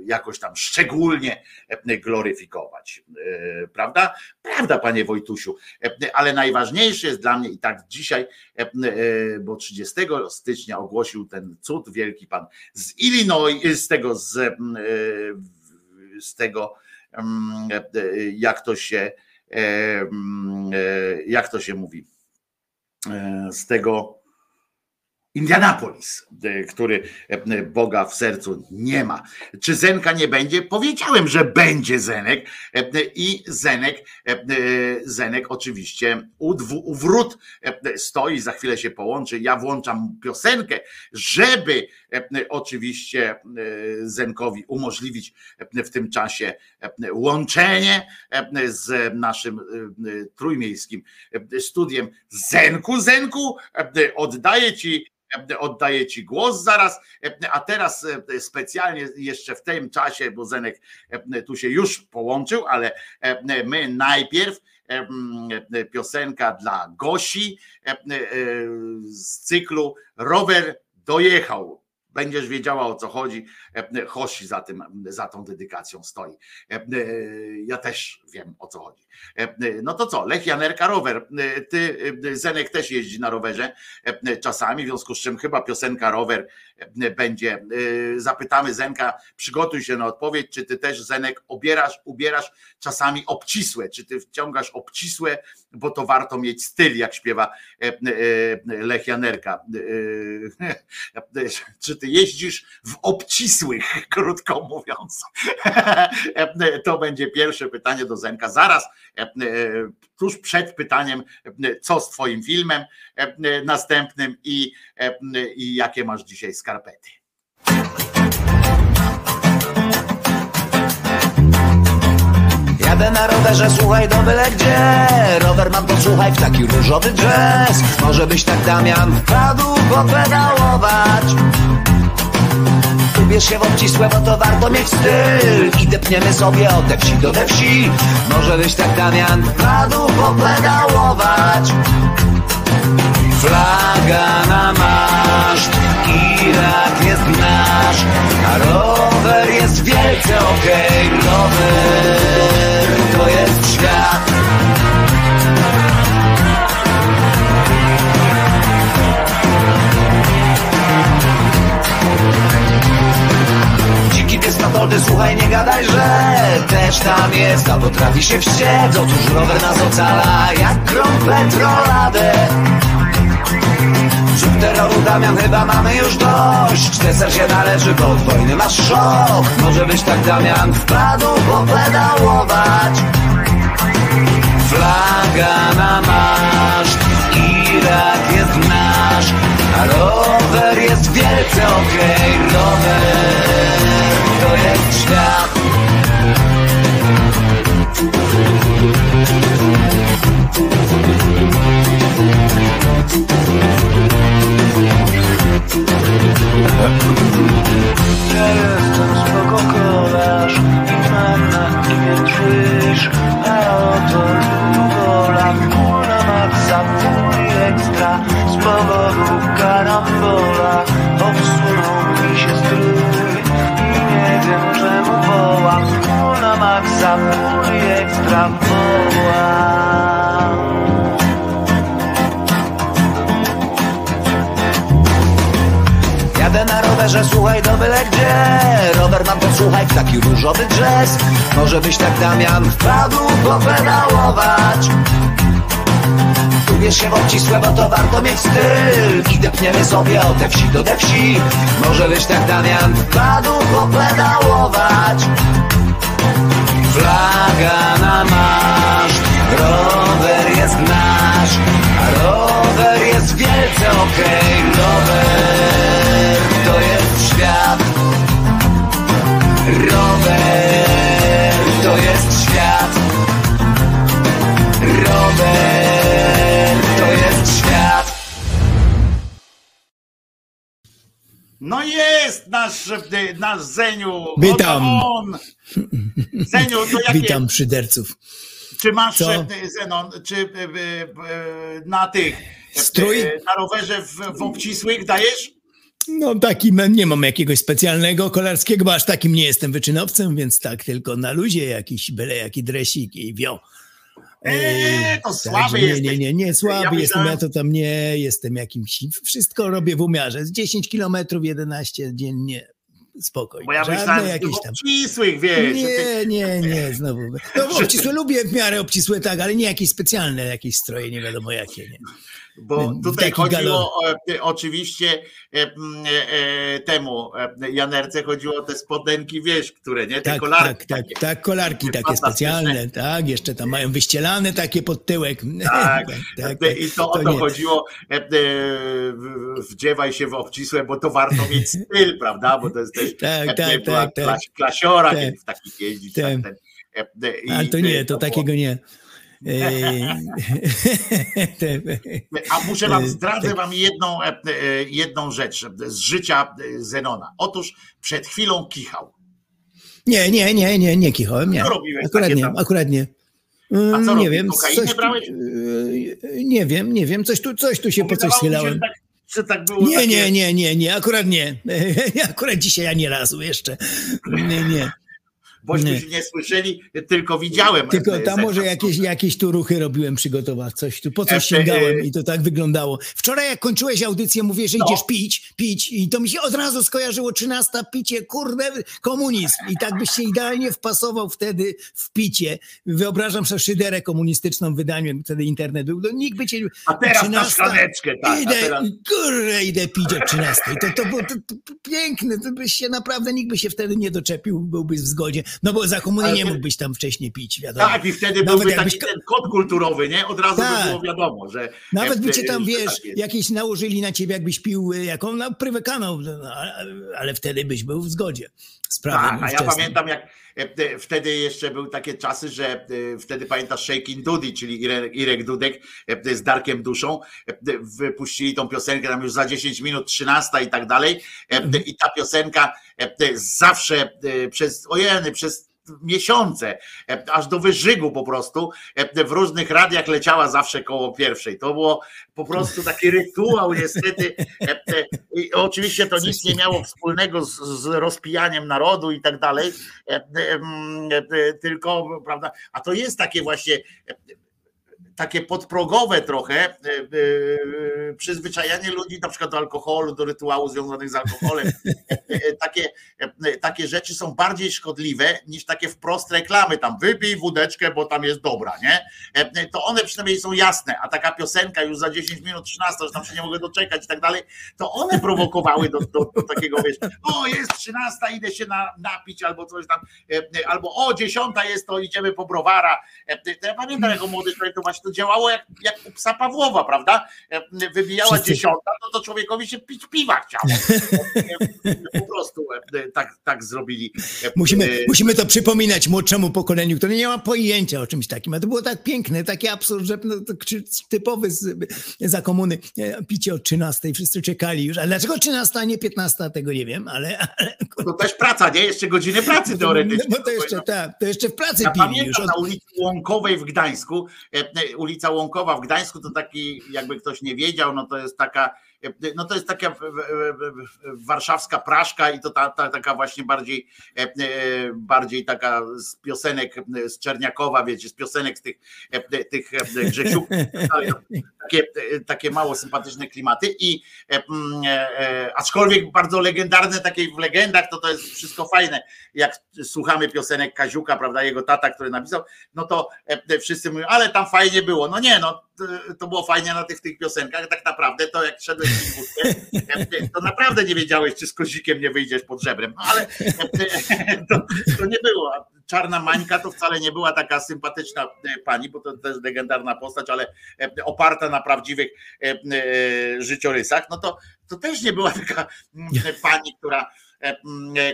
jakoś tam szczególnie gloryfikować. E, prawda? Prawda, panie Wojtusiu, ale najważniejsze jest dla mnie i tak dzisiaj, bo 30 stycznia ogłosił ten cud wielki pan z Illinois, z tego, z, e, z tego, mm, e, jak to się, mm, jak to się mówi, z tego Indianapolis, e, który e, Boga w sercu nie ma. Czy Zenka nie będzie? Powiedziałem, że będzie Zenek e, i Zenek, Zenek oczywiście u wrót stoi, za chwilę się połączy. Ja włączam piosenkę, żeby oczywiście Zenkowi umożliwić w tym czasie łączenie z naszym trójmiejskim studiem. Zenku, Zenku, oddaję Ci oddaję Ci głos zaraz, a teraz e, specjalnie jeszcze w tym czasie, bo Zenek e, tu się już połączył, ale e, my najpierw piosenka dla Gosi z cyklu Rower dojechał będziesz wiedziała o co chodzi. Hosi za, tym, za tą dedykacją stoi. Ja też wiem o co chodzi. No to co, Lech Janerka rower. Ty, Zenek też jeździ na rowerze czasami, w związku z czym chyba piosenka rower będzie. Zapytamy Zenka, przygotuj się na odpowiedź, czy ty też Zenek obierasz, ubierasz czasami obcisłe, czy ty wciągasz obcisłe, bo to warto mieć styl, jak śpiewa Lech Janerka. Czy ty jeździsz w obcisłych, krótko mówiąc? To będzie pierwsze pytanie do Zenka. Zaraz, tuż przed pytaniem, co z Twoim filmem następnym i, i jakie masz dzisiaj skarpety. Jadę na rowerze, słuchaj do byle gdzie Rower mam posłuchaj w taki różowy jazz Może byś tak Damian wpadł popedałować Ubierz się w obcisłe, bo to warto mieć styl. I depniemy sobie od wsi do te wsi. Może byś tak Damian wpadł popedałować. Flaga na maszt, Irak jest nasz. A rower jest wielce okej Rower to jest świat Metody, słuchaj, nie gadaj, że też tam jest, a potrafi się wściec Otóż rower nas ocala, jak grom petroladę. Wśród terroru Damian chyba mamy już dość. Deser się należy, bo wojny masz szok. Może być tak Damian wpadł popedałować Flaga na maszt, Irak jest nasz A rower jest wielce okej Rower to jest świat. Ja jestem spoko kolarz i mam na imię Trish A oto Lugola, full na maksa, full ekstra powodu karambola obsunął mi się strój I nie wiem czemu wołam Full na maksa, full ekstra wołam Jadę na rowerze, słuchaj do byle gdzie. Rower mam posłuchaj w taki różowy jazz Może byś tak Damian wpadł popedałować Ubierz się obcisłe, bo to warto mieć styl. I depniemy sobie od te wsi do te wsi. Może byś tak Damian. Wpadł popedałować. Flaga na maszt, rower jest nasz. A rower jest wielce okej Rower to jest świat No jest nasz, e, nasz Zeniu. Witam. Oto on. Zeniu, to jakie, Witam szyderców. czy masz Co? e, Zenon, czy e, na tych, Strój? na rowerze w, w obcisłych dajesz? No taki nie mam jakiegoś specjalnego kolarskiego, bo aż takim nie jestem wyczynowcem, więc tak tylko na luzie jakiś byle jaki dresik i wio. Eee, to słaby nie, jesteś. nie, nie, nie, słaby Ja jestem, ja to tam nie jestem jakimś, wszystko robię w umiarze, z 10 kilometrów, 11 dziennie, spokojnie, Bo ja myślałem, jakieś tam. obcisłych, wiesz. Nie, nie, nie, znowu. No, obcisłe lubię w miarę obcisłe, tak, ale nie jakieś specjalne, jakieś stroje, nie wiadomo jakie. Nie. Bo tutaj chodziło o, e, oczywiście e, e, temu Janerce chodziło o te spodenki, wiesz, które nie, te Tak, kolarki. tak, tak, takie. tak, kolarki takie specjalne, tak, jeszcze tam mają wyścielane takie pod tyłek. Tak, tak, e, i to o to nie. chodziło, wdziewaj się w obcisłe, bo to warto mieć styl, prawda, bo to jest też Tak, tak, była tak, tak. klas- klasiora, Tak. w takich jeździć. Tak. Tak, ten, i, Ale to nie, to było- takiego nie. Te- A muszę wam, E, zdradzę wam jedną, e, e, jedną rzecz z życia e, Zenona. Otóż przed chwilą kichał. Nie, nie, nie, nie, nie kichałem, nie. Akurat nie, akurat nie. A co Mm, Nie wiem, coś brałeś? nie wiem, nie wiem, coś tu, coś tu się po coś schylałem. że tak, tak było Nie, takie, nie, nie, nie, nie, akurat nie. Akurat dzisiaj ani razu jeszcze. Nie, nie. Bośmy nie. nie słyszeli, tylko widziałem. Tylko e, tam ze- może jakieś, jakieś tu ruchy robiłem przygotować, coś tu, po coś Jeszcze, sięgałem e, i to tak wyglądało. Wczoraj jak kończyłeś audycję, mówię, że No. idziesz pić, pić i to mi się od razu skojarzyło 13 picie, kurde, komunizm. I tak byś się idealnie wpasował wtedy w picie. Wyobrażam sobie szyderę komunistyczną w wydaniu, jak wtedy internet był. No, nikt by cię... A teraz na 13, szklaneczkę, tak. Idę, teraz... kurde, idę pić o 13. To, to było to, to piękne, to byś się naprawdę, nikt by się wtedy nie doczepił, byłbyś w zgodzie. No bo za komuny nie mógłbyś tam wcześniej pić, wiadomo. Tak, i wtedy Nawet byłby jakbyś taki ten kod kulturowy, nie? Od razu Tak. by było wiadomo, że... Nawet by cię tam, wiesz, tak jakieś nałożyli na ciebie, jakbyś pił y, jaką, no, prywę kanał, no, ale- wtedy byś był w zgodzie z prawem Tak, a ja pamiętam, jak Wtedy jeszcze były takie czasy, że wtedy pamiętasz Shaking Dudy, czyli Irek Dudek z Darkiem Duszą, wypuścili tą piosenkę tam już za 10 minut, 13 i tak dalej. I ta piosenka zawsze przez, ojeny, przez miesiące, e, aż do wyżygu po prostu. E, w różnych radiach leciała zawsze koło pierwszej. To było po prostu taki rytuał niestety. E, I oczywiście to nic nie miało wspólnego z, z rozpijaniem narodu i tak dalej, tylko, prawda, a to jest takie właśnie takie podprogowe trochę e, e, przyzwyczajanie ludzi na przykład do alkoholu, do rytuału związanych z alkoholem. E, takie, takie rzeczy są bardziej szkodliwe niż takie wprost reklamy, tam wypij wódeczkę, bo tam jest dobra, nie? To one przynajmniej są jasne, a taka piosenka już za 10 minut, 13, że tam się nie mogę doczekać i tak dalej, to one prowokowały do, do, do takiego, wiesz, o jest 13, idę się na, napić albo coś tam, albo o 10 jest, to idziemy po browara. To ja pamiętam jako młody człowiek, to właśnie to działało jak, jak u psa Pawłowa, prawda? Wybijała Wszyscy... dziesiąta, no to człowiekowi się pić piwa chciało. po prostu e, tak, tak zrobili. Musimy, e, musimy to przypominać młodszemu pokoleniu, które nie ma pojęcia o czymś takim. A to było tak piękne, taki absurd, że no, typowy z, za komuny e, picie o 13, wszyscy czekali już. Ale dlaczego 13, a nie 15, tego nie wiem, ale... ale... To też praca, nie? Jeszcze godziny pracy teoretycznie. No to jeszcze, tak, to jeszcze w pracy ja pili pamiętam już. Na ulicy Łąkowej w Gdańsku, ulica Łąkowa w Gdańsku to taki, jakby ktoś nie wiedział, no to jest taka, no to jest taka warszawska praszka i to ta, ta, taka właśnie bardziej, e, e, bardziej taka z piosenek z Czerniakowa, wiecie, z piosenek z tych, e, tych Grzesiuków, takie, takie mało sympatyczne klimaty i aczkolwiek bardzo legendarne, takie w legendach, to to jest wszystko fajne, jak słuchamy piosenek Kaziuka, prawda, jego tata, który napisał, no to wszyscy mówią, ale tam fajnie było, no nie, no to było fajnie na tych, tych piosenkach, tak naprawdę to jak szedłeś w wódkę, to naprawdę nie wiedziałeś, czy z kozikiem nie wyjdziesz pod żebrem, no ale to, to nie było. Czarna Mańka to wcale nie była taka sympatyczna e, pani, bo to też legendarna postać, ale oparta na prawdziwych życiorysach, no to, to też nie była taka mm, pani, która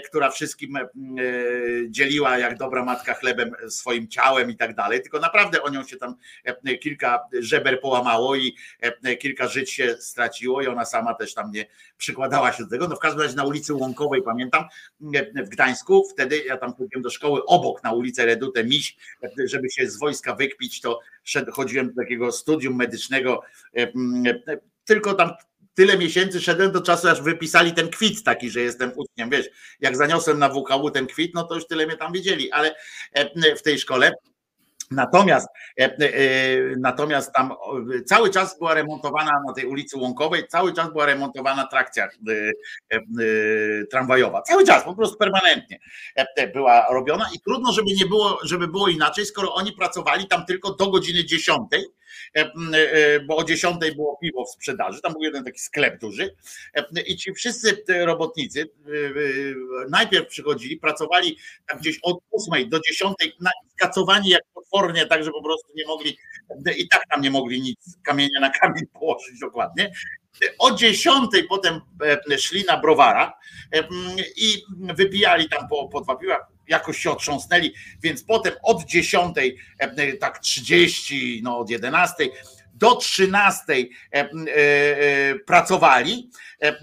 która wszystkim e, dzieliła jak dobra matka chlebem swoim ciałem i tak dalej, tylko naprawdę o nią się tam kilka żeber połamało i kilka żyć się straciło i ona sama też tam nie przykładała się do tego. No w każdym razie na ulicy Łąkowej pamiętam w Gdańsku, wtedy ja tam chodziłem do szkoły obok na ulicę Redutę Miś, żeby się z wojska wykpić, to chodziłem do takiego studium medycznego tylko tam tyle miesięcy szedłem do czasu, aż wypisali ten kwit taki, że jestem uczniem. Wiesz, jak zaniosłem na WKU ten kwit, no to już tyle mnie tam wiedzieli, ale e, w tej szkole. Natomiast, e, e, natomiast tam cały czas była remontowana na tej ulicy Łąkowej, cały czas była remontowana trakcja tramwajowa. Cały czas, po prostu permanentnie była robiona i trudno, żeby nie było, żeby było inaczej, skoro oni pracowali tam tylko do godziny 10 E, e, bo o 10 było piwo w sprzedaży, tam był jeden taki sklep duży i ci wszyscy robotnicy e, najpierw przychodzili, pracowali tam gdzieś od 8 do 10, skacowani jak potwornie, tak że po prostu nie mogli i tak tam nie mogli nic kamienia na kamień położyć dokładnie. O 10 potem szli na browara i wypijali tam po, po dwa piwa, jakoś się otrząsnęli, więc potem od 10, e, tak 30, no od 11 do 13 e, e, pracowali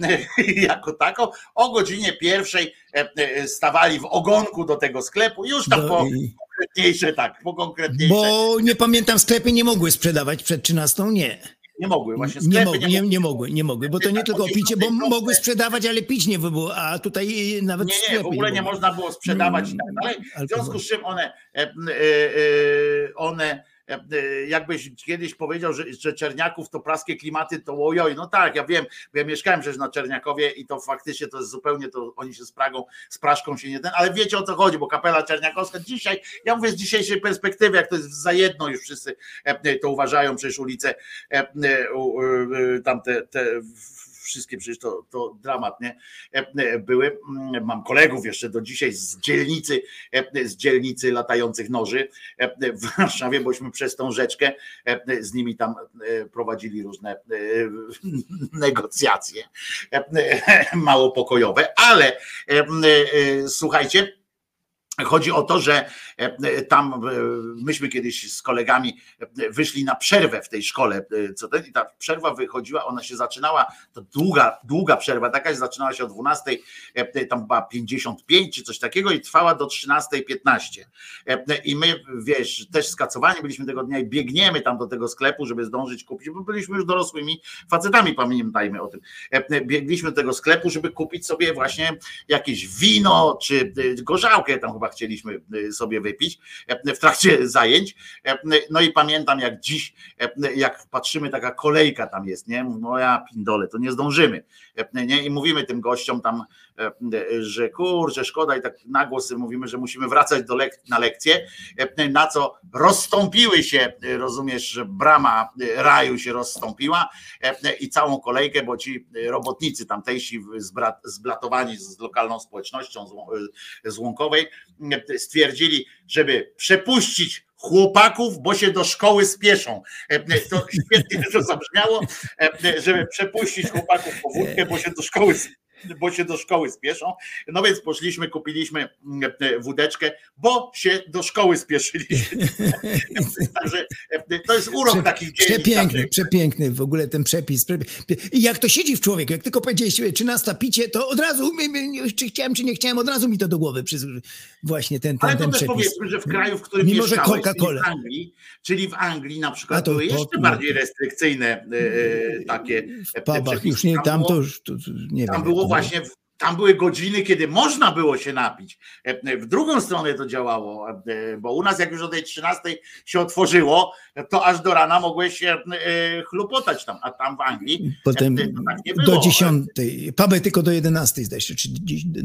jako tako, o godzinie pierwszej stawali w ogonku do tego sklepu, już tam po konkretniejsze, tak, po konkretniejsze. Bo nie pamiętam, sklepy nie mogły sprzedawać przed 13, nie nie mogły właśnie nie, mogły, nie, nie, mogły, nie mogły, bo to nie tylko picie, bo mogły sprzedawać, ale pić nie było, a tutaj nawet nie, nie, w ogóle nie, można było sprzedawać i tak dalej. W związku z czym one, e, e, one E, jakbyś kiedyś powiedział, że, że Czerniaków to praskie klimaty, to ojoj, no tak, ja wiem, bo ja mieszkałem przecież na Czerniakowie i to faktycznie to jest zupełnie, to oni się z Pragą, z Praszką się nie ten, ale wiecie o co chodzi, bo kapela czerniakowska dzisiaj, ja mówię z dzisiejszej perspektywy, jak to jest za jedno już wszyscy e, to uważają, przecież ulice e, tam te, te wszystkie przecież to, to dramat, nie? E, były. Mm, mam kolegów jeszcze do dzisiaj z dzielnicy, e, z dzielnicy latających noży e, w Warszawie, bośmy przez tą rzeczkę z nimi tam prowadzili różne negocjacje mało pokojowe, ale słuchajcie, Chodzi o to, że e, tam e, myśmy kiedyś z kolegami e, wyszli na przerwę w tej szkole. Co ten, I ta przerwa wychodziła, ona się zaczynała, to długa, długa przerwa, taka zaczynała się o 12, tam była 55 czy coś takiego i trwała do 13.15. I my, wiesz, też skacowani byliśmy tego dnia i biegniemy tam do tego sklepu, żeby zdążyć kupić, bo byliśmy już dorosłymi facetami, pamiętajmy o tym. Biegliśmy do tego sklepu, żeby kupić sobie właśnie jakieś wino czy gorzałkę tam chyba chcieliśmy y, sobie wypić e, w trakcie zajęć. E, no i pamiętam jak dziś, e, jak patrzymy, taka kolejka tam jest, nie? No ja pindole, to nie zdążymy. Nie? I mówimy tym gościom tam, że kurczę, szkoda i tak na głos mówimy, że musimy wracać do lek na lekcję, na co rozstąpiły się, rozumiesz, że brama raju się rozstąpiła i całą kolejkę, bo ci robotnicy tamtejsi zblatowani z lokalną społecznością z Łąkowej stwierdzili, żeby przepuścić chłopaków, bo się do szkoły spieszą. To świetnie to zabrzmiało, żeby przepuścić chłopaków po wódkę, bo się do szkoły bo się do szkoły spieszą. No więc poszliśmy, kupiliśmy mm, e, wódeczkę, bo się do szkoły spieszyliśmy. Także e, to jest urok Prze, takich dzieci. Przepiękny, przepiękny w ogóle ten przepis. I jak to siedzi w człowieku, jak tylko powiedziałeś 13 picie, to od razu, czy chciałem, czy nie chciałem, od razu mi to do głowy właśnie ten, ten, Ale ten to też powiedzmy, że w kraju, w którym Mimo, mieszkałeś, czyli w, Anglii, czyli w Anglii na przykład to, były jeszcze to, bardziej restrykcyjne e, takie w pubach, już nie, tam to już to, nie tam wiem. było właśnie tam były godziny, kiedy można było się napić. E, w drugą stronę to działało, e, bo u nas jak już o tej 13 się otworzyło, to aż do rana mogłeś się e, chlupotać tam, a tam w Anglii Potem tak nie było. do 10, puby tylko do 11 zdaje się. Czy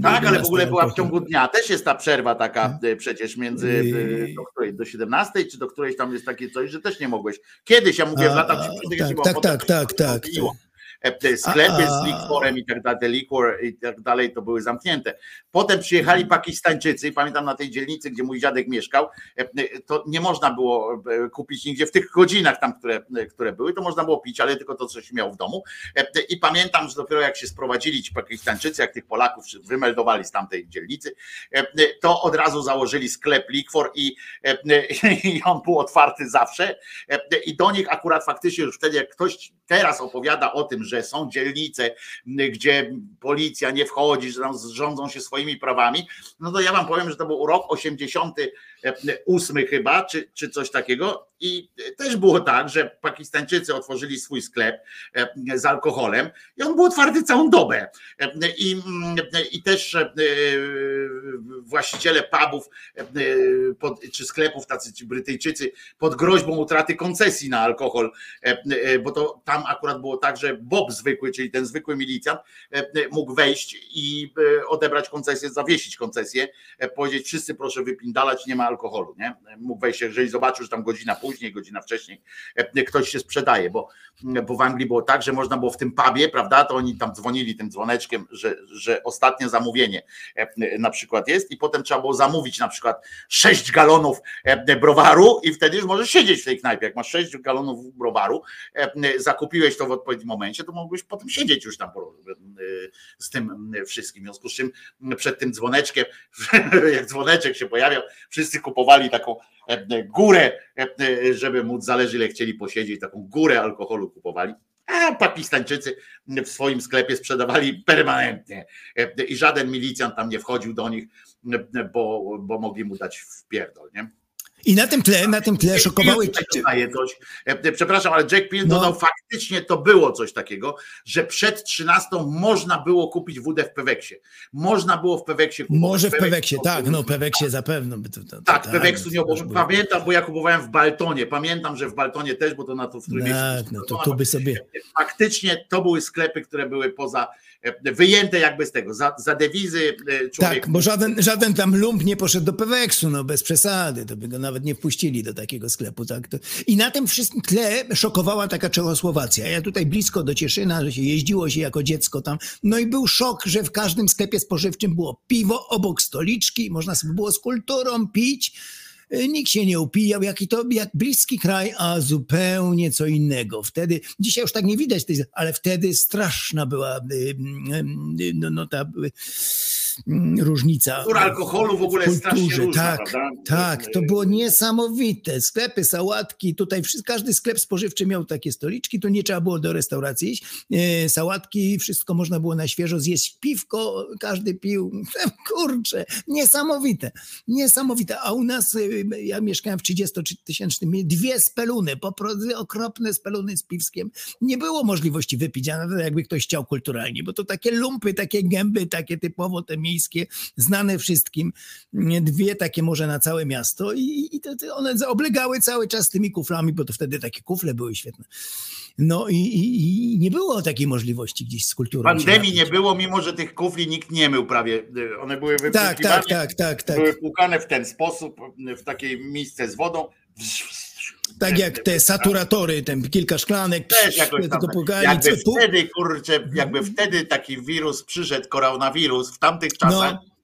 tak, ale w ogóle była w ciągu dnia, też jest ta przerwa taka przecież między do, której, do 17 czy do którejś tam jest takie coś, że też nie mogłeś. Kiedyś, ja mówię w latach 30 tak, tak, tak, tak, tak, tak. E, sklepy z likworem i tak dalej, liquor i tak dalej, to były zamknięte. Potem przyjechali mhm. Pakistańczycy, pamiętam na tej dzielnicy, gdzie mój dziadek mieszkał, e, to nie można było e, kupić nigdzie w tych godzinach tam, które, które były, to można było pić, ale tylko to, co się miało w domu. I pamiętam, że dopiero jak się sprowadzili ci Pakistańczycy, jak tych Polaków wymeldowali z tamtej dzielnicy, to od razu założyli sklep likwor i, i on był otwarty zawsze i do nich akurat faktycznie już wtedy, jak ktoś teraz opowiada o tym, że są dzielnice, gdzie policja nie wchodzi, że tam rządzą się swoimi prawami, no to ja wam powiem, że to był rok 88 chyba, czy, czy coś takiego. I też było tak, że Pakistańczycy otworzyli swój sklep z alkoholem i on był otwarty całą dobę. I, i też właściciele pubów czy sklepów, tacy ci Brytyjczycy pod groźbą utraty koncesji na alkohol, bo to tam akurat było tak, że Bob zwykły, czyli ten zwykły milicjant, e, e, mógł wejść i e, odebrać koncesję, zawiesić koncesję, powiedzieć wszyscy proszę wypindalać, nie ma alkoholu, nie? Mógł wejść, jeżeli zobaczył, że tam godzina później, godzina wcześniej ktoś się sprzedaje, bo, bo w Anglii było tak, że można było w tym pubie, prawda, to oni tam dzwonili tym dzwoneczkiem, że, że ostatnie zamówienie na przykład jest i potem trzeba było zamówić na przykład 6 galonów browaru i wtedy już możesz siedzieć w tej knajpie, jak masz 6 galonów browaru, zakupiłeś to w odpowiednim momencie, to mogłeś potem siedzieć już tam z tym wszystkim. W związku z czym przed tym dzwoneczkiem, jak dzwoneczek się pojawiał, wszyscy kupowali taką e, górę, e, żeby móc zależy ile chcieli posiedzieć, taką górę alkoholu kupowali. A Pakistańczycy w swoim sklepie sprzedawali permanentnie e, i żaden milicjant tam nie wchodził do nich, bo, bo mogli mu dać w pierdol, nie? I na tym tle, na tym tle szokowały... Coś. E, przepraszam, ale Jack Peel no. dodał, faktycznie to było coś takiego, że przed 13 można było kupić wódę w Peweksie. Można było w Peweksie kupić. Może w Peweksie, tak, no Peweksie zapewne. To, to, to, tak, tak, Peweksu nie było. Pamiętam, bo ja kupowałem w Baltonie. Pamiętam, że w Baltonie też, bo to na to w którym Tak, no to, to by sobie... Faktycznie to były sklepy, które były poza E, wyjęte jakby z tego, za, za dewizy e, człowiek. Tak, bo żaden, żaden tam lump nie poszedł do Peweksu, no bez przesady, to by go nawet nie wpuścili do takiego sklepu. Tak? I na tym wszystkim tle szokowała taka Czechosłowacja. Ja tutaj blisko do Cieszyna, że się jeździło się jako dziecko tam, no i był szok, że w każdym sklepie spożywczym było piwo obok stoliczki, można sobie było z kulturą pić, y, nikt się nie upijał, jaki to, jak bliski kraj, a zupełnie co innego. Wtedy, dzisiaj już tak nie widać, ale wtedy straszna była y, y, no, no ta różnica. Kultura alkoholu w ogóle jest strasznie kulturze, różna, tak, tak, to było niesamowite. Sklepy, sałatki, tutaj każdy sklep spożywczy miał takie stoliczki, tu nie trzeba było do restauracji iść. E, sałatki, wszystko można było na świeżo zjeść. Piwko, każdy pił. Kurczę, niesamowite, niesamowite. A u nas, e, ja mieszkałem w 30-tysięcznym, dwie speluny, po prostu okropne speluny z piwskiem. Nie było możliwości wypić, a nawet jakby ktoś chciał kulturalnie, bo to takie lumpy, takie gęby, takie typowo te miejskie, znane wszystkim. Dwie takie może na całe miasto i, i to, to one oblegały cały czas tymi kuflami, bo to wtedy takie kufle były świetne. No i, i, i nie było takiej możliwości gdzieś z kulturą. Pandemii nie było, mimo że tych kufli nikt nie mył prawie. One były Tak, wypłukiwane, tak, tak, tak, tak. były płukane w ten sposób, w takiej miejsce z wodą. Tak jak te saturatory, ten kilka szklanek, Też jakoś tam, pukali, jakby wtedy, kurczę, jakby wtedy taki wirus przyszedł, koronawirus w tamtych czasach, No.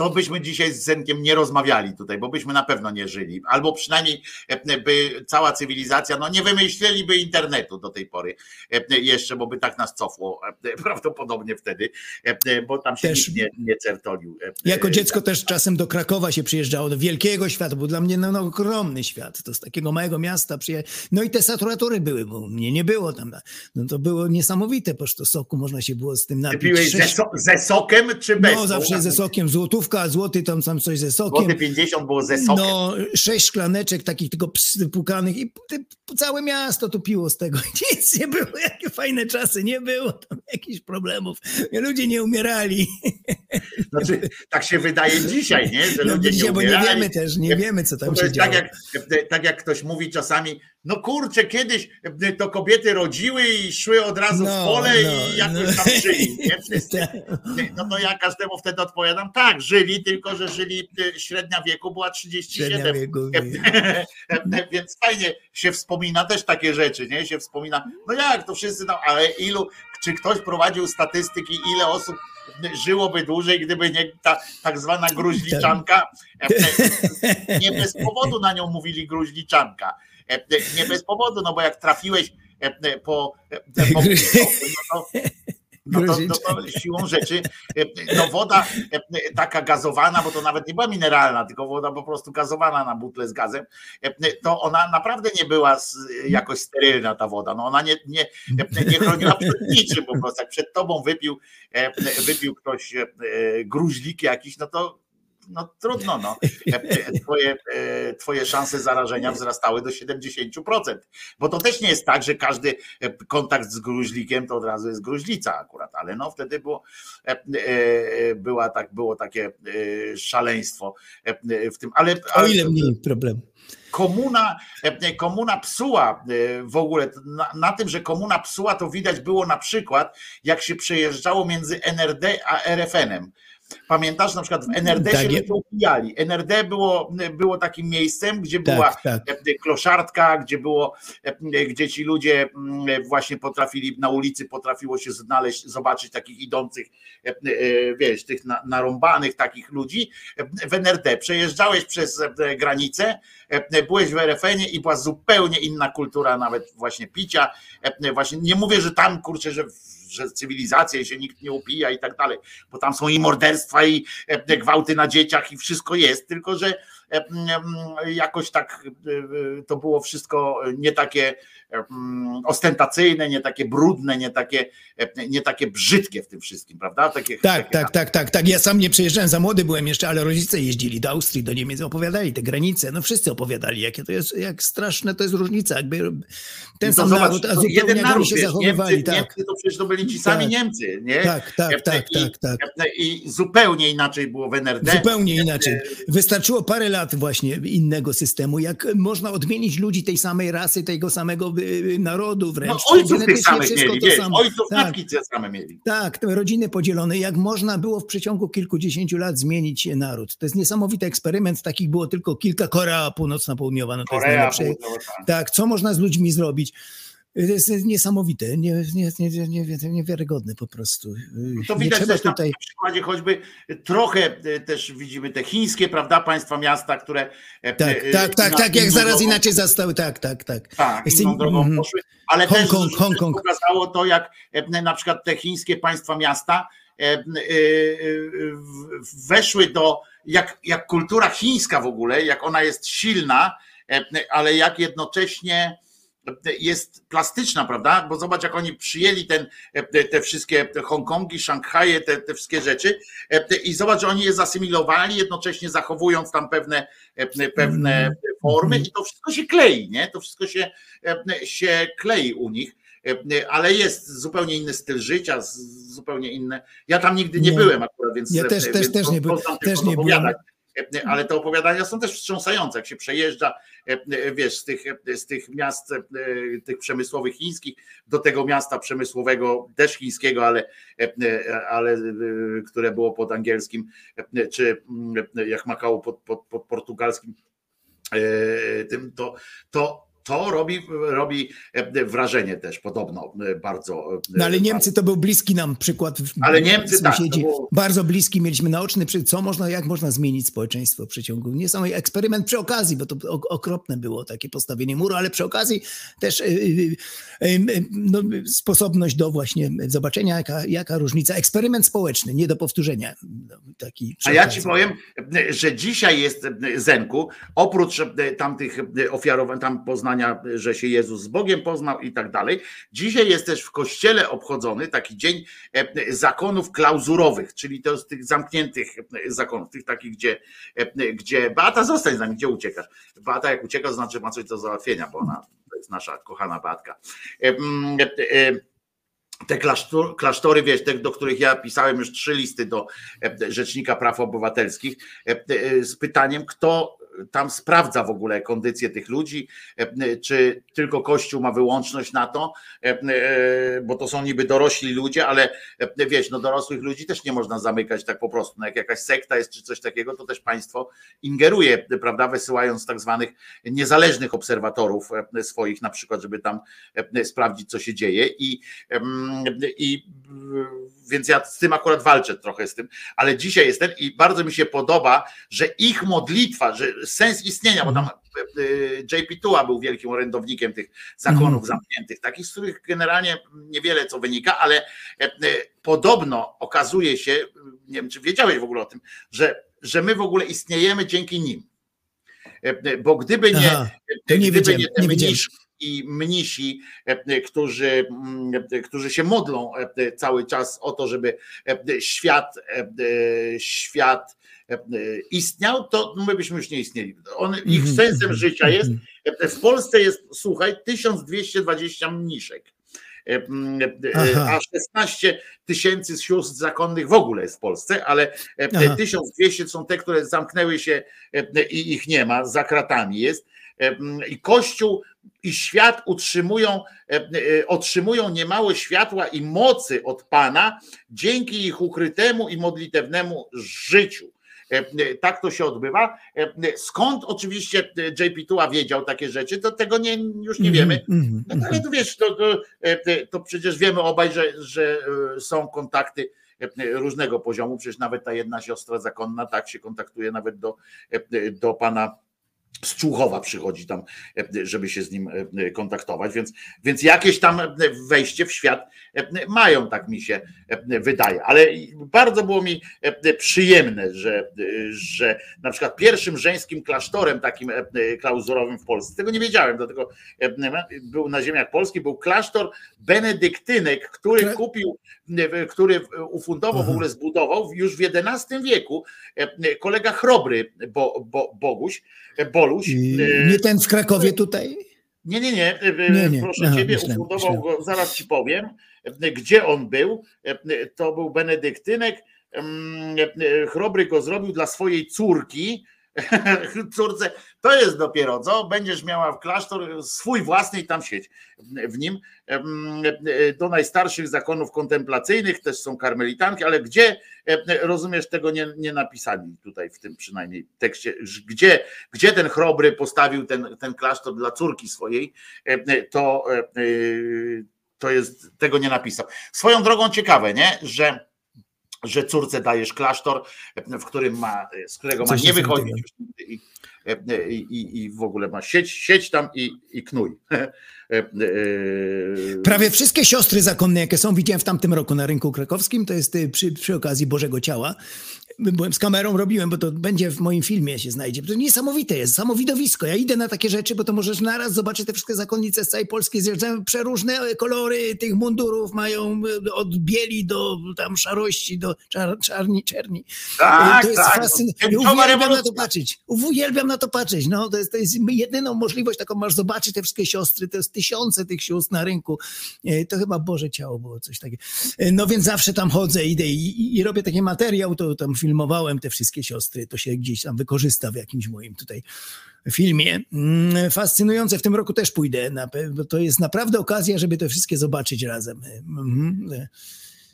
To byśmy dzisiaj z Zenkiem nie rozmawiali tutaj, bo byśmy na pewno nie żyli. Albo przynajmniej e, by cała cywilizacja, no nie wymyśleliby internetu do tej pory e, jeszcze, bo by tak nas cofło e, prawdopodobnie wtedy, e, bo tam się Też- nikt nie, nie certolił. e, Jako e, dziecko też czasem do Krakowa się przyjeżdżało, do wielkiego świata, był dla mnie no, no, ogromny świat. To z takiego małego miasta przyje... No i te saturatory były, bo mnie nie było tam. No to było niesamowite, po prostu soku można się było z tym Ty napić. piłeś ze, so, ze sokiem czy bez? No zawsze ze sokiem, złotówka, a złoty tam sam coś ze sokiem. Złoty 50 było ze sokiem. No, sześć szklaneczek takich tylko pukanych i całe miasto tu piło z tego. Nic nie było, jakie fajne czasy, nie było tam jakichś problemów. Ludzie nie umierali. Znaczy, tak się wydaje dzisiaj, nie? Że No, ludzie dzisiaj, nie bo nie umierali. wiemy też, nie wiemy, co tam się jest tak tak jak ktoś mówi czasami, no kurczę, kiedyś to kobiety rodziły i szły od razu w No, pole no, i jakoś no. tam żyli. Nie? Wszyscy. Tak. No to ja każdemu wtedy odpowiadam, tak, żyli, tylko że żyli, y, średnia wieku była 37. Średnia wieku. Więc fajnie się wspomina też takie rzeczy, nie? Się wspomina, no jak to wszyscy, no ale ilu, czy ktoś prowadził statystyki, ile osób żyłoby dłużej, gdyby nie ta tak zwana gruźliczanka. Nie bez powodu na nią mówili gruźliczanka. Nie bez powodu, no bo jak trafiłeś po, po no to, no to siłą rzeczy no woda taka gazowana, bo to nawet nie była mineralna, tylko woda po prostu gazowana na butle z gazem, to ona naprawdę nie była jakoś sterylna ta woda. No ona nie, nie, nie chroniła przed niczym po prostu. Jak przed tobą wypił, wypił ktoś e, gruźlik jakiś, no to no trudno, no. Twoje, e, twoje szanse zarażenia wzrastały do 70%. Bo to też nie jest tak, że każdy e, kontakt z gruźlikiem to od razu jest gruźlica akurat, ale no wtedy było, e, e, była tak, było takie e, szaleństwo e, w tym. Ale, O ale ile mniej problem. komuna, e, komuna psuła e, w ogóle, na, na tym, że komuna psuła, to widać było na przykład, jak się przejeżdżało między NRD a RFN-em. Pamiętasz, na przykład w NRD Tak, się ludzie upijali. NRD było, było takim miejscem, gdzie Tak, była tak. e, kloszardka, gdzie było, e, gdzie ci ludzie właśnie potrafili, na ulicy potrafiło się znaleźć, zobaczyć takich idących, e, e, wiesz, tych na- narąbanych takich ludzi. E, W NRD przejeżdżałeś przez e, granicę, e, byłeś w RFN-ie i była zupełnie inna kultura nawet właśnie picia. E, Właśnie nie mówię, że tam kurczę, że że cywilizacja i się nikt nie upija i tak dalej, bo tam są i morderstwa i e, gwałty na dzieciach i wszystko jest, tylko że jakoś tak e, to było wszystko nie takie ostentacyjne, nie takie brudne, nie takie, e, nie takie brzydkie w tym wszystkim, prawda? Takie, Tak, takie tak, tak, tak, tak. Ja sam nie przejeżdżałem, za młody byłem jeszcze, ale rodzice jeździli do Austrii, do Niemiec, opowiadali te granice. No wszyscy opowiadali, jakie to jest, jak straszne to jest różnica. Jakby ten No sam zobacz, naród, a zupełnie jeden naród, się wiesz, zachowywali. Niemcy, tak. Niemcy to przecież to byli ci sami Tak. Niemcy, nie? Tak, tak, tak, I, tak, tak. I zupełnie inaczej było w NRD. Zupełnie inaczej. Wystarczyło parę lat właśnie innego systemu, jak można odmienić ludzi tej samej rasy, tego samego y, narodu wręcz. No, ojców tych samych mieli, wiesz, samo. ojców Tak. matki te same mieli. Tak, te rodziny podzielone, jak można było w przeciągu kilkudziesięciu lat zmienić naród. To jest niesamowity eksperyment, takich było tylko kilka, Korea Północna, Południowa, no to jest Korea najlepsze. Południowa, tak. Tak, co można z ludźmi zrobić? To jest niesamowite, nie, nie, nie, nie, niewiarygodne po prostu. To nie widać też tutaj... na przykładzie choćby trochę e, też widzimy te chińskie, prawda, państwa, miasta, które... e, Tak, e, tak, tak, na tak, jak zaraz drogą- inaczej zastały, tak, tak, tak. Tak, Jest- inną drogą mhm. poszły, ale też Hongkong, też Hongkong. pokazało to, jak e, na przykład te chińskie państwa miasta weszły do, jak, jak kultura chińska w ogóle, jak ona jest silna, ale jak jednocześnie jest plastyczna, prawda? Bo zobacz, jak oni przyjęli ten, te, wszystkie Hongkongi, Szanghaje, te, te wszystkie rzeczy e, i zobacz, że oni je zasymilowali, jednocześnie zachowując tam pewne, e, pewne Mhm. formy i to wszystko się klei, nie? To wszystko się, e, się klei u nich, ale jest zupełnie inny styl życia, zupełnie inne. Ja tam nigdy nie Nie. byłem akurat, więc Ja też- też- też nie by- też nie byłem. Opowiadać. E, Ale te opowiadania są też wstrząsające, jak się przejeżdża, e, wiesz, z tych, z tych miast, e, tych przemysłowych chińskich do tego miasta przemysłowego, też chińskiego, ale, e, ale e, które było pod angielskim, e, czy mm, jak Makao pod, pod, pod portugalskim, e, tym, to, to, to robi, robi e, wrażenie też podobno e, bardzo. e, No ale Niemcy to był bliski nam przykład. Ale Niemcy tak, było- Bardzo bliski, mieliśmy naoczny, co można, jak można zmienić społeczeństwo w przeciągu. Niesamowity eksperyment przy okazji, bo to ok- okropne było takie postawienie muru, ale przy okazji też y, y, y, no, sposobność do właśnie zobaczenia, jaka, jaka różnica. Eksperyment społeczny, nie do powtórzenia. No, Taki A ja ci powiem, że dzisiaj jest Zenku, oprócz tamtych ofiarowań, tam poznania, że się Jezus z Bogiem poznał i tak dalej. Dzisiaj jest też w kościele obchodzony taki dzień e, zakonów klauzurowych, czyli to z tych zamkniętych zakonów, tych takich, gdzie, e, gdzie Beata zostań z nami, gdzie uciekasz? Beata jak ucieka, to znaczy ma coś do załatwienia, bo ona to jest nasza kochana Beatka. E, mm, e, e, te klasztor, klasztory, wiesz, te, do których ja pisałem już trzy listy do e, Rzecznika Praw Obywatelskich e, e, z pytaniem, kto tam sprawdza w ogóle kondycję tych ludzi, e, czy tylko Kościół ma wyłączność na to, e, e, bo to są niby dorośli ludzie, ale e, wiesz, no dorosłych ludzi też nie można zamykać tak po prostu. No jak jakaś sekta jest czy coś takiego, to też państwo ingeruje, prawda, wysyłając tak zwanych niezależnych obserwatorów e, swoich na przykład, żeby tam e, sprawdzić, co się dzieje i I więc ja z tym akurat walczę trochę z tym, ale dzisiaj jest ten i bardzo mi się podoba, że ich modlitwa, że sens istnienia, bo tam e, JP Tua był wielkim orędownikiem tych zakonów zamkniętych, takich, z których generalnie niewiele co wynika, ale e, e, podobno okazuje się, nie wiem czy wiedziałeś w ogóle o tym, że, że my w ogóle istniejemy dzięki nim. E, Bo gdyby nie, Aha, nie gdyby nie te nie mniszki i mnisi, e, którzy, mm, e, którzy się modlą e, cały czas o to, żeby e, świat, e, świat e, istniał, to my byśmy już nie istnieli. On, ich Mhm, sensem mhm, życia jest, mhm. e, w Polsce jest, słuchaj, 1220 mniszek. E, e. A 16 tysięcy sióstr zakonnych w ogóle jest w Polsce, ale e, Aha. 1200 są te, które zamknęły się e, i ich nie ma, za kratami jest. E, I Kościół i świat utrzymują, e, e, otrzymują niemałe światła i mocy od Pana dzięki ich ukrytemu i modlitewnemu życiu. E, Tak to się odbywa. Skąd oczywiście JP Tua wiedział takie rzeczy, to tego nie, już nie wiemy. Mhm, No, mhm. ale to wiesz, to, to, to przecież wiemy obaj, że, że są kontakty różnego poziomu. Przecież nawet ta jedna siostra zakonna tak się kontaktuje nawet do, do pana z Człuchowa przychodzi tam, żeby się z nim e, kontaktować, więc, więc jakieś tam wejście w świat e, mają, tak mi się e, wydaje. Ale bardzo było mi przyjemne, że, że na przykład pierwszym żeńskim klasztorem takim klauzurowym w Polsce, tego nie wiedziałem, dlatego był na ziemiach polskich, był klasztor benedyktynek, który kupił, który ufundował, w Aha. ogóle zbudował już w XI wieku kolega Chrobry Bo, Bo, Boguś, e, E, Nie ten w Krakowie tutaj? nie, nie, nie. e, Nie, nie. Proszę Aha, ciebie, myślałem, ufundował myślałem. go, zaraz ci powiem, gdzie on był. To był benedyktynek. mm, Chrobry go zrobił dla swojej córki. Córce To jest dopiero co, będziesz miała w klasztor swój własny i tam sieć w nim. Do najstarszych zakonów kontemplacyjnych też są karmelitanki, ale gdzie, rozumiesz, tego nie, nie napisali tutaj w tym przynajmniej tekście, gdzie, gdzie ten chrobry postawił ten, ten klasztor dla córki swojej, to, to jest, tego nie napisał. Swoją drogą ciekawe, nie, że że córce dajesz klasztor, w którym ma, z którego ma nie wychodzić i, i, i w ogóle ma sieć, sieć tam i, i knuj. Prawie wszystkie siostry zakonne, jakie są, widziałem w tamtym roku na rynku krakowskim, to jest y, przy, przy okazji Bożego Ciała, byłem z kamerą, robiłem, bo to będzie w moim filmie się znajdzie. To niesamowite jest, samo widowisko. Ja idę na takie rzeczy, bo to możesz naraz zobaczyć te wszystkie zakonnice z całej Polski, zjeżdżają przeróżne kolory tych mundurów, mają e, od bieli do tam szarości, do czar, czarni, czerni. Tak, to jest tak. fascynujące. Uwielbiam na to patrzeć. Uwielbiam na to patrzeć. No, to, jest, to jest jedyną możliwość taką masz zobaczyć te wszystkie siostry, to jest tysiące tych sióstr na rynku. E, to chyba Boże Ciało było coś takiego. E, no więc zawsze tam chodzę, idę i, i, i robię taki materiał, to tam film filmowałem te wszystkie siostry, to się gdzieś tam wykorzysta w jakimś moim tutaj filmie. Mm, fascynujące, w tym roku też pójdę, bo to jest naprawdę okazja, żeby te wszystkie zobaczyć razem. Mhm.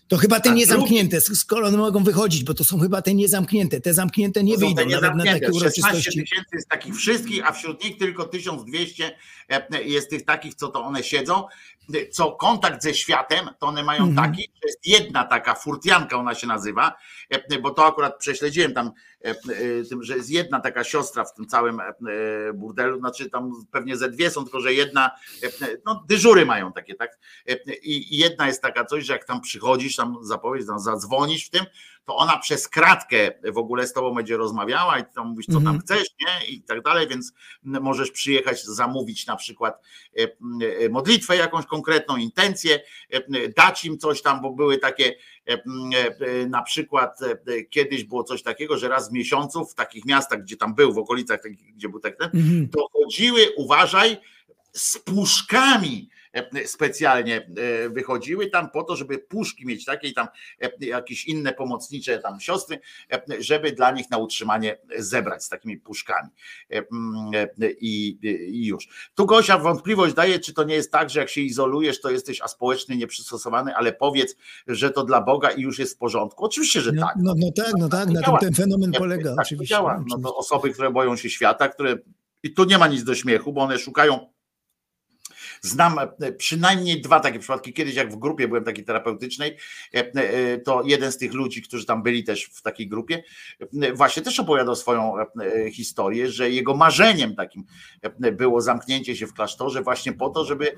To chyba te niezamknięte, skoro one mogą wychodzić, bo to są chyba te niezamknięte. Te zamknięte nie wyjdą te nawet na takie uroczystości. tysięcy jest takich wszystkich, a wśród nich tylko 1200 e, jest tych takich, co to one siedzą. Co kontakt ze światem, to one mają Mhm. taki, że jest jedna taka furtianka, ona się nazywa, e, bo to akurat prześledziłem tam, tym, że jest jedna taka siostra w tym całym burdelu, znaczy tam pewnie ze dwie są, tylko że jedna, no dyżury mają takie, tak? I jedna jest taka coś, że jak tam przychodzisz, tam zapowiedź, tam zadzwonisz w tym, to ona przez kratkę w ogóle z tobą będzie rozmawiała i ty tam mówisz, co tam Mhm. chcesz, nie? I tak dalej, więc możesz przyjechać, zamówić na przykład e, e, modlitwę, jakąś konkretną intencję, e, dać im coś tam, bo były takie e, e, na przykład e, kiedyś było coś takiego, że raz w miesiącu w takich miastach, gdzie tam był, w okolicach gdzie był tak ten, Mhm. to chodziły, uważaj, z puszkami e, specjalnie e, wychodziły tam po to, żeby puszki mieć takie i tam e, jakieś inne pomocnicze tam siostry, e, żeby dla nich na utrzymanie zebrać z takimi puszkami E, mm, e, i, i już. Tu Gosia wątpliwość daje, czy to nie jest tak, że jak się izolujesz, to jesteś aspołeczny, nieprzystosowany, ale powiedz, że to dla Boga i już jest w porządku. Oczywiście, że No, tak. no, no tak, no tak, na tym ten fenomen polega tak oczywiście. działa. No to osoby, które boją się świata, które i tu nie ma nic do śmiechu, bo one szukają. Znam e, przynajmniej dwa takie przypadki. Kiedyś, jak w grupie byłem takiej terapeutycznej, e, e, to jeden z tych ludzi, którzy tam byli też w takiej grupie, właśnie też opowiadał swoją historię, że jego marzeniem takim było zamknięcie się w klasztorze właśnie po to, żeby,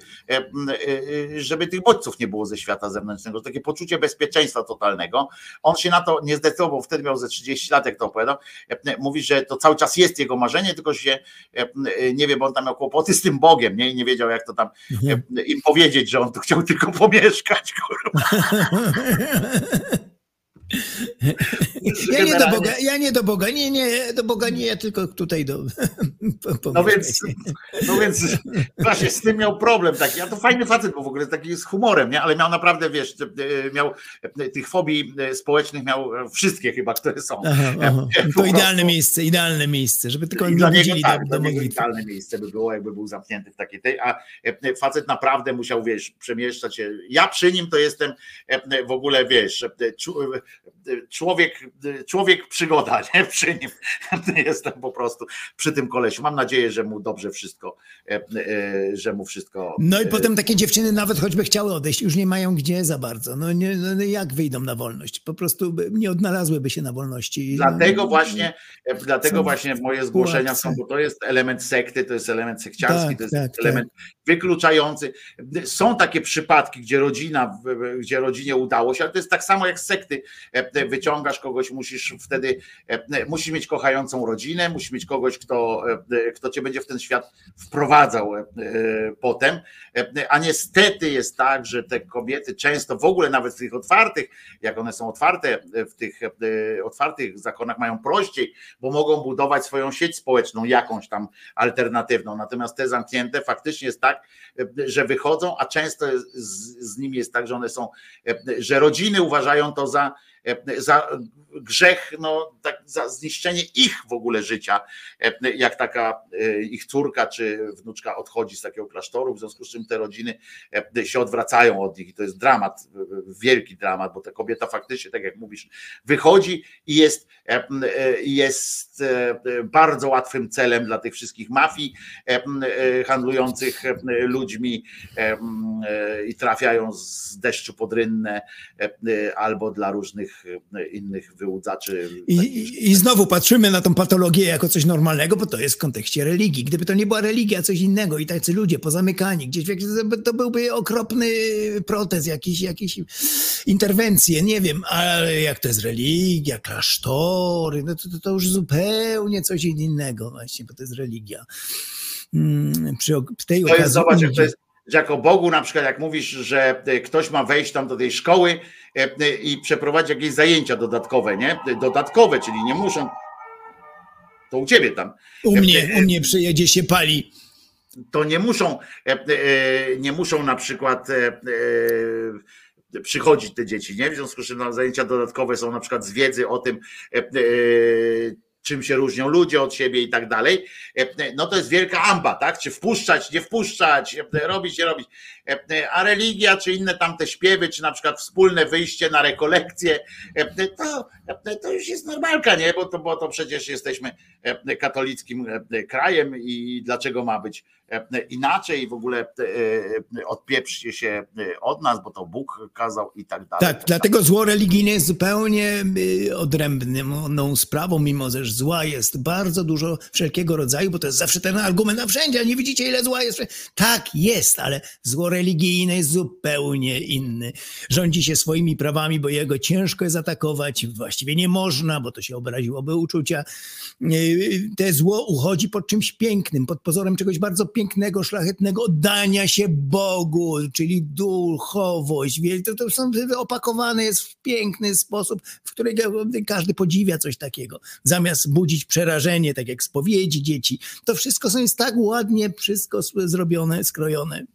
żeby tych bodźców nie było ze świata zewnętrznego. Takie poczucie bezpieczeństwa totalnego. On się na to nie zdecydował, wtedy miał ze 30 lat, jak to opowiadał. Mówi, że to cały czas jest jego marzenie, tylko się nie wie, bo on tam miał kłopoty z tym Bogiem, nie? I nie wiedział, jak to tam Mhm. e, im powiedzieć, że on tu chciał tylko pomieszkać. Kurwa. Ja nie do Boga, ja nie do Boga, nie, nie, do Boga nie, ja tylko tutaj do... No więc, no więc właśnie z tym miał problem taki, a to fajny facet był w ogóle, taki z humorem, nie? ale miał naprawdę, wiesz, e, miał e, tych fobii e, społecznych miał wszystkie chyba, które są. Aha, aha. To po idealne prostu. miejsce, idealne miejsce, żeby tylko I nie budzili tak, do, do modlitwy. idealne miejsce by było, jakby był zamknięty w takiej tej, a facet naprawdę musiał, wiesz, przemieszczać się. Ja przy nim to jestem w ogóle, wiesz, człowiek, człowiek przygoda, nie? Przy nim jestem po prostu przy tym kolesiu. Mam nadzieję, że mu dobrze wszystko, e, e, że mu wszystko. No i e, potem takie dziewczyny nawet choćby chciały odejść, już nie mają gdzie za bardzo. No, nie, no no jak wyjdą na wolność? Po prostu nie odnalazłyby się na wolności. Dlatego No, właśnie, dlatego są właśnie moje zgłoszenia są, bo to jest element sekty, to jest element sekciarski, Tak, to jest tak, element wykluczający. Są takie przypadki, gdzie rodzina, gdzie rodzinie udało się, ale to jest tak samo jak sekty. Wyciągasz kogoś, musisz wtedy, e, musisz mieć kochającą rodzinę, musisz mieć kogoś, kto, e, kto cię będzie w ten świat wprowadzał e, potem. A niestety jest tak, że te kobiety często w ogóle nawet w tych otwartych, jak one są otwarte, w tych otwartych zakonach mają prościej, bo mogą budować swoją sieć społeczną, jakąś tam alternatywną. Natomiast te zamknięte faktycznie jest tak, że wychodzą, a często z, z nimi jest tak, że one są, że rodziny uważają to za, za grzech, no, tak, za zniszczenie ich w ogóle życia, jak taka ich córka czy wnuczka odchodzi z takiego klasztoru, w związku z czym te rodziny się odwracają od nich i to jest dramat, wielki dramat, bo ta kobieta faktycznie, tak jak mówisz, wychodzi i jest, jest bardzo łatwym celem dla tych wszystkich mafii handlujących ludźmi i trafiają z deszczu pod rynne albo dla różnych innych wyłudzaczy. I, I znowu patrzymy na tą patologię jako coś normalnego, bo to jest w kontekście religii. Gdyby to nie była religia, coś innego i tacy ludzie pozamykani gdzieś, to byłby okropny protest, jakiś, jakieś interwencje, nie wiem, ale jak to jest religia, klasztory, no to, to już zupełnie coś innego właśnie, bo to jest religia. Hmm, przy, tej to jest, zobacz, jak to jest że jako Bogu na przykład jak mówisz, że ktoś ma wejść tam do tej szkoły e, i przeprowadzić jakieś zajęcia dodatkowe, nie? Dodatkowe, czyli nie muszą. To u ciebie tam. U mnie, u mnie przyjedzie się pali. To nie muszą, e, nie muszą na przykład przychodzić te dzieci, nie? W związku z czym zajęcia dodatkowe są na przykład z wiedzy o tym, czym się różnią ludzie od siebie i tak dalej, e, no to jest wielka amba, tak? Czy wpuszczać, nie wpuszczać, e, robić, nie robić. E, a religia, czy inne tamte śpiewy, czy na przykład wspólne wyjście na rekolekcje, to, to już jest normalka, nie? Bo to, bo to przecież jesteśmy katolickim krajem i dlaczego ma być inaczej w ogóle odpieprzcie się od nas, bo to Bóg kazał i tak dalej. Tak, dlatego zło religijne jest zupełnie odrębną sprawą, mimo że zła jest bardzo dużo wszelkiego rodzaju, bo to jest zawsze ten argument, a wszędzie, nie widzicie ile zła jest. Tak, jest, ale zło religijne jest zupełnie inny. Rządzi się swoimi prawami, bo jego ciężko jest atakować, właściwie nie można, bo to się obraziłoby uczucia. Te zło uchodzi pod czymś pięknym, pod pozorem czegoś bardzo pięknego, szlachetnego, oddania się Bogu, czyli duchowość. To, to są opakowane jest w piękny sposób, w którym każdy podziwia coś takiego. Zamiast budzić przerażenie, tak jak spowiedzi dzieci, to wszystko są jest tak ładnie, wszystko zrobione, skrojone.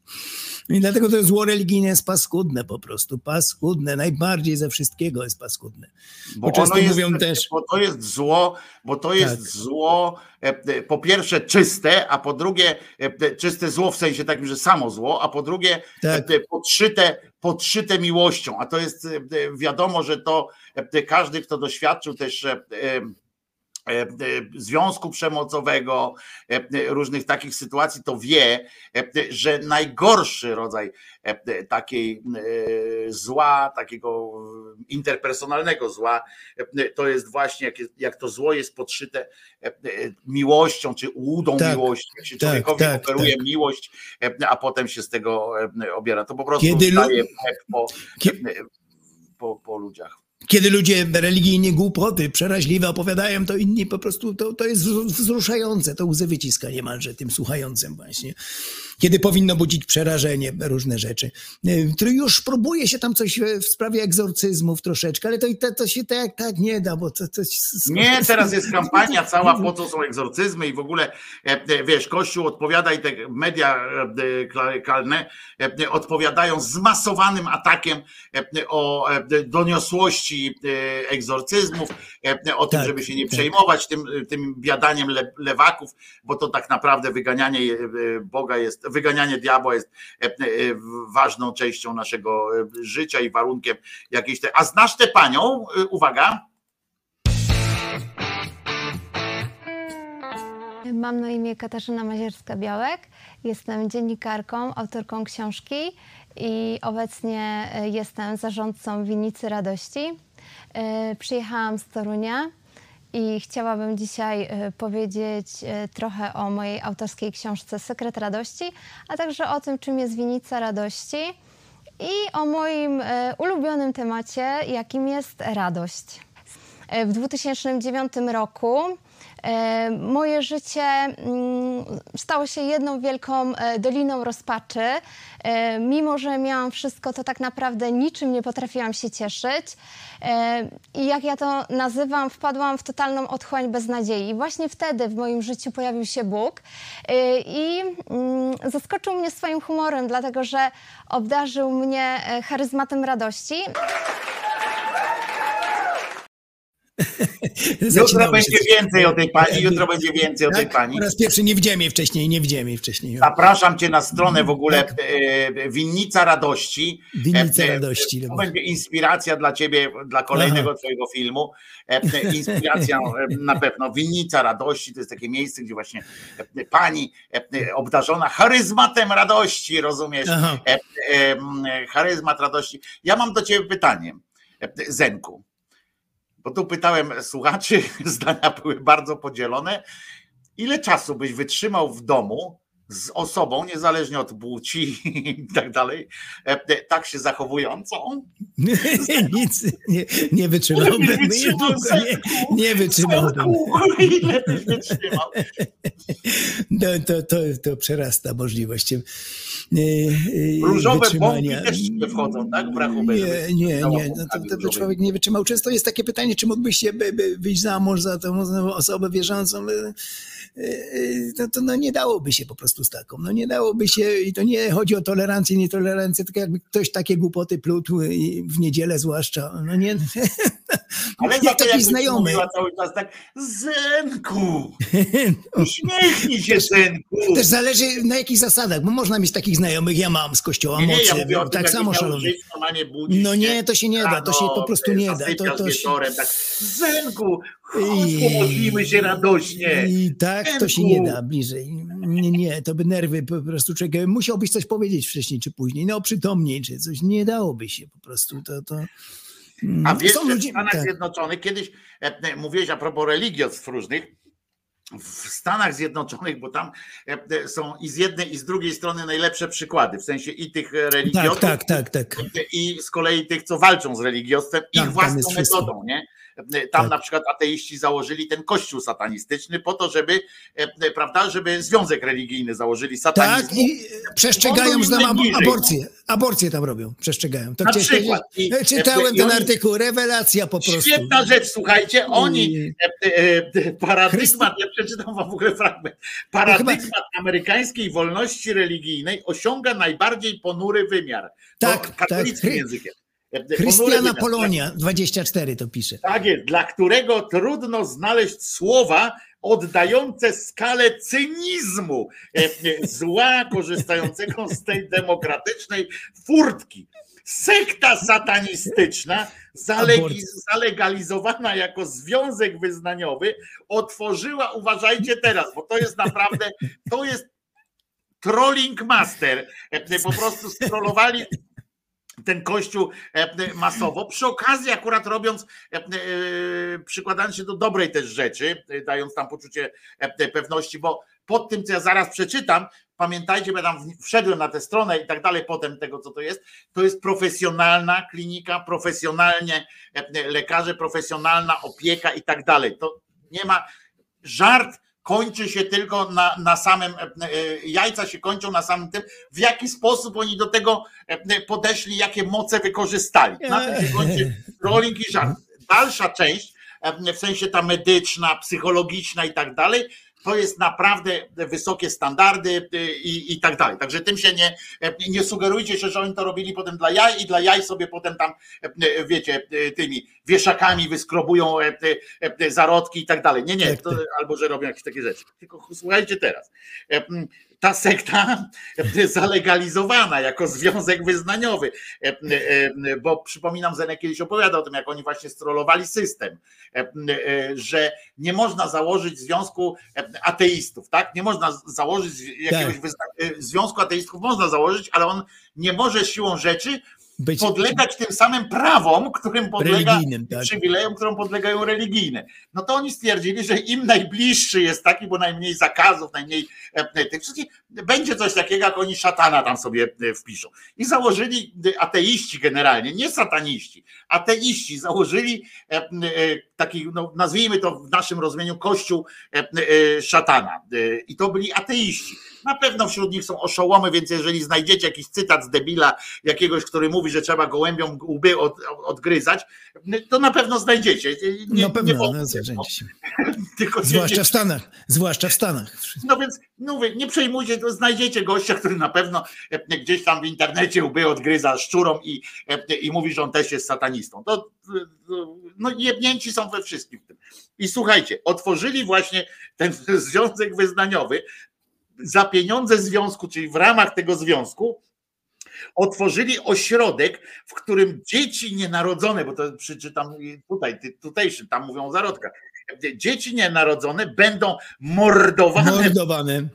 I dlatego to zło religijne jest paskudne po prostu, paskudne, najbardziej ze wszystkiego jest paskudne. Bo, bo często jest, mówią też... Bo to jest zło, bo to jest tak. zło e, e, po pierwsze czyste, a po drugie e, czyste zło w sensie takim, że samo zło, a po drugie tak. podszyte, podszyte miłością, a to jest wiadomo, że to każdy, kto doświadczył też związku przemocowego, e, różnych takich sytuacji, to wie, że najgorszy rodzaj takiej zła, takiego interpersonalnego zła, to jest właśnie, jak, jak to zło jest podszyte miłością, czy ułudą tak, miłości, jak się tak, człowiekowi tak, oferuje tak. miłość, a potem się z tego obiera. To po prostu Kiedy staje po, po, po ludziach. Kiedy ludzie religijnie głupoty, przeraźliwe opowiadają, to inni po prostu, to, to jest wzruszające, to łzy wyciska niemalże tym słuchającym właśnie kiedy powinno budzić przerażenie różne rzeczy. E, już próbuje się tam coś w sprawie egzorcyzmów troszeczkę, ale to, to, to się tak, tak nie da, bo to, to Nie, teraz jest kampania cała, po co są egzorcyzmy i w ogóle, e, e, wiesz, Kościół odpowiada i te media klerykalne odpowiadają zmasowanym atakiem o doniosłości egzorcyzmów, o tym, tak, żeby się nie tak. przejmować tym, tym biadaniem lewaków, bo to tak naprawdę wyganianie Boga jest wyganianie diabła jest e, e, ważną częścią naszego e, życia i warunkiem jakiejś. Te... A znasz tę panią? Uwaga. Mam na imię Katarzyna Mazierska-Białek. Jestem dziennikarką, autorką książki i obecnie jestem zarządcą Winnicy Radości. Przyjechałam z Torunia i chciałabym dzisiaj e, powiedzieć e, trochę o mojej autorskiej książce Sekret Radości, a także o tym, czym jest winica radości i o moim e, ulubionym temacie, jakim jest radość. W 2009 roku moje życie mm, stało się jedną wielką e, doliną rozpaczy. E, mimo, że miałam wszystko, to tak naprawdę niczym nie potrafiłam się cieszyć. I jak ja to nazywam, wpadłam w totalną otchłań beznadziei. I właśnie wtedy w moim życiu pojawił się Bóg i mm, zaskoczył mnie swoim humorem, dlatego że obdarzył mnie charyzmatem radości. Jutro będzie się więcej o tej pani, jutro będzie więcej o tej Tak? pani. Po raz pierwszy nie widziałem jej wcześniej, nie widziałem jej wcześniej. Zapraszam cię na stronę w ogóle e, Winnica Radości. Winnica E, e, Radości, To będzie inspiracja dla ciebie, dla kolejnego Aha. twojego filmu. Inspiracja na pewno. Winnica Radości to jest takie miejsce, gdzie właśnie pani obdarzona charyzmatem radości, rozumiesz? Aha. Charyzmat radości. Ja mam do ciebie pytanie, Zenku. Bo tu pytałem słuchaczy, zdania były bardzo podzielone. Ile czasu byś wytrzymał w domu z osobą, niezależnie od płci i tak dalej, e, e, tak się zachowującą? Nic nie, nie wytrzymałbym. Nie Nie, nie wytrzymałbym. Ile byś wytrzymał? No, to, to, to przerasta możliwość e, Różowe wytrzymania. bombki też nie wchodzą, tak? W rachubę, Nie, nie, nie. No to, to by człowiek nie wytrzymał. Często jest takie pytanie, czy mógłbyś się by, by wyjść za mąż za tą osobę wierzącą. E, e, To, to no nie dałoby się po prostu z taką. No nie dałoby się i to nie chodzi o tolerancję, nietolerancję, tylko jakby ktoś takie głupoty plutł i w niedzielę zwłaszcza. No nie. Ale jak taki jakbyś znajomy. cały czas tak, Zenku, uśmiechnij się Zenku. Też zależy na jakich zasadach, bo można mieć takich znajomych, ja mam z kościoła Nie, nie, mocy, ja mówię o tym, tak jak samo szalony. No nie, to się nie da, to się po prostu nie da. To, to się, tak, Zenku, I- pomodlimy się radośnie. I tak to się nie da bliżej. Nie, nie, to by nerwy po prostu człowiek. Musiałbyś coś powiedzieć wcześniej czy później, no przytomniej czy coś. Nie dałoby się po prostu. To, to... mm, A wiesz, są że w ludzie- Stanach tak. Zjednoczonych, kiedyś e, e, mówiłeś a propos religiostw różnych, w Stanach Zjednoczonych, bo tam e, są i z jednej i z drugiej strony najlepsze przykłady, w sensie i tych e, Tak, tak, tak, tak. i z kolei tych, co walczą z religiostwem, Tam- ich własną metodą, nie? Tam Tak. na przykład ateiści założyli ten kościół satanistyczny po to, żeby, e, e, prawda, żeby związek religijny założyli satanizm. Tak, i przestrzegają, tam ab- najbliżej, aborcję. Aborcję tam robią, przestrzegają. To Na przykład. I- Czytałem i ten oni- artykuł, rewelacja po prostu. Świetna rzecz, słuchajcie, oni, I- e, e, e, paradygmat, ja przeczytam wam w ogóle fragment, paradygmat amerykańskiej wolności religijnej osiąga najbardziej ponury wymiar. Tak, No, katolickim tak. językiem. Wymiar. Polonia, 24 to pisze. Tak jest, dla którego trudno znaleźć słowa oddające skalę cynizmu e, zła korzystającego z tej demokratycznej furtki. Sekta satanistyczna, zalegalizowana jako związek wyznaniowy, otworzyła, uważajcie teraz, bo to jest naprawdę, to jest trolling master. E, Po prostu strollowali ten kościół e, masowo, przy okazji akurat robiąc, e, e, przykładając się do dobrej też rzeczy, e, dając tam poczucie e, pewności, bo pod tym, co ja zaraz przeczytam, pamiętajcie, bo ja tam wszedłem na tę stronę i tak dalej, potem tego, co to jest, to jest profesjonalna klinika, profesjonalnie e, lekarze, profesjonalna opieka i tak dalej. To nie ma, żart kończy się tylko na, na samym, e, e, jajca się kończą na samym tym, w jaki sposób oni do tego e, podeszli, jakie moce wykorzystali. Na tym się kończy rolling i żart. Dalsza część, w sensie ta medyczna, psychologiczna i tak dalej, to jest naprawdę wysokie standardy e, i, i tak dalej. Także tym się nie, nie sugerujcie się, że oni to robili potem dla jaj i dla jaj sobie potem tam, e, wiecie, e, tymi wieszakami wyskrobują zarodki i tak dalej. Nie, nie, Tak, to, tak. albo że robią jakieś takie rzeczy. Tylko słuchajcie teraz. Ta sekta e, zalegalizowana jako związek wyznaniowy, e, e, bo przypominam, Zenek kiedyś opowiadał o tym, jak oni właśnie strollowali system, że nie można założyć związku ateistów, tak? Nie można założyć jakiegoś Tak. związku ateistów, można założyć, ale on nie może siłą rzeczy Być podlegać tym samym prawom, którym podlega tak. przywilejom, którym podlegają religijne. No to oni stwierdzili, że im najbliższy jest taki, bo najmniej zakazów, najmniej e, e, tych wszystkich, będzie coś takiego, jak oni szatana tam sobie e, wpiszą. I założyli ateiści generalnie, nie sataniści, ateiści założyli taki, no, nazwijmy to w naszym rozumieniu, kościół szatana. I to byli ateiści. Na pewno wśród nich są oszołomy, więc jeżeli znajdziecie jakiś cytat z debila jakiegoś, który mówi, że trzeba gołębiom łby od, odgryzać, to na pewno znajdziecie. Nie, na pewno, nie no, się. Tylko zwłaszcza w Stanach, zwłaszcza w Stanach. No więc mówię, nie przejmujcie, to znajdziecie gościa, który na pewno gdzieś tam w internecie łby odgryza szczurom i, i mówi, że on też jest satanistą. To, no jebnięci są we wszystkim. I słuchajcie, otworzyli właśnie ten związek wyznaniowy za pieniądze związku, czyli w ramach tego związku, otworzyli ośrodek, w którym dzieci nienarodzone, bo to przeczytam tutaj, tutejszy, tam mówią o zarodkach, dzieci nienarodzone będą mordowane, mordowane.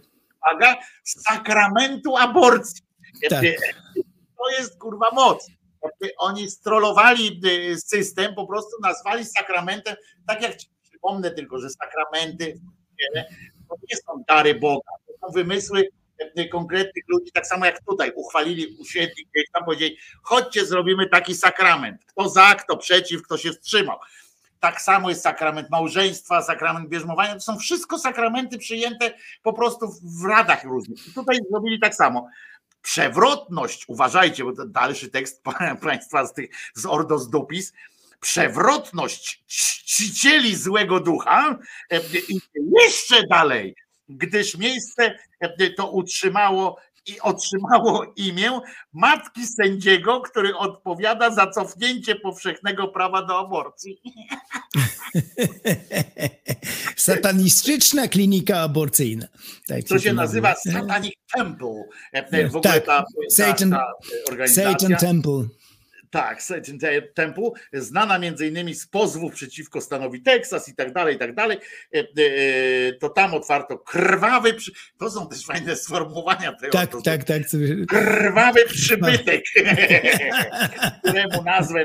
Uwaga, sakramentu aborcji. Tak. To jest kurwa moc. Oni strollowali y, system, po prostu nazwali sakramentem, tak jak przypomnę tylko, że sakramenty to nie są dary Boga, są wymysły e, konkretnych ludzi, tak samo jak tutaj uchwalili, usiedli gdzieś tam, powiedzieli, chodźcie, zrobimy taki sakrament. Kto za, kto przeciw, kto się wstrzymał. Tak samo jest sakrament małżeństwa, sakrament bierzmowania. To są wszystko sakramenty przyjęte po prostu w radach różnych. I tutaj zrobili tak samo. Przewrotność, uważajcie, bo to dalszy tekst państwa z tych z Ordo z Dupis, przewrotność czcicieli złego ducha e, i jeszcze dalej, gdyż miejsce e, to utrzymało i otrzymało imię matki sędziego, który odpowiada za cofnięcie powszechnego prawa do aborcji. Satanistyczna klinika aborcyjna. Tak to się nazywa Satanic Temple. E, w ogóle tak, ta, ta, ta organizacja. Satan Temple. Tak, Temple, znana między innymi z pozwów przeciwko stanowi Teksas i tak dalej, i tak dalej, e, e, to tam otwarto krwawy, to są też fajne sformułowania. Tego, tak, to, tak, tak. Krwawy przybytek, któremu, nazwę,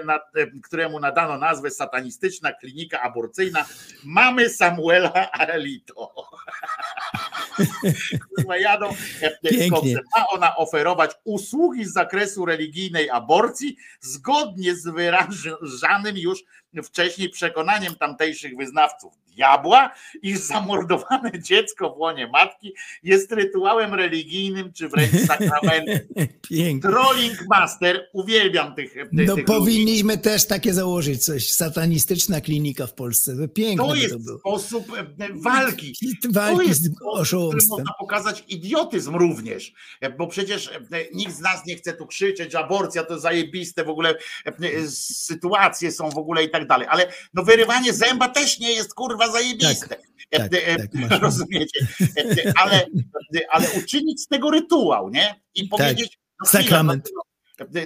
któremu nadano nazwę satanistyczna klinika aborcyjna mamy Samuela Arelito. jadą Pięknie. Ma ona oferować usługi z zakresu religijnej aborcji zgodnie z wyrażanym już wcześniej przekonaniem tamtejszych wyznawców diabła, iż zamordowane dziecko w łonie matki jest rytuałem religijnym czy wręcz sakramentem. Trolling Master, uwielbiam tych, tych No tych powinniśmy ludzi. też takie założyć coś, satanistyczna klinika w Polsce. Piękne to jest to sposób e, walki. Walki to jest oszołomstwem. Można pokazać idiotyzm również, e, bo przecież e, nikt z nas nie chce tu krzyczeć, aborcja to zajebiste, w ogóle sytuacje są w ogóle i tak dalej, ale no wyrywanie zęba też nie jest kurwa zajebiste. Tak, tak, tak, Rozumiecie? Ale, ale uczynić z tego rytuał, nie? I powiedzieć, no Sakrament. no,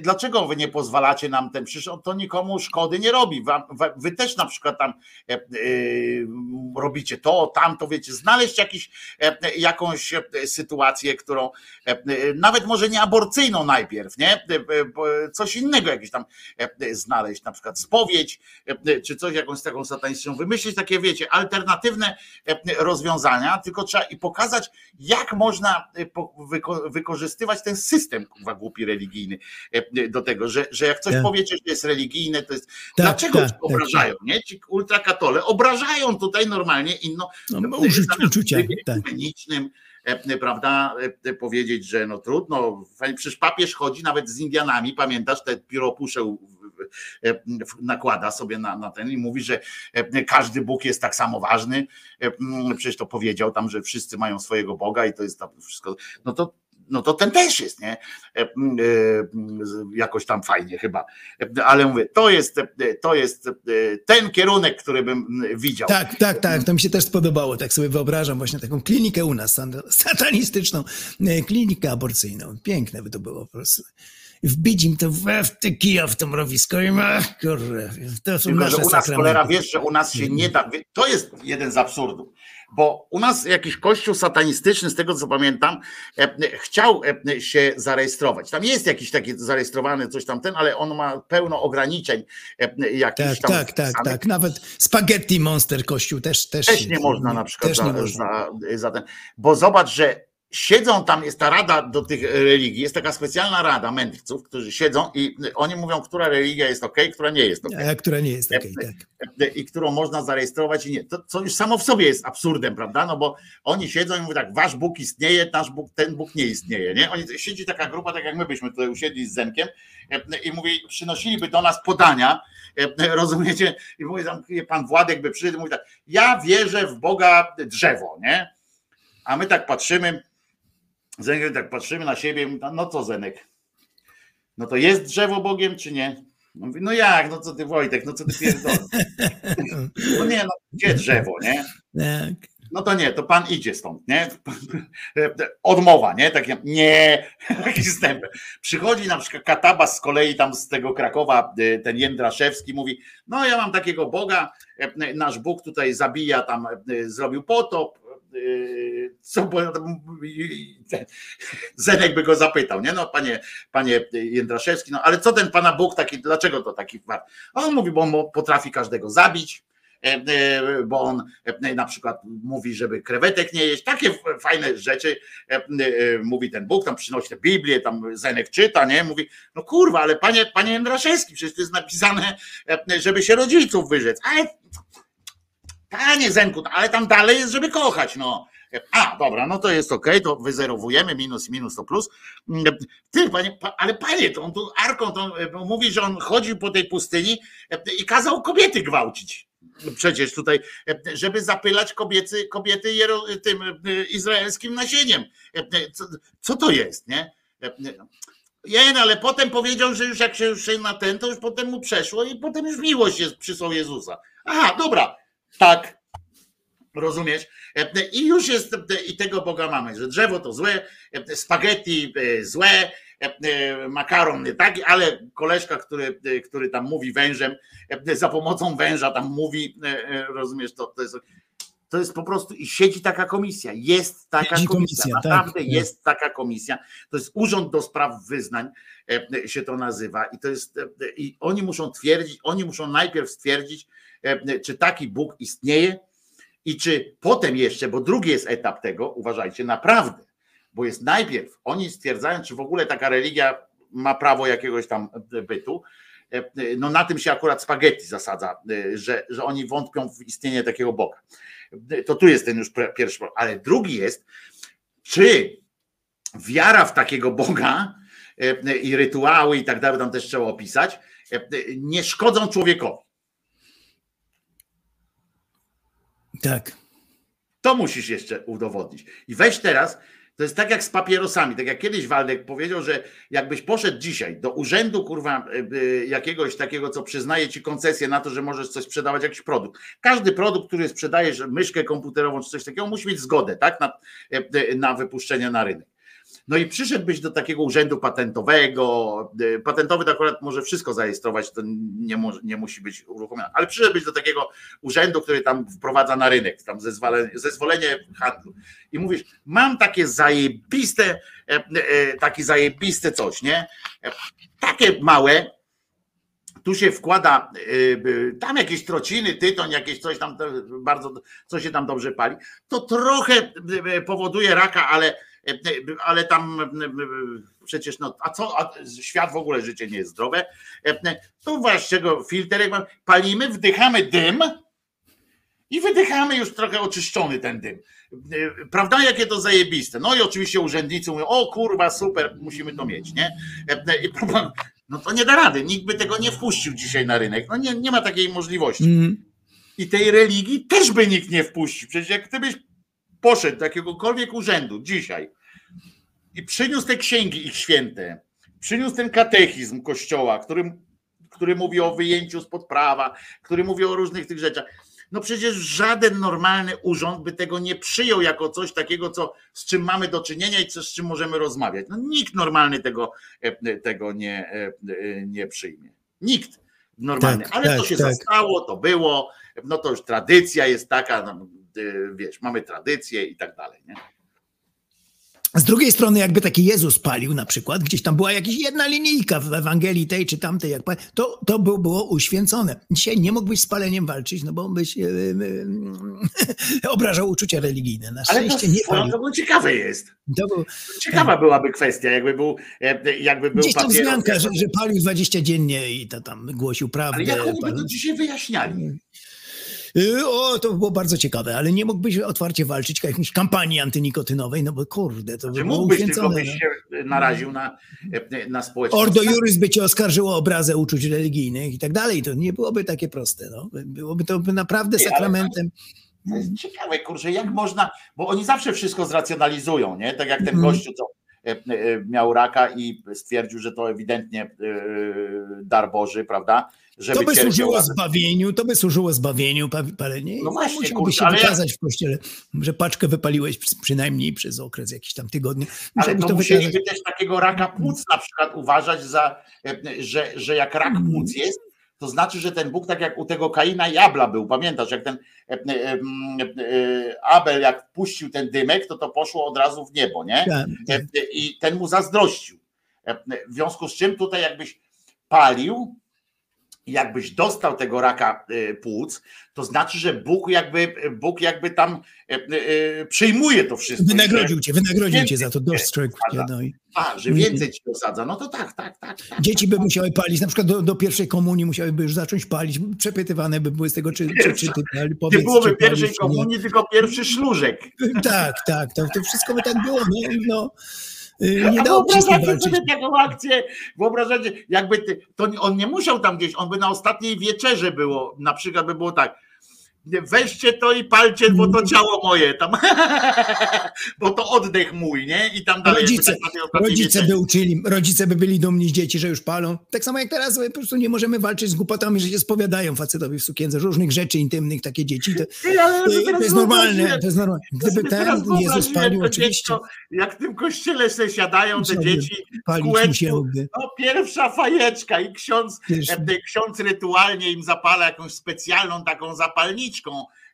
Dlaczego wy nie pozwalacie nam ten? Przecież to nikomu szkody nie robi. Wy też na przykład tam e, e, robicie to, tamto, wiecie, znaleźć jakiś, e, jakąś sytuację, którą nawet może nie aborcyjną najpierw, nie? Coś innego jakieś tam znaleźć, na przykład spowiedź, czy coś jakąś taką satanistyczną, wymyślić takie, wiecie, alternatywne rozwiązania, tylko trzeba i pokazać, jak można wykorzystywać ten system, kurwa, głupi religijny do tego, że, że jak coś Tak. powiecie, że jest religijne, to jest. Tak, Dlaczego tak, się obrażają? Nie? Ci ultrakatole obrażają tutaj normalnie inną. No, uczuć, uczucia, tak. Ekumenicnym, e, prawda, e, powiedzieć, że no trudno, przecież papież chodzi nawet z Indianami, pamiętasz, te pióropusze e, nakłada sobie na, na ten i mówi, że e, każdy Bóg jest tak samo ważny, E, przecież to powiedział tam, że wszyscy mają swojego Boga i to jest tam wszystko, no to no to ten też jest, nie? E, e, Jakoś tam fajnie chyba. Ale mówię, to jest, to jest e, ten kierunek, który bym widział. Tak, tak, tak. To mi się też spodobało. Tak sobie wyobrażam właśnie taką klinikę u nas, satanistyczną, klinikę aborcyjną. Piękne by to było po prostu. Wbić im to w te kija w to mrowisko i ach, kurwa, to są Tylko, nasze że u nas sakramenty. cholera, wiesz, że u nas się nie da. To jest jeden z absurdów. Bo u nas jakiś kościół satanistyczny, z tego co pamiętam, e, chciał e, się zarejestrować. Tam jest jakiś taki zarejestrowany coś tam ten, ale on ma pełno ograniczeń e, jakichś Tak, tam. tak, tak, tak. Nawet Spaghetti Monster Kościół też. Też, Też nie można na przykład za. Za, za ten. Bo zobacz, że siedzą tam, jest ta rada do tych religii, jest taka specjalna rada mędrców, którzy siedzą i oni mówią, która religia jest ok, która nie jest ok. A która nie jest ok, tak. I którą można zarejestrować i nie. To, co już samo w sobie jest absurdem, prawda? No bo oni siedzą i mówią tak, wasz Bóg istnieje, nasz Bóg, ten Bóg nie istnieje, nie? Oni, siedzi taka grupa, tak jak my byśmy tutaj usiedli z Zenkiem i mówi, przynosiliby do nas podania, rozumiecie? I mówi tam, pan Władek by przyszedł i mówi tak, ja wierzę w Boga drzewo, nie? A my tak patrzymy, Zenek tak patrzymy na siebie, no co Zenek? No to jest drzewo Bogiem, czy nie? No, mówi, no jak, no co ty Wojtek, no co ty pierdolę? No nie, no gdzie drzewo, nie? Tak. No to nie, to pan idzie stąd, nie? Odmowa, nie? Takie, nie, taki stęp. Przychodzi na przykład Katabas z kolei tam z tego Krakowa, y, ten Jędraszewski mówi, no ja mam takiego Boga, y, nasz Bóg tutaj zabija, tam y, zrobił potop, co bo Zenek by go zapytał, nie? No panie, panie Jędraszewski, no ale co ten pana Bóg taki, dlaczego to taki A on mówi, bo on potrafi każdego zabić, e, e, bo on e, na przykład mówi, żeby krewetek nie jeść, takie fajne rzeczy mówi ten Bóg, tam przynosi tę Biblię, tam Zenek czyta, nie? Mówi, no kurwa, ale panie, panie Jędraszewski, przecież to jest napisane, żeby się rodziców wyrzec, ale Panie Zenku, ale tam dalej jest, żeby kochać, no. A, dobra, no to jest ok, to wyzerowujemy, minus, minus to plus. Ty, panie, ale panie, to on tu Arką to e, mówi, że on chodził po tej pustyni e, i kazał kobiety gwałcić. Przecież tutaj, e, żeby zapylać kobiety, kobiety tym izraelskim nasieniem. Co, co to jest, nie? Jen, ale potem powiedział, że już jak się już na ten, to już potem mu przeszło i potem już miłość jest przysłał Jezusa. Aha, dobra, tak, rozumiesz? I już jest, i tego Boga mamy, że drzewo to złe, spaghetti e, złe, e, makaron nie taki, ale koleżka, który, który tam mówi wężem, za pomocą węża tam mówi, e, rozumiesz, to, to jest to jest po prostu i siedzi taka komisja. Jest taka komisja, komisja, tak. naprawdę tak, jest taka komisja. To jest Urząd do Spraw Wyznań się to nazywa. I to jest i oni muszą twierdzić, oni muszą najpierw stwierdzić, czy taki Bóg istnieje i czy potem jeszcze, bo drugi jest etap tego, uważajcie, naprawdę, bo jest najpierw, oni stwierdzają, czy w ogóle taka religia ma prawo jakiegoś tam bytu, no na tym się akurat spaghetti zasadza, że, że oni wątpią w istnienie takiego Boga. To tu jest ten już pierwszy, ale drugi jest, czy wiara w takiego Boga i rytuały i tak dalej, tam też trzeba opisać, nie szkodzą człowiekowi. Tak. To musisz jeszcze udowodnić. I weź teraz, to jest tak jak z papierosami, tak jak kiedyś Waldek powiedział, że jakbyś poszedł dzisiaj do urzędu, kurwa, e, e, jakiegoś takiego, co przyznaje ci koncesję na to, że możesz coś sprzedawać, jakiś produkt. Każdy produkt, który sprzedajesz, myszkę komputerową czy coś takiego, musi mieć zgodę, tak, na, e, na wypuszczenie na rynek. No i przyszedłbyś do takiego urzędu patentowego, y, patentowy to akurat może wszystko zarejestrować, to nie, może, nie musi być uruchomione, ale przyszedłbyś do takiego urzędu, który tam wprowadza na rynek, tam zezwolenie, zezwolenie handlu i mówisz, mam takie zajebiste, e, e, takie zajebiste coś, nie? E, takie małe, tu się wkłada tam jakieś trociny, tytoń, jakieś coś tam bardzo, co się tam dobrze pali, to trochę powoduje raka, ale ale tam przecież, no, a co, a świat w ogóle życie nie jest zdrowe. To właśnie go filterek palimy, wdychamy dym i wydychamy już trochę oczyszczony ten dym. Prawda, jakie to zajebiste. No i oczywiście urzędnicy mówią, o kurwa, super, musimy to mieć, nie? No to nie da rady, nikt by tego nie wpuścił dzisiaj na rynek. No nie, nie ma takiej możliwości. Mm. I tej religii też by nikt nie wpuścił. Przecież jak gdybyś poszedł do jakiegokolwiek urzędu dzisiaj i przyniósł te księgi ich święte, przyniósł ten katechizm kościoła, który, który mówi o wyjęciu spod prawa, który mówi o różnych tych rzeczach. No przecież żaden normalny urząd by tego nie przyjął jako coś takiego, co, z czym mamy do czynienia i co, z czym możemy rozmawiać. No nikt normalny tego, e, tego nie, e, nie przyjmie. Nikt normalny. Tak, Ale tak, to się tak. zastało, to było, no to już tradycja jest taka, no, wiesz, mamy tradycję i tak dalej. Nie? Z drugiej strony, jakby taki Jezus palił na przykład, gdzieś tam była jakaś jedna linijka w Ewangelii tej czy tamtej, jak to, to by było uświęcone. Dzisiaj nie mógłbyś z paleniem walczyć, no bo byś e, e, obrażał uczucia religijne. Na Ale to, szczęście nie swoją palił. drogą ciekawe jest. To był, Ciekawa byłaby kwestia, jakby był, e, jakby był gdzieś tam wzmianka, że, że palił 20 dziennie i to tam głosił prawdę. Ale jak oni by to dzisiaj wyjaśniali? Y, O, to by było bardzo ciekawe, ale nie mógłbyś otwarcie walczyć jakiejś kampanii antynikotynowej, no bo kurde, to by było mógłbyś, tylko byś no. się naraził na, e, na społeczność. Ordo Juris by cię oskarżyło o obrazę uczuć religijnych i tak dalej. To nie byłoby takie proste. No. Byłoby to naprawdę sakramentem. To jest ciekawe, kurczę, jak można, bo oni zawsze wszystko zracjonalizują, nie? Tak jak ten Mhm. gościu, co e, e, miał raka i stwierdził, że to ewidentnie e, dar Boży, prawda? Żeby To by służyło zbawieniu, to by służyło zbawieniu pa- palenie. No właśnie, Musiałby kurczę, się ale ja- wykazać w kościele, że paczkę wypaliłeś przy- przynajmniej przez okres jakichś tam tygodni. Ale Musiałbyś to to musieliby też takiego raka płuc na przykład uważać za, e, że, że jak rak Mhm. płuc jest, to znaczy, że ten Bóg, tak jak u tego Kaina i Abla był, pamiętasz, jak ten e, e, e, e, Abel, jak puścił ten dymek, to to poszło od razu w niebo, nie? Tak, e, I ten mu zazdrościł. W związku z czym tutaj jakbyś palił, jakbyś dostał tego raka e, płuc, to znaczy, że Bóg jakby, Bóg jakby tam e, e, przyjmuje to wszystko. Wynagrodził cię, wynagrodził cię za to, dostrzegł cię. No i A, że więcej ci osadza. No to tak, tak, tak. tak. dzieci by musiały palić, na przykład do, do pierwszej komunii musiałyby już zacząć palić, przepytywane by były z tego, czy, czy, czy ty pali, Nie powiedz, byłoby czy palisz, pierwszej nie. komunii, tylko pierwszy szlużek. Tak, tak, to, to wszystko by tak było. No, no. Y, Nie tym wyobrażacie sobie taką akcję, wyobrażacie, jakby ty, to on nie musiał tam gdzieś, on by na ostatniej wieczerze było, na przykład by było tak, weźcie to i palcie, bo to ciało moje, tam, bo to oddech mój, nie? I tam dalej. Rodzice, tak rodzice by uczyli, rodzice by byli dumni z dzieci, że już palą. Tak samo jak teraz po prostu nie możemy walczyć z głupotami, że się spowiadają facetowi w sukience, różnych rzeczy intymnych, takie dzieci. To, to, to jest normalne, to jest normalne. Gdyby ten teraz Jezus palił, oczywiście dziecko, Jak w tym kościele se siadają te dzieci w kółeczku, no pierwsza fajeczka i ksiądz, e, ksiądz rytualnie im zapala jakąś specjalną taką zapalniczką.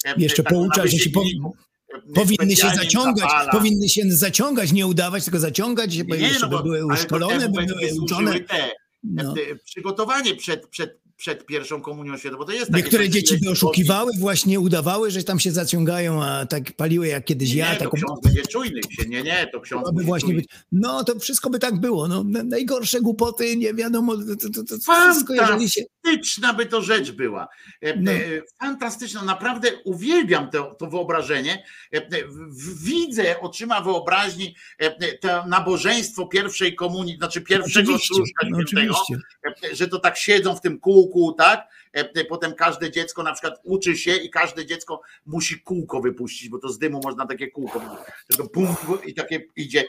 E, Jeszcze taką na poucza, że się e, powinny się zaciągać, zapala. powinny się zaciągać, nie udawać, tylko zaciągać, Nie, jeszcze no bo- by były uszkolone, by by- były by uczone. te, No. e, przygotowanie przed, przed, przed pierwszą komunią świętą, bo to jest takie Niektóre coś, dzieci by oszukiwały, właśnie udawały, że tam się zaciągają, a tak paliły jak kiedyś Nie, ja. nie, to taką ksiądz będzie czujny się, nie, nie, to ksiądz musi właśnie być. No to wszystko by tak było. No, na- najgorsze głupoty, nie wiadomo. To, to, to wszystko, jeżeli się. Fantastyczna by to rzecz była. E, No. e, Fantastyczna, naprawdę uwielbiam to, to wyobrażenie. E, Widzę oczyma wyobraźni to nabożeństwo pierwszej komunii, znaczy pierwszego służka no, świętego, że to tak siedzą w tym kółku, tak? Potem każde dziecko na przykład uczy się i każde dziecko musi kółko wypuścić, bo to z dymu można takie kółko. Bum, I takie idzie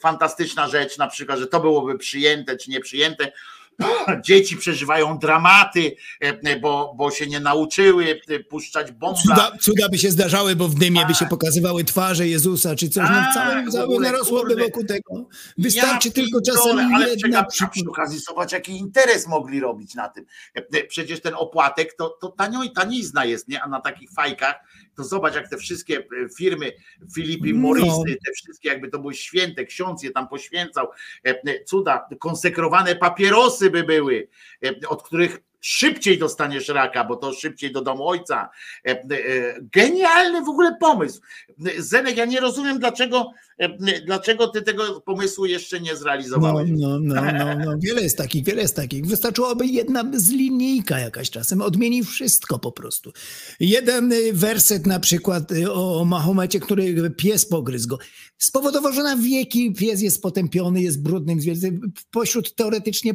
fantastyczna rzecz, na przykład, że to byłoby przyjęte czy nie przyjęte. Dzieci przeżywają dramaty, e, bo, bo się nie nauczyły e, puszczać bombla. Cuda, cuda by się zdarzały, bo w dymie by się pokazywały twarze Jezusa czy coś. No, Tak, całe, narosłoby wokół tego. Wystarczy Ja tylko czasem ale jedna a przy okazji zobacz, jaki interes mogli robić na tym. E, Przecież ten opłatek to, to tanio, tanizna jest, nie? A na takich fajkach to zobacz, jak te wszystkie e, firmy Filipi No. Morisy, te wszystkie jakby to były święte, ksiądz je tam poświęcał, e, e, cuda, konsekrowane papierosy by były, od których szybciej dostaniesz raka, bo to szybciej do domu ojca. Genialny w ogóle pomysł. Zenek, ja nie rozumiem, dlaczego, dlaczego ty tego pomysłu jeszcze nie No, zrealizowałeś. no, no, no, no. Wiele jest takich, wiele jest takich. Wystarczyłoby jedna z linijka jakaś czasem, odmieni wszystko po prostu. Jeden y, werset na przykład y, o Mahomecie, który pies pogryzł go. Spowodował, że na wieki pies jest potępiony, jest brudnym zwierzęciem. Pośród teoretycznie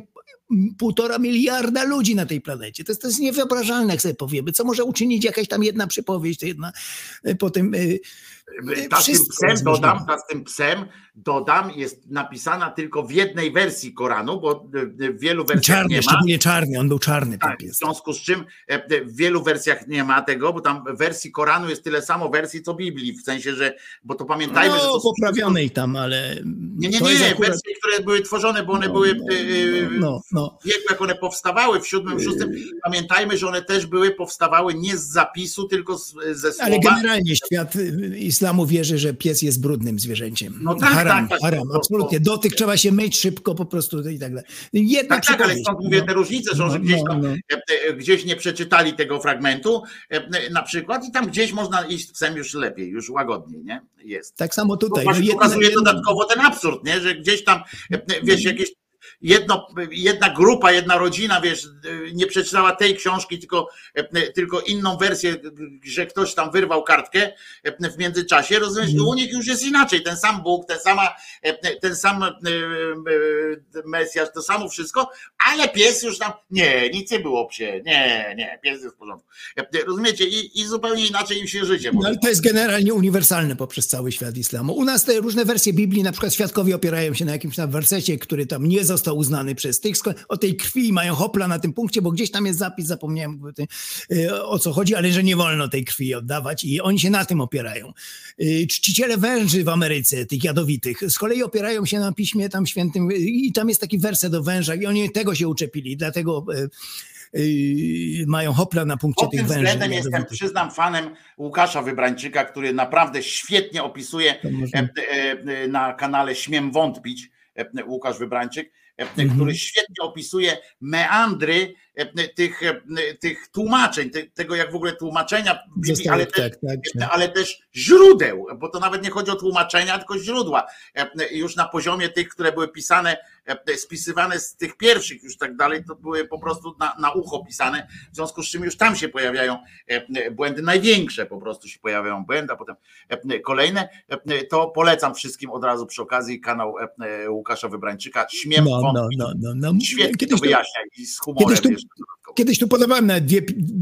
półtora miliarda ludzi na tej planecie. To jest, to jest niewyobrażalne, jak sobie powiemy. Co może uczynić jakaś tam jedna przypowieść, jedna y, potem... y, Ta z tym psem dodam, ta z tym psem dodam, jest napisana tylko w jednej wersji Koranu, bo y, y, w wielu wersjach Czarny, nie ma. szczególnie czarny, on był czarny Tak, w związku z czym e, e, w wielu wersjach nie ma tego, bo tam wersji Koranu jest tyle samo wersji co Biblii, w sensie, że, bo to pamiętajmy, że No, to są poprawionej tam, ale... Nie, nie, to jest nie, akurat- wersje, które były tworzone, bo one No, były no, y, y, no, no. w wieku, jak one powstawały, w VII, VI. Pamiętajmy, że one też były, powstawały nie z zapisu, tylko z, ze słowa. Ale generalnie świat y, islamu wierzy, że pies jest brudnym zwierzęciem. No tak, haram, tak, tak. haram, To- absolutnie. Dotyk trzeba się myć szybko po prostu i tak dalej. Jedna Tak, tak, ale stąd mówię, No. te różnice że No, gdzieś no, tam, no. e, e, gdzieś nie przeczytali tego fragmentu e, na przykład i tam gdzieś można iść psem już lepiej, już łagodniej, nie? Jest. Tak samo tutaj. właśnie No, pokazuje dodatkowo ten absurd, nie? że gdzieś tam, wiesz, jakieś jedno, jedna grupa, jedna rodzina, wiesz, nie przeczytała tej książki, tylko, tylko inną wersję, że ktoś tam wyrwał kartkę w międzyczasie, rozumiesz, i u nich już jest inaczej, ten sam Bóg, ten, sama, ten sam e, e, Mesjasz, to samo wszystko, ale pies już tam, nie, nic nie było psie, nie, nie, pies jest w porządku. Rozumiecie, i, i zupełnie inaczej im się życie No i to jest generalnie uniwersalne poprzez cały świat islamu. U nas te różne wersje Biblii, na przykład świadkowie opierają się na jakimś tam wersecie, który tam nie został uznany przez tych. O tej krwi mają hopla na tym punkcie, bo gdzieś tam jest zapis, zapomniałem y, o co chodzi, ale że nie wolno tej krwi oddawać i oni się na tym opierają. Y, Czciciele węży w Ameryce, tych jadowitych, z kolei opierają się na piśmie tam świętym y, i tam jest taki werset o wężach i oni tego się uczepili, dlatego mają hopla na punkcie Pod tych tym węży. względem jestem, jadowitych. przyznam, fanem Łukasza Wybrańczyka, który naprawdę świetnie opisuje e, e, na kanale Śmiem Wątpić, e, Łukasz Wybrańczyk, e. który świetnie opisuje meandry tych, e, tych tłumaczeń, te- tego jak w ogóle tłumaczenia ale też, tak, tak, tak. ale też źródeł, bo to nawet nie chodzi o tłumaczenia, tylko źródła. E, Już na poziomie tych, które były pisane, e, spisywane z tych pierwszych już tak dalej, to były po prostu na, na ucho pisane, w związku z czym już tam się pojawiają e, błędy największe, po prostu się pojawiają błędy, a potem e, kolejne. E, To polecam wszystkim od razu przy okazji kanał e, Łukasza Wybrańczyka. Śmiem No, no, no, no, no. Świetnie to wyjaśnia i z humorem. Kiedyś tu-. Kiedyś tu podawałem nawet dwie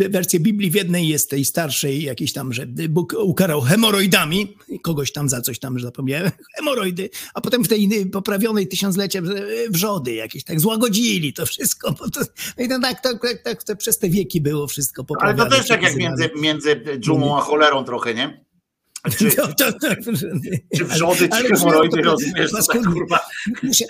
wersje Biblii. W jednej jest tej starszej jakiejś tam, że Bóg ukarał hemoroidami, kogoś tam za coś tam, że zapomniałem, hemoroidy, a potem w tej poprawionej tysiącleciem e, wrzody jakieś, tak złagodzili to wszystko. Bo to, no i to tak, tak, tak, tak to przez te wieki było wszystko Ale poprawione. to też tak jak między, między dżumą a cholerą trochę, nie? Czy, To, to, to, czy wrzody, czy ale hemoroidy, rozumiesz, to paskudnie. kurwa. Muszę,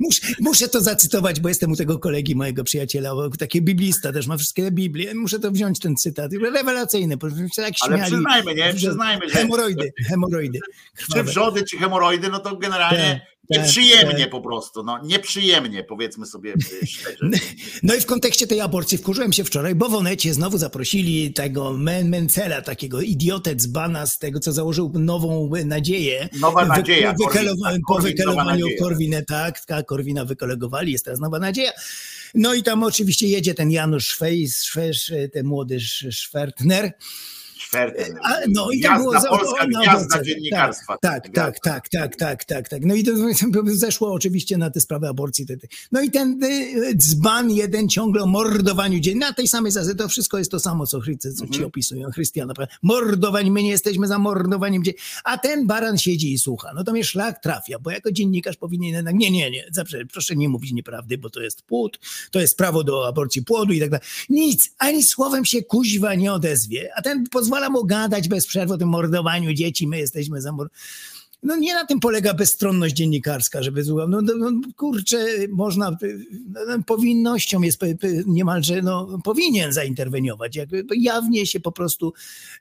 muszę, muszę to zacytować, bo jestem u tego kolegi, mojego przyjaciela, bo taki biblista też ma wszystkie Biblię. Muszę to wziąć, ten cytat. Rewelacyjny, bo się tak Ale śmiali. przyznajmy, nie? Przyznajmy, że Hemoroidy, hemoroidy. czy Krwawe. wrzody, czy hemoroidy, no to generalnie Tak, nieprzyjemnie tak. po prostu, no nieprzyjemnie powiedzmy sobie y, szczerze. No i w kontekście tej aborcji wkurzyłem się wczoraj, bo w Onecie znowu zaprosili tego Men Mencela, takiego idiotę dzbana z tego, co założył nową nadzieję. Nowa Wy- nadzieja, Po, wykolewa- po wykelowaniu. Korwina, tak, tak, Korwina wykolegowali, jest teraz nowa nadzieja. No i tam oczywiście jedzie ten Janusz Szwejs, Szwesz, ten młody Sz- A, no i tam było za- polska o, gwiazda dziennikarstwa. Tak, tak, tak, tak, tak, tak, tak. No i to zeszło oczywiście na te sprawy aborcji. No i ten y, dzban jeden ciągle o mordowaniu dzieci. Na tej samej zasadzie to wszystko jest to samo, co, chry- co ci opisują Chrystiana. Mordowanie, my nie jesteśmy za mordowaniem dzieci. A ten baran siedzi i słucha. No to mnie szlak trafia, bo jako dziennikarz powinien jednak, nie, nie, nie, zawsze, proszę nie mówić nieprawdy, bo to jest płód, to jest prawo do aborcji płodu i tak dalej. Nic, ani słowem się kuźwa nie odezwie. A ten pozwala mu gadać bez przerwy o tym mordowaniu dzieci, my jesteśmy za mord... No nie na tym polega bezstronność dziennikarska, żeby. No, no, no kurczę, można, no, no, powinnością jest pe- pe- niemalże, no powinien zainterweniować. Jak, jawnie się po prostu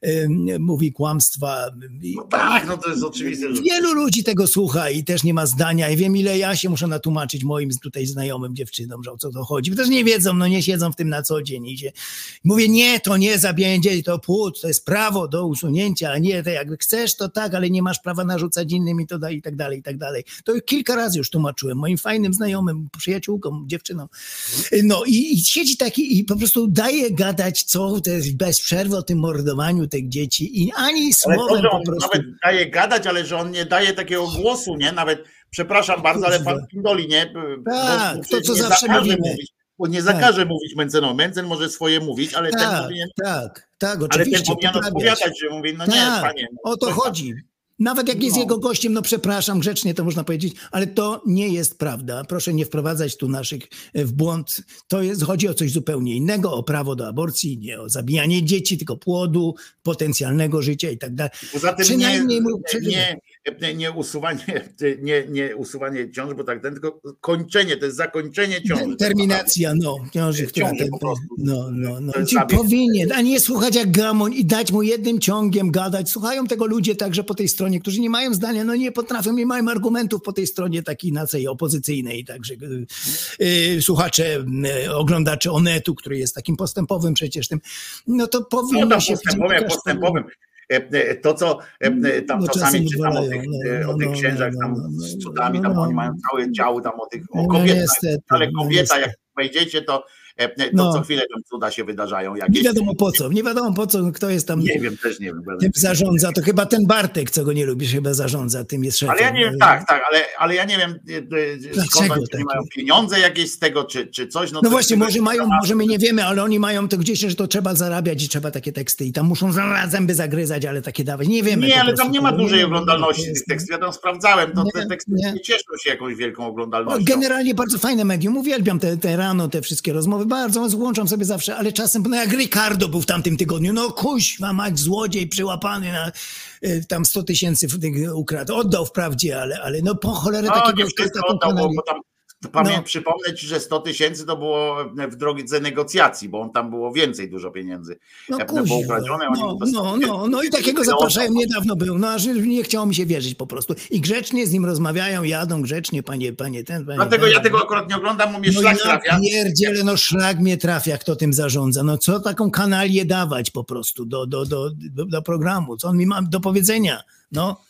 em, mówi kłamstwa. No tak, no to jest oczywiste. Wielu ludzi tego słucha i też nie ma zdania. I wiem, ile ja się muszę natłumaczyć moim tutaj znajomym dziewczynom, że o co to chodzi. Bo też nie wiedzą, no nie siedzą w tym na co dzień. I się... Mówię, nie, to nie zabijanie dzieci, to płód, to jest prawo do usunięcia, a nie, to jak chcesz, to tak, ale nie masz prawa narzucać innym i to da, i tak dalej, i tak dalej. To kilka razy już tłumaczyłem moim fajnym znajomym, przyjaciółkom, dziewczynom. No i, i siedzi taki i po prostu daje gadać, co to jest bez przerwy o tym mordowaniu tych dzieci i ani słowem to, po prostu... nawet daje gadać, ale że on nie daje takiego głosu, nie? Nawet, przepraszam bardzo, ale pan. Pindoli, nie? Tak, to, co nie zawsze mówimy. Mówić, bo nie Tak. zakaże mówić Mencenowi. Mencen może swoje mówić, ale ten Tak, powinien, tak, tak, ale ten oczywiście. powinien odpowiadać, że mówi, no nie, Tak, panie. no, o to chodzi. Nawet jak jest No. jego gościem, no przepraszam, grzecznie to można powiedzieć, ale to nie jest prawda. Proszę nie wprowadzać tu naszych e, w błąd. To jest, chodzi o coś zupełnie innego, o prawo do aborcji, nie o zabijanie dzieci, tylko płodu, potencjalnego życia i tak dalej. Poza tym nie, Przynajmniej nie, e, nie usuwanie, nie, nie usuwanie ciąży, bo tak ten, tylko kończenie, to jest zakończenie ciąży. Terminacja, no, ciąży, która Ciąży ten, po prostu. no, no, no. Ci powinien, a nie słuchać jak gamoń i dać mu jednym ciągiem gadać. Słuchają tego ludzie także po tej stronie, którzy nie mają zdania, no nie potrafią, nie mają argumentów po tej stronie takiej nacej opozycyjnej, także y, y, słuchacze, y, oglądacze Onetu, który jest takim postępowym przecież tym, no to No powinno tam się... postępowym, postępowym. E, e, To, co e, tam No, czasami czytam o tych, no, o no, tych no, księżach no, tam no, z cudami, tam oni mają całe działy tam o tych, o kobietach, ale kobieta, jak wejdziecie, to, e, to No. co chwilę tam cuda się wydarzają Nie jakieś. wiadomo po co, nie wiadomo po co, kto jest tam... Nie wiem, też nie wiem. Tym zarządza, to chyba ten Bartek, co go nie lubisz, chyba zarządza, tym jest szefem. Ale ja nie wiem, tak, tak, ale, ale ja nie wiem, e, e, skąd oni tak nie mają pieniądze jakieś z tego, czy, czy coś. No to właśnie, może mają, może my nie wiemy, ale oni mają to gdzieś, że to trzeba zarabiać i trzeba takie teksty i tam muszą zęby zagryzać, ale takie dawać. Nie wiemy. Nie, ale tam nie ma dużej Nie, oglądalności tych tekstów. Ja tam sprawdzałem, to Nie, te teksty nie. nie cieszą się jakąś wielką oglądalnością. Generalnie bardzo fajne medium, uwielbiam te, te rano, te wszystkie rozmowy, bardzo włączam sobie zawsze, ale czasem, no jak Ricardo był w tamtym tygodniu, no kuźwa mać, złodziej przyłapany na y, tam 100 tysięcy ukradł, oddał wprawdzie, ale, ale no po cholerę No, takiego nie wszystko oddał, bo tam pamię, No. przypomnę ci, że 100 tysięcy to było w drodze negocjacji, bo on tam było więcej dużo pieniędzy. No było ukradzione, no, to 100 no, no, no i takiego zapraszają, niedawno był, no aż nie chciało mi się wierzyć po prostu. I grzecznie z nim rozmawiają, jadą grzecznie, panie, panie ten, panie Dlatego ten. ja tego akurat nie oglądam, bo mnie No szlak ja trafia. pierdzielę, no szlak mnie trafia, kto tym zarządza. No co taką kanalię dawać po prostu do, do, do, do, do programu? Co on mi ma do powiedzenia? No.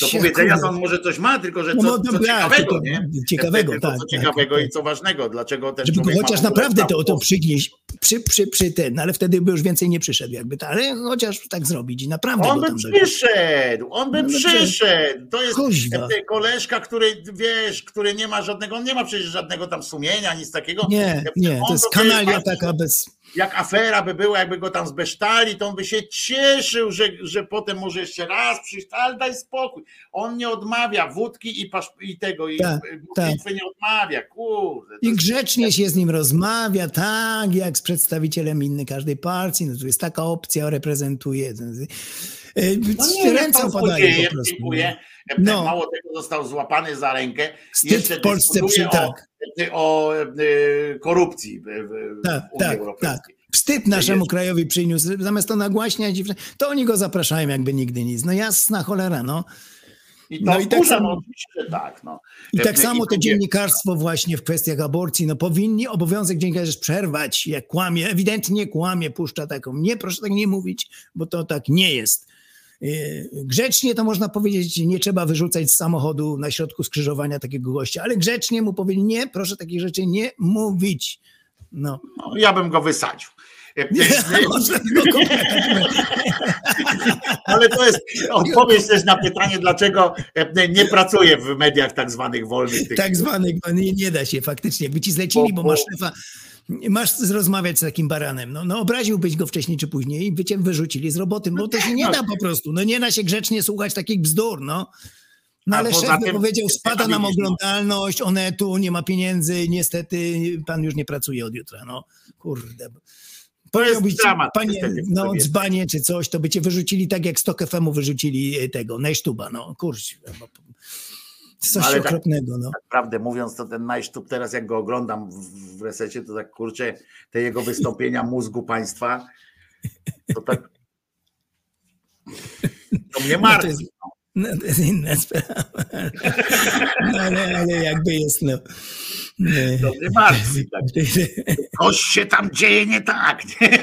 Do powiedzenia to on może coś ma, tylko że co, no, co tak, ciekawego, tylko nie? ciekawego, Tylko tak, co tak, ciekawego tak. i co ważnego, dlaczego ten Żeby go chociaż naprawdę to, to przygnieść przy, przy, przy ten, ale wtedy by już więcej nie przyszedł jakby, to, ale chociaż tak zrobić i naprawdę On by przyszedł, on by No, no, przyszedł. To jest Kuźwa. koleżka, który wiesz, który nie ma żadnego, on nie ma przecież żadnego tam sumienia, nic takiego. Nie, nie, on to jest kanalia taka bez... Jak afera by była, jakby go tam zbesztali, to on by się cieszył, że, że potem może jeszcze raz przyjść, ale daj spokój. On nie odmawia wódki i, pasz, i tego, i Tak, tak. nie odmawia, kurde. I jest- grzecznie się z nim rozmawia, tak, jak z przedstawicielem innej każdej partii, no tu jest taka opcja, reprezentuje. E, No nie, Ręce opadają po prostu. dziękuję. No. Mało tego został złapany za rękę. Wstyd Jeszcze w Polsce przy- o, tak. o, e, korupcji w, w Tak, Unii tak, Europejskiej. tak. Wstyd naszemu Jest. krajowi przyniósł, zamiast to nagłaśniać, i to oni go zapraszają jakby nigdy nic. No jasna cholera, no. I to No i tak samo- no tak. No. I tak E, samo to dziennikarstwo właśnie w kwestiach aborcji, no powinni obowiązek dziennikarzy przerwać, jak kłamie, ewidentnie kłamie, puszcza taką, nie, proszę tak nie mówić, bo to tak nie jest. Yy, Grzecznie to można powiedzieć, nie trzeba wyrzucać z samochodu na środku skrzyżowania takiego gościa, ale grzecznie mu powiedzieć, nie, proszę takich rzeczy nie mówić. No. No, ja bym go wysadził. Ale to jest odpowiedź też na pytanie, dlaczego e, nie pracuję w mediach tak zwanych wolnych. Tak zwanych, no nie, nie da się faktycznie, by ci zlecili, bo Bo- masz szefa, masz rozmawiać z takim baranem, no, no obraziłbyś go wcześniej czy później i by cię wyrzucili z roboty, bo to się nie da po prostu, no nie da się grzecznie słuchać takich bzdur, no. No ale szef tym- powiedział, spada a nam no. oglądalność, onetu, nie ma pieniędzy, niestety pan już nie pracuje od jutra, no kurde. Powiedziałbyś, dramat, panie, niestety, w no dzbanie czy coś, to by cię wyrzucili tak jak Stok FM-u wyrzucili e, tego, Nejsztuba, no kurczę. Coś Ale tak- okropnego, no. Prawdę mówiąc, to ten najsztup teraz jak go oglądam w, resecie, to tak kurczę, te jego wystąpienia mózgu państwa, to tak to mnie No to martwi. jest- No, to jest inna sprawa. No, ale, ale jakby jest, no. Nie. To mnie martwi. Tak. Coś się tam dzieje nie tak. Nie?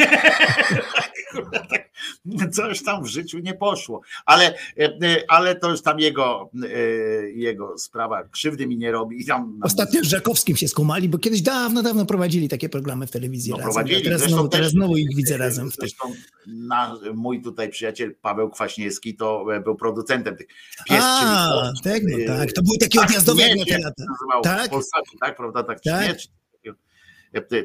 Tak, Coś tam w życiu nie poszło. Ale, e, ale to już tam jego, e, jego sprawa. Krzywdy mi nie robi. Tam, Ostatnio z Żakowskim się skumali, bo kiedyś dawno, dawno prowadzili takie programy w telewizji No, razem. prowadzili. Teraz, Zresztą znowu, teraz też- znowu ich widzę razem. W. Zresztą na, mój tutaj przyjaciel Paweł Kwaśniewski to e, był producentem tych pies, A, tak, no e, tak. To były takie odjazdowe te jak lata. to nazywał, Tak? Tak, prawda, tak, Tak.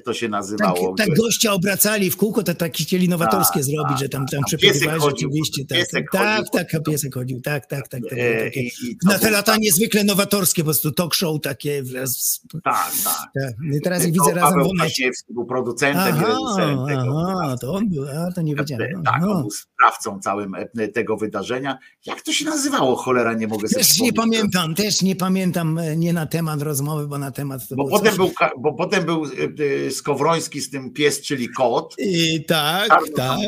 To się Tak, nazywało. tak gościa obracali w kółko, to tak chcieli nowatorskie Tak, zrobić, tak, że tam, tam tak. przepływali rzeczywiście. Tak, piesek tak, chodził. tak, tak, piesek chodził, tak, tak, tak. tak, E, takie, i- i na te lata niezwykle nowatorskie, po prostu talk show takie. wraz- Tak, tak. tak. I Teraz ich To widzę razem Paweł. Kwaśniewski był producentem i Aha, reżyserem tego. aha, to on był, a to nie wiedziałem. Tak, on był sprawcą całym e, tego wydarzenia. Jak to się nazywało? Cholera, nie mogę sobie Też nie pamiętam, też nie pamiętam, e, nie na temat rozmowy, bo na temat to Bo potem, coś- był, bo potem był e, e, Skowroński z tym pies, czyli kot. I tak, Czarny, tak.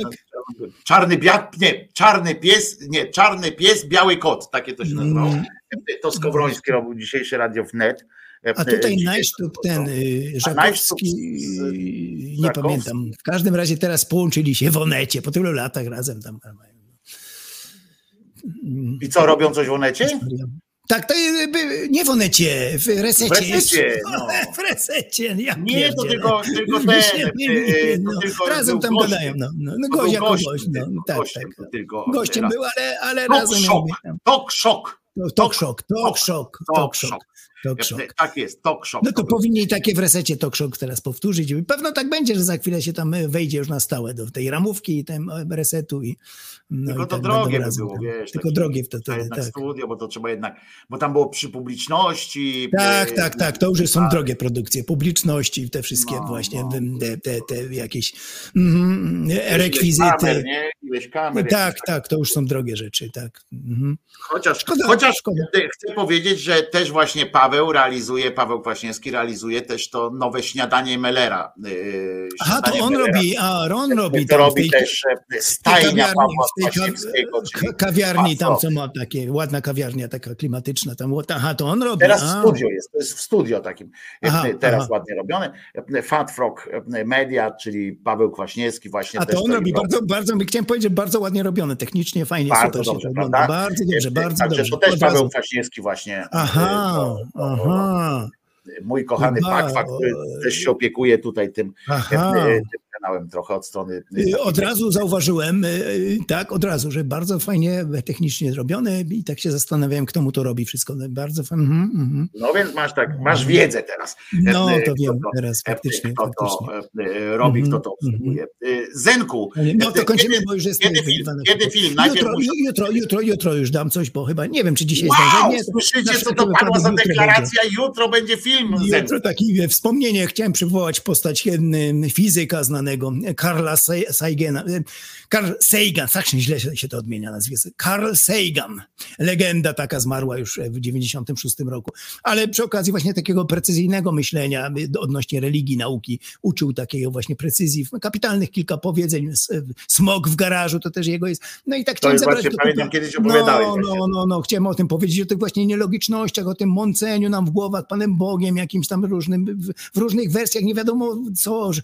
Czarny, bia, nie, czarny pies, nie, czarny pies, biały kot, takie to się nazywało. Mm. To Skowroński robił dzisiejszy Radio Wnet. A tutaj Najsztuk, ten y, Żakowski, y, nie Żakowski. pamiętam. W każdym razie teraz połączyli się w Onecie, po tylu latach razem tam. I co, robią coś w Onecie? Tak, to nie w Onecie, w Resecie. W Resecie, no. W Resecie, ja Nie, to tylko, tylko Nie, ten. nie, nie, e, no. tylko Razem tam gościem. gadają, no. no, no gość jako gościem gość, no, tak, gościem tak. tylko Gościem raz. był, ale, ale Talk razem. shock, talk shock. Talk shock, talk shock, Talk talk shock. Talk. Tak jest, talk shock. No to powinni takie w resecie talk show teraz powtórzyć. Pewno tak będzie, że za chwilę się tam wejdzie już na stałe do tej ramówki i tam resetu. I, no Tylko i to tak drogie by było, wiesz. Tylko drogie w to to wtedy, jednak tak. studio, bo to trzeba jednak, bo tam było przy publiczności. Tak, e, tak, tak. To już są tak. drogie produkcje, publiczności, te wszystkie No, właśnie, no. te, te, te jakieś Ileś rekwizyty. Kamer? Ileś kamer. Tak, jakichś tak, to już są drogie rzeczy, tak. Mhm. Chociaż, Szkoda, chociaż szkoda. chcę powiedzieć, że też właśnie Paweł realizuje, Paweł Kwaśniewski realizuje też to nowe śniadanie Mellera. yy, Aha, to on Mellera. robi, a on robi To robi tej, też e, stajnia kawiarni, Pawła Kwaśniewskiego. tam, co ma takie, ładna kawiarnia, taka klimatyczna tam, aha, to on robi. Teraz w studio jest, to jest w studio takim, e, Aha, teraz aha. ładnie robione. E, Fat Frog Media, czyli Paweł Kwaśniewski właśnie A też to on to robi robi. bardzo, bardzo, chciałem powiedzieć, bardzo ładnie robione, technicznie fajnie, Bardzo super się dobrze, prawda? Bardzo dobrze, bardzo Także dobrze. to też Paweł Kwaśniewski właśnie. e, Aha, to- to- aha, Mój kochany Pakwa, który też się opiekuje tutaj tym, tym kanałem trochę od strony. Y, Od razu zauważyłem, y, y, tak, od razu, że bardzo fajnie technicznie zrobione i tak się zastanawiałem, kto mu to robi wszystko. Bardzo fajnie. Mhm, mhm. No więc masz tak, masz wiedzę teraz. No, E, to kto wiem to- teraz e, faktycznie. Kto to faktycznie. e, robi, Mhm, kto to obsługuje. E, Zenku, No to e, kończymy, bo już jest kiedy film? 12. Kiedy film? Jutro, muszę- jutro, jutro, jutro już dam coś, bo chyba nie wiem, czy dzisiaj Wow, zdążę. Nie, to słyszycie, co to padła za deklaracja? Jutro będzie film. Jutro takie wspomnienie. Chciałem przywołać postać e, fizyka znanego, e, Karla Saigena. e, Karl Sagan, tak źle się się to odmienia nazwisko. Karl Sagan. Legenda taka zmarła już w 96 roku. Ale przy okazji właśnie takiego precyzyjnego myślenia e, odnośnie religii, nauki, uczył takiego właśnie precyzji. Kapitalnych kilka powiedzeń. Smog w garażu to też jego jest. No i tak chciałem to- pamiętam, kiedyś opowiadałeś No, właśnie. no, no, no. Chciałem o tym powiedzieć, o tych właśnie nielogicznościach, o tym mąceniu nam w głowach Panem Bogiem, jakimś tam różnym, w, w różnych wersjach, nie wiadomo co. Że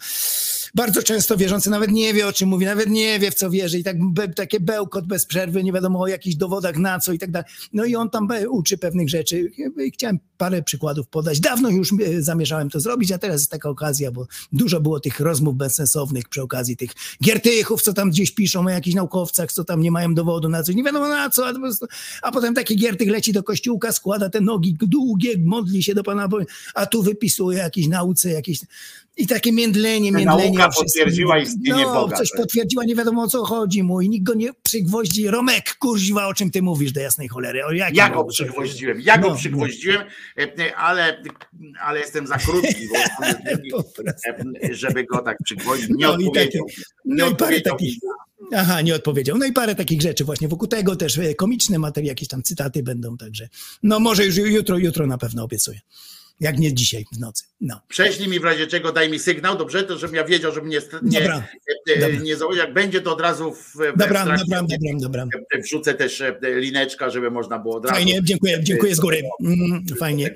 bardzo często wierzący nawet nie wie, o czym mówi, nawet nie wie, w co wierzy i tak be, takie bełkot bez przerwy, nie wiadomo o jakichś dowodach na co i tak dalej. No i on tam uczy pewnych rzeczy. Chciałem parę przykładów podać. Dawno już e, zamierzałem to zrobić, a teraz jest taka okazja, bo dużo było tych rozmów bezsensownych przy okazji tych giertychów, co tam gdzieś piszą o jakichś naukowcach, co tam nie mają dowodu na coś, nie wiadomo na co, a, a potem taki giertych leci do kościółka, składa te nogi długie, modli się do Pana, a tu wypisuje jakieś nauce, jakieś... I takie międlenie, międlenie. nauka potwierdziła istnienie no, Boga, coś potwierdziła, nie wiadomo o co chodzi mu i nikt go nie przygwoździ. Romek, kurziwa, o czym ty mówisz do jasnej cholery? O jakim Ja go przygwoździłem, ja go No, przygwoździłem, e, e, ale, ale jestem za krótki, bo e, żeby go tak przygwoździć. Nie No i odpowiedział. takie- Nie no i parę odpowiedział takich-. Aha, nie odpowiedział. No i parę takich rzeczy właśnie wokół tego też komiczne materie, jakieś tam cytaty będą, także no może już jutro, jutro na pewno obiecuję. Jak nie dzisiaj w nocy. No. Prześlij mi w razie czego, daj mi sygnał, dobrze? To żebym ja wiedział, żebym nie, nie, Dobra, e, e, dobra. nie założył. Jak będzie, to od razu w, w Dobra, dobra, dobra, dobra. e, wrzucę też lineczka, żeby można było od razu Fajnie, dziękuję, dziękuję z góry. Mm, fajnie.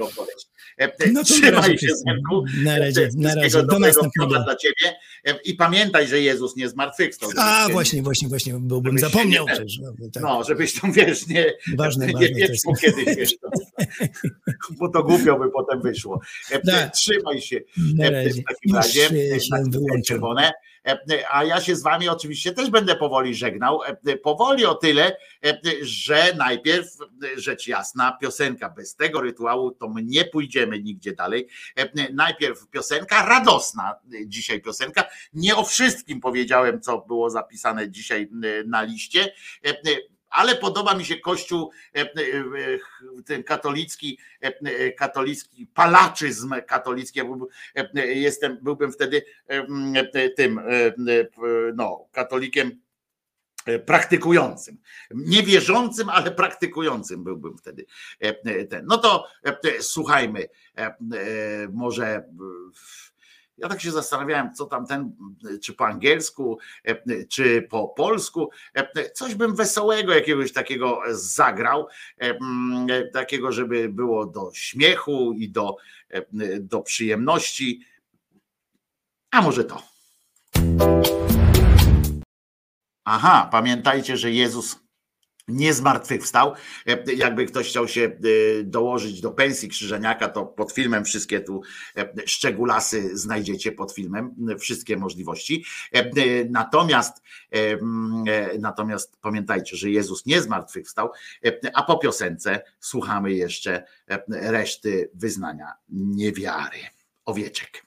E, No na Trzymaj razie, się. Zenku. Na razie, E, na wszystkiego razie. Do następnego. dla ciebie. E, I pamiętaj, że Jezus nie zmartwychwstał. A, właśnie, właśnie, właśnie, byłbym żebyś zapomniał nie- przecież. No, tak. No, żebyś tam, wiesz, nie, Ważne, nie ważne to jest. kiedyś, wiesz, to, bo to głupio by potem wyszło. Tak. Trzymaj się Na w razie. takim razie. Już, na wyłączam. czerwone. A ja się z wami oczywiście też będę powoli żegnał. Powoli o tyle, że najpierw rzecz jasna, piosenka bez tego rytuału to my nie pójdziemy nigdzie dalej. Najpierw piosenka radosna, dzisiaj piosenka. Nie o wszystkim powiedziałem, co było zapisane dzisiaj na liście, ale podoba mi się kościół e, e, ten katolicki, e, katolicki palaczyzm katolicki. Ja byłbym- e, Jestem, byłbym wtedy e, tym no, katolikiem e, praktykującym. Nie wierzącym, ale praktykującym byłbym wtedy. E, e. No to e, e, słuchajmy, e, e, może e, ja tak się zastanawiałem, co tam ten, czy po angielsku, e, czy po polsku, e, coś bym wesołego jakiegoś takiego zagrał, e, mm, takiego, żeby było do śmiechu i do, do przyjemności. A może to. Aha, pamiętajcie, że Jezus nie zmartwychwstał. E, Jakby ktoś chciał się e, dołożyć do pensji Krzyżeniaka, to pod filmem wszystkie tu e, szczególasy znajdziecie pod filmem, wszystkie możliwości. Natomiast, natomiast pamiętajcie, że Jezus nie zmartwychwstał, a po piosence słuchamy jeszcze reszty wyznania niewiary. Owieczek.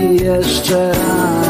Jeszcze raz.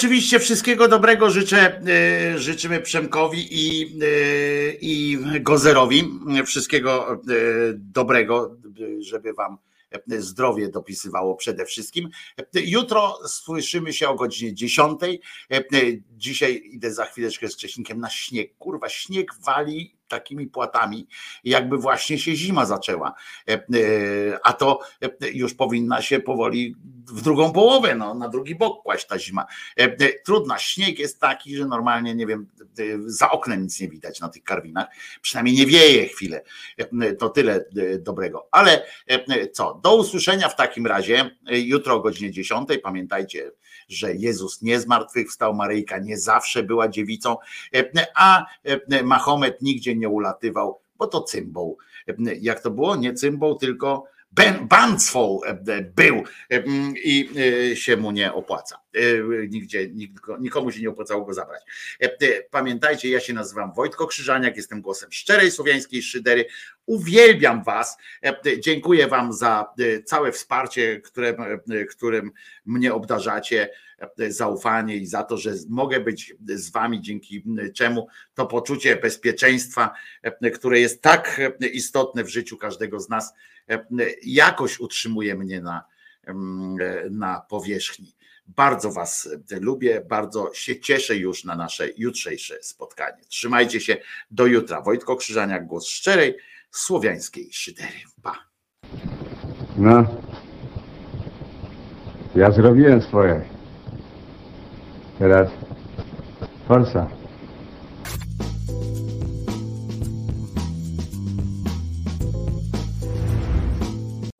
Oczywiście wszystkiego dobrego życzę, e, życzymy Przemkowi i, e, i Gozerowi. Wszystkiego e, dobrego, żeby wam zdrowie dopisywało przede wszystkim. Jutro słyszymy się o godzinie 10. Dzisiaj idę za chwileczkę z Cześnikiem na śnieg. Kurwa, śnieg wali takimi płatami, jakby właśnie się zima zaczęła. A to już powinna się powoli w drugą połowę, no, na drugi bok kłaść ta zima. Trudna, śnieg jest taki, że normalnie, nie wiem, za oknem nic nie widać na tych karwinach, przynajmniej nie wieje chwilę. To tyle dobrego. Ale co, do usłyszenia w takim razie jutro o godzinie 10. Pamiętajcie, że Jezus nie zmartwychwstał, Maryjka nie zawsze była dziewicą, a Mahomet nigdzie nie ulatywał, bo to cymbał. Jak to było? Nie cymbał, tylko ben, bandzwą był i się mu nie opłaca. Nigdzie, nikomu się nie opłacało go zabrać. Pamiętajcie, ja się nazywam Wojtko Krzyżaniak, jestem głosem szczerej słowiańskiej szydery. Uwielbiam Was. Dziękuję Wam za całe wsparcie, które, którym mnie obdarzacie zaufanie i za to, że mogę być z wami, dzięki czemu to poczucie bezpieczeństwa, które jest tak istotne w życiu każdego z nas, jakoś utrzymuje mnie na, na powierzchni. Bardzo Was lubię, bardzo się cieszę już na nasze jutrzejsze spotkanie. Trzymajcie się do jutra. Wojtko Krzyżaniak, głos szczerej, słowiańskiej szydery. Pa. No, ja zrobiłem swoje. Teraz forsa.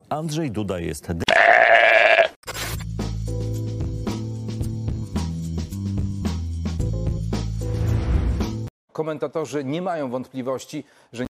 Andrzej Duda jest Komentatorzy nie mają wątpliwości, że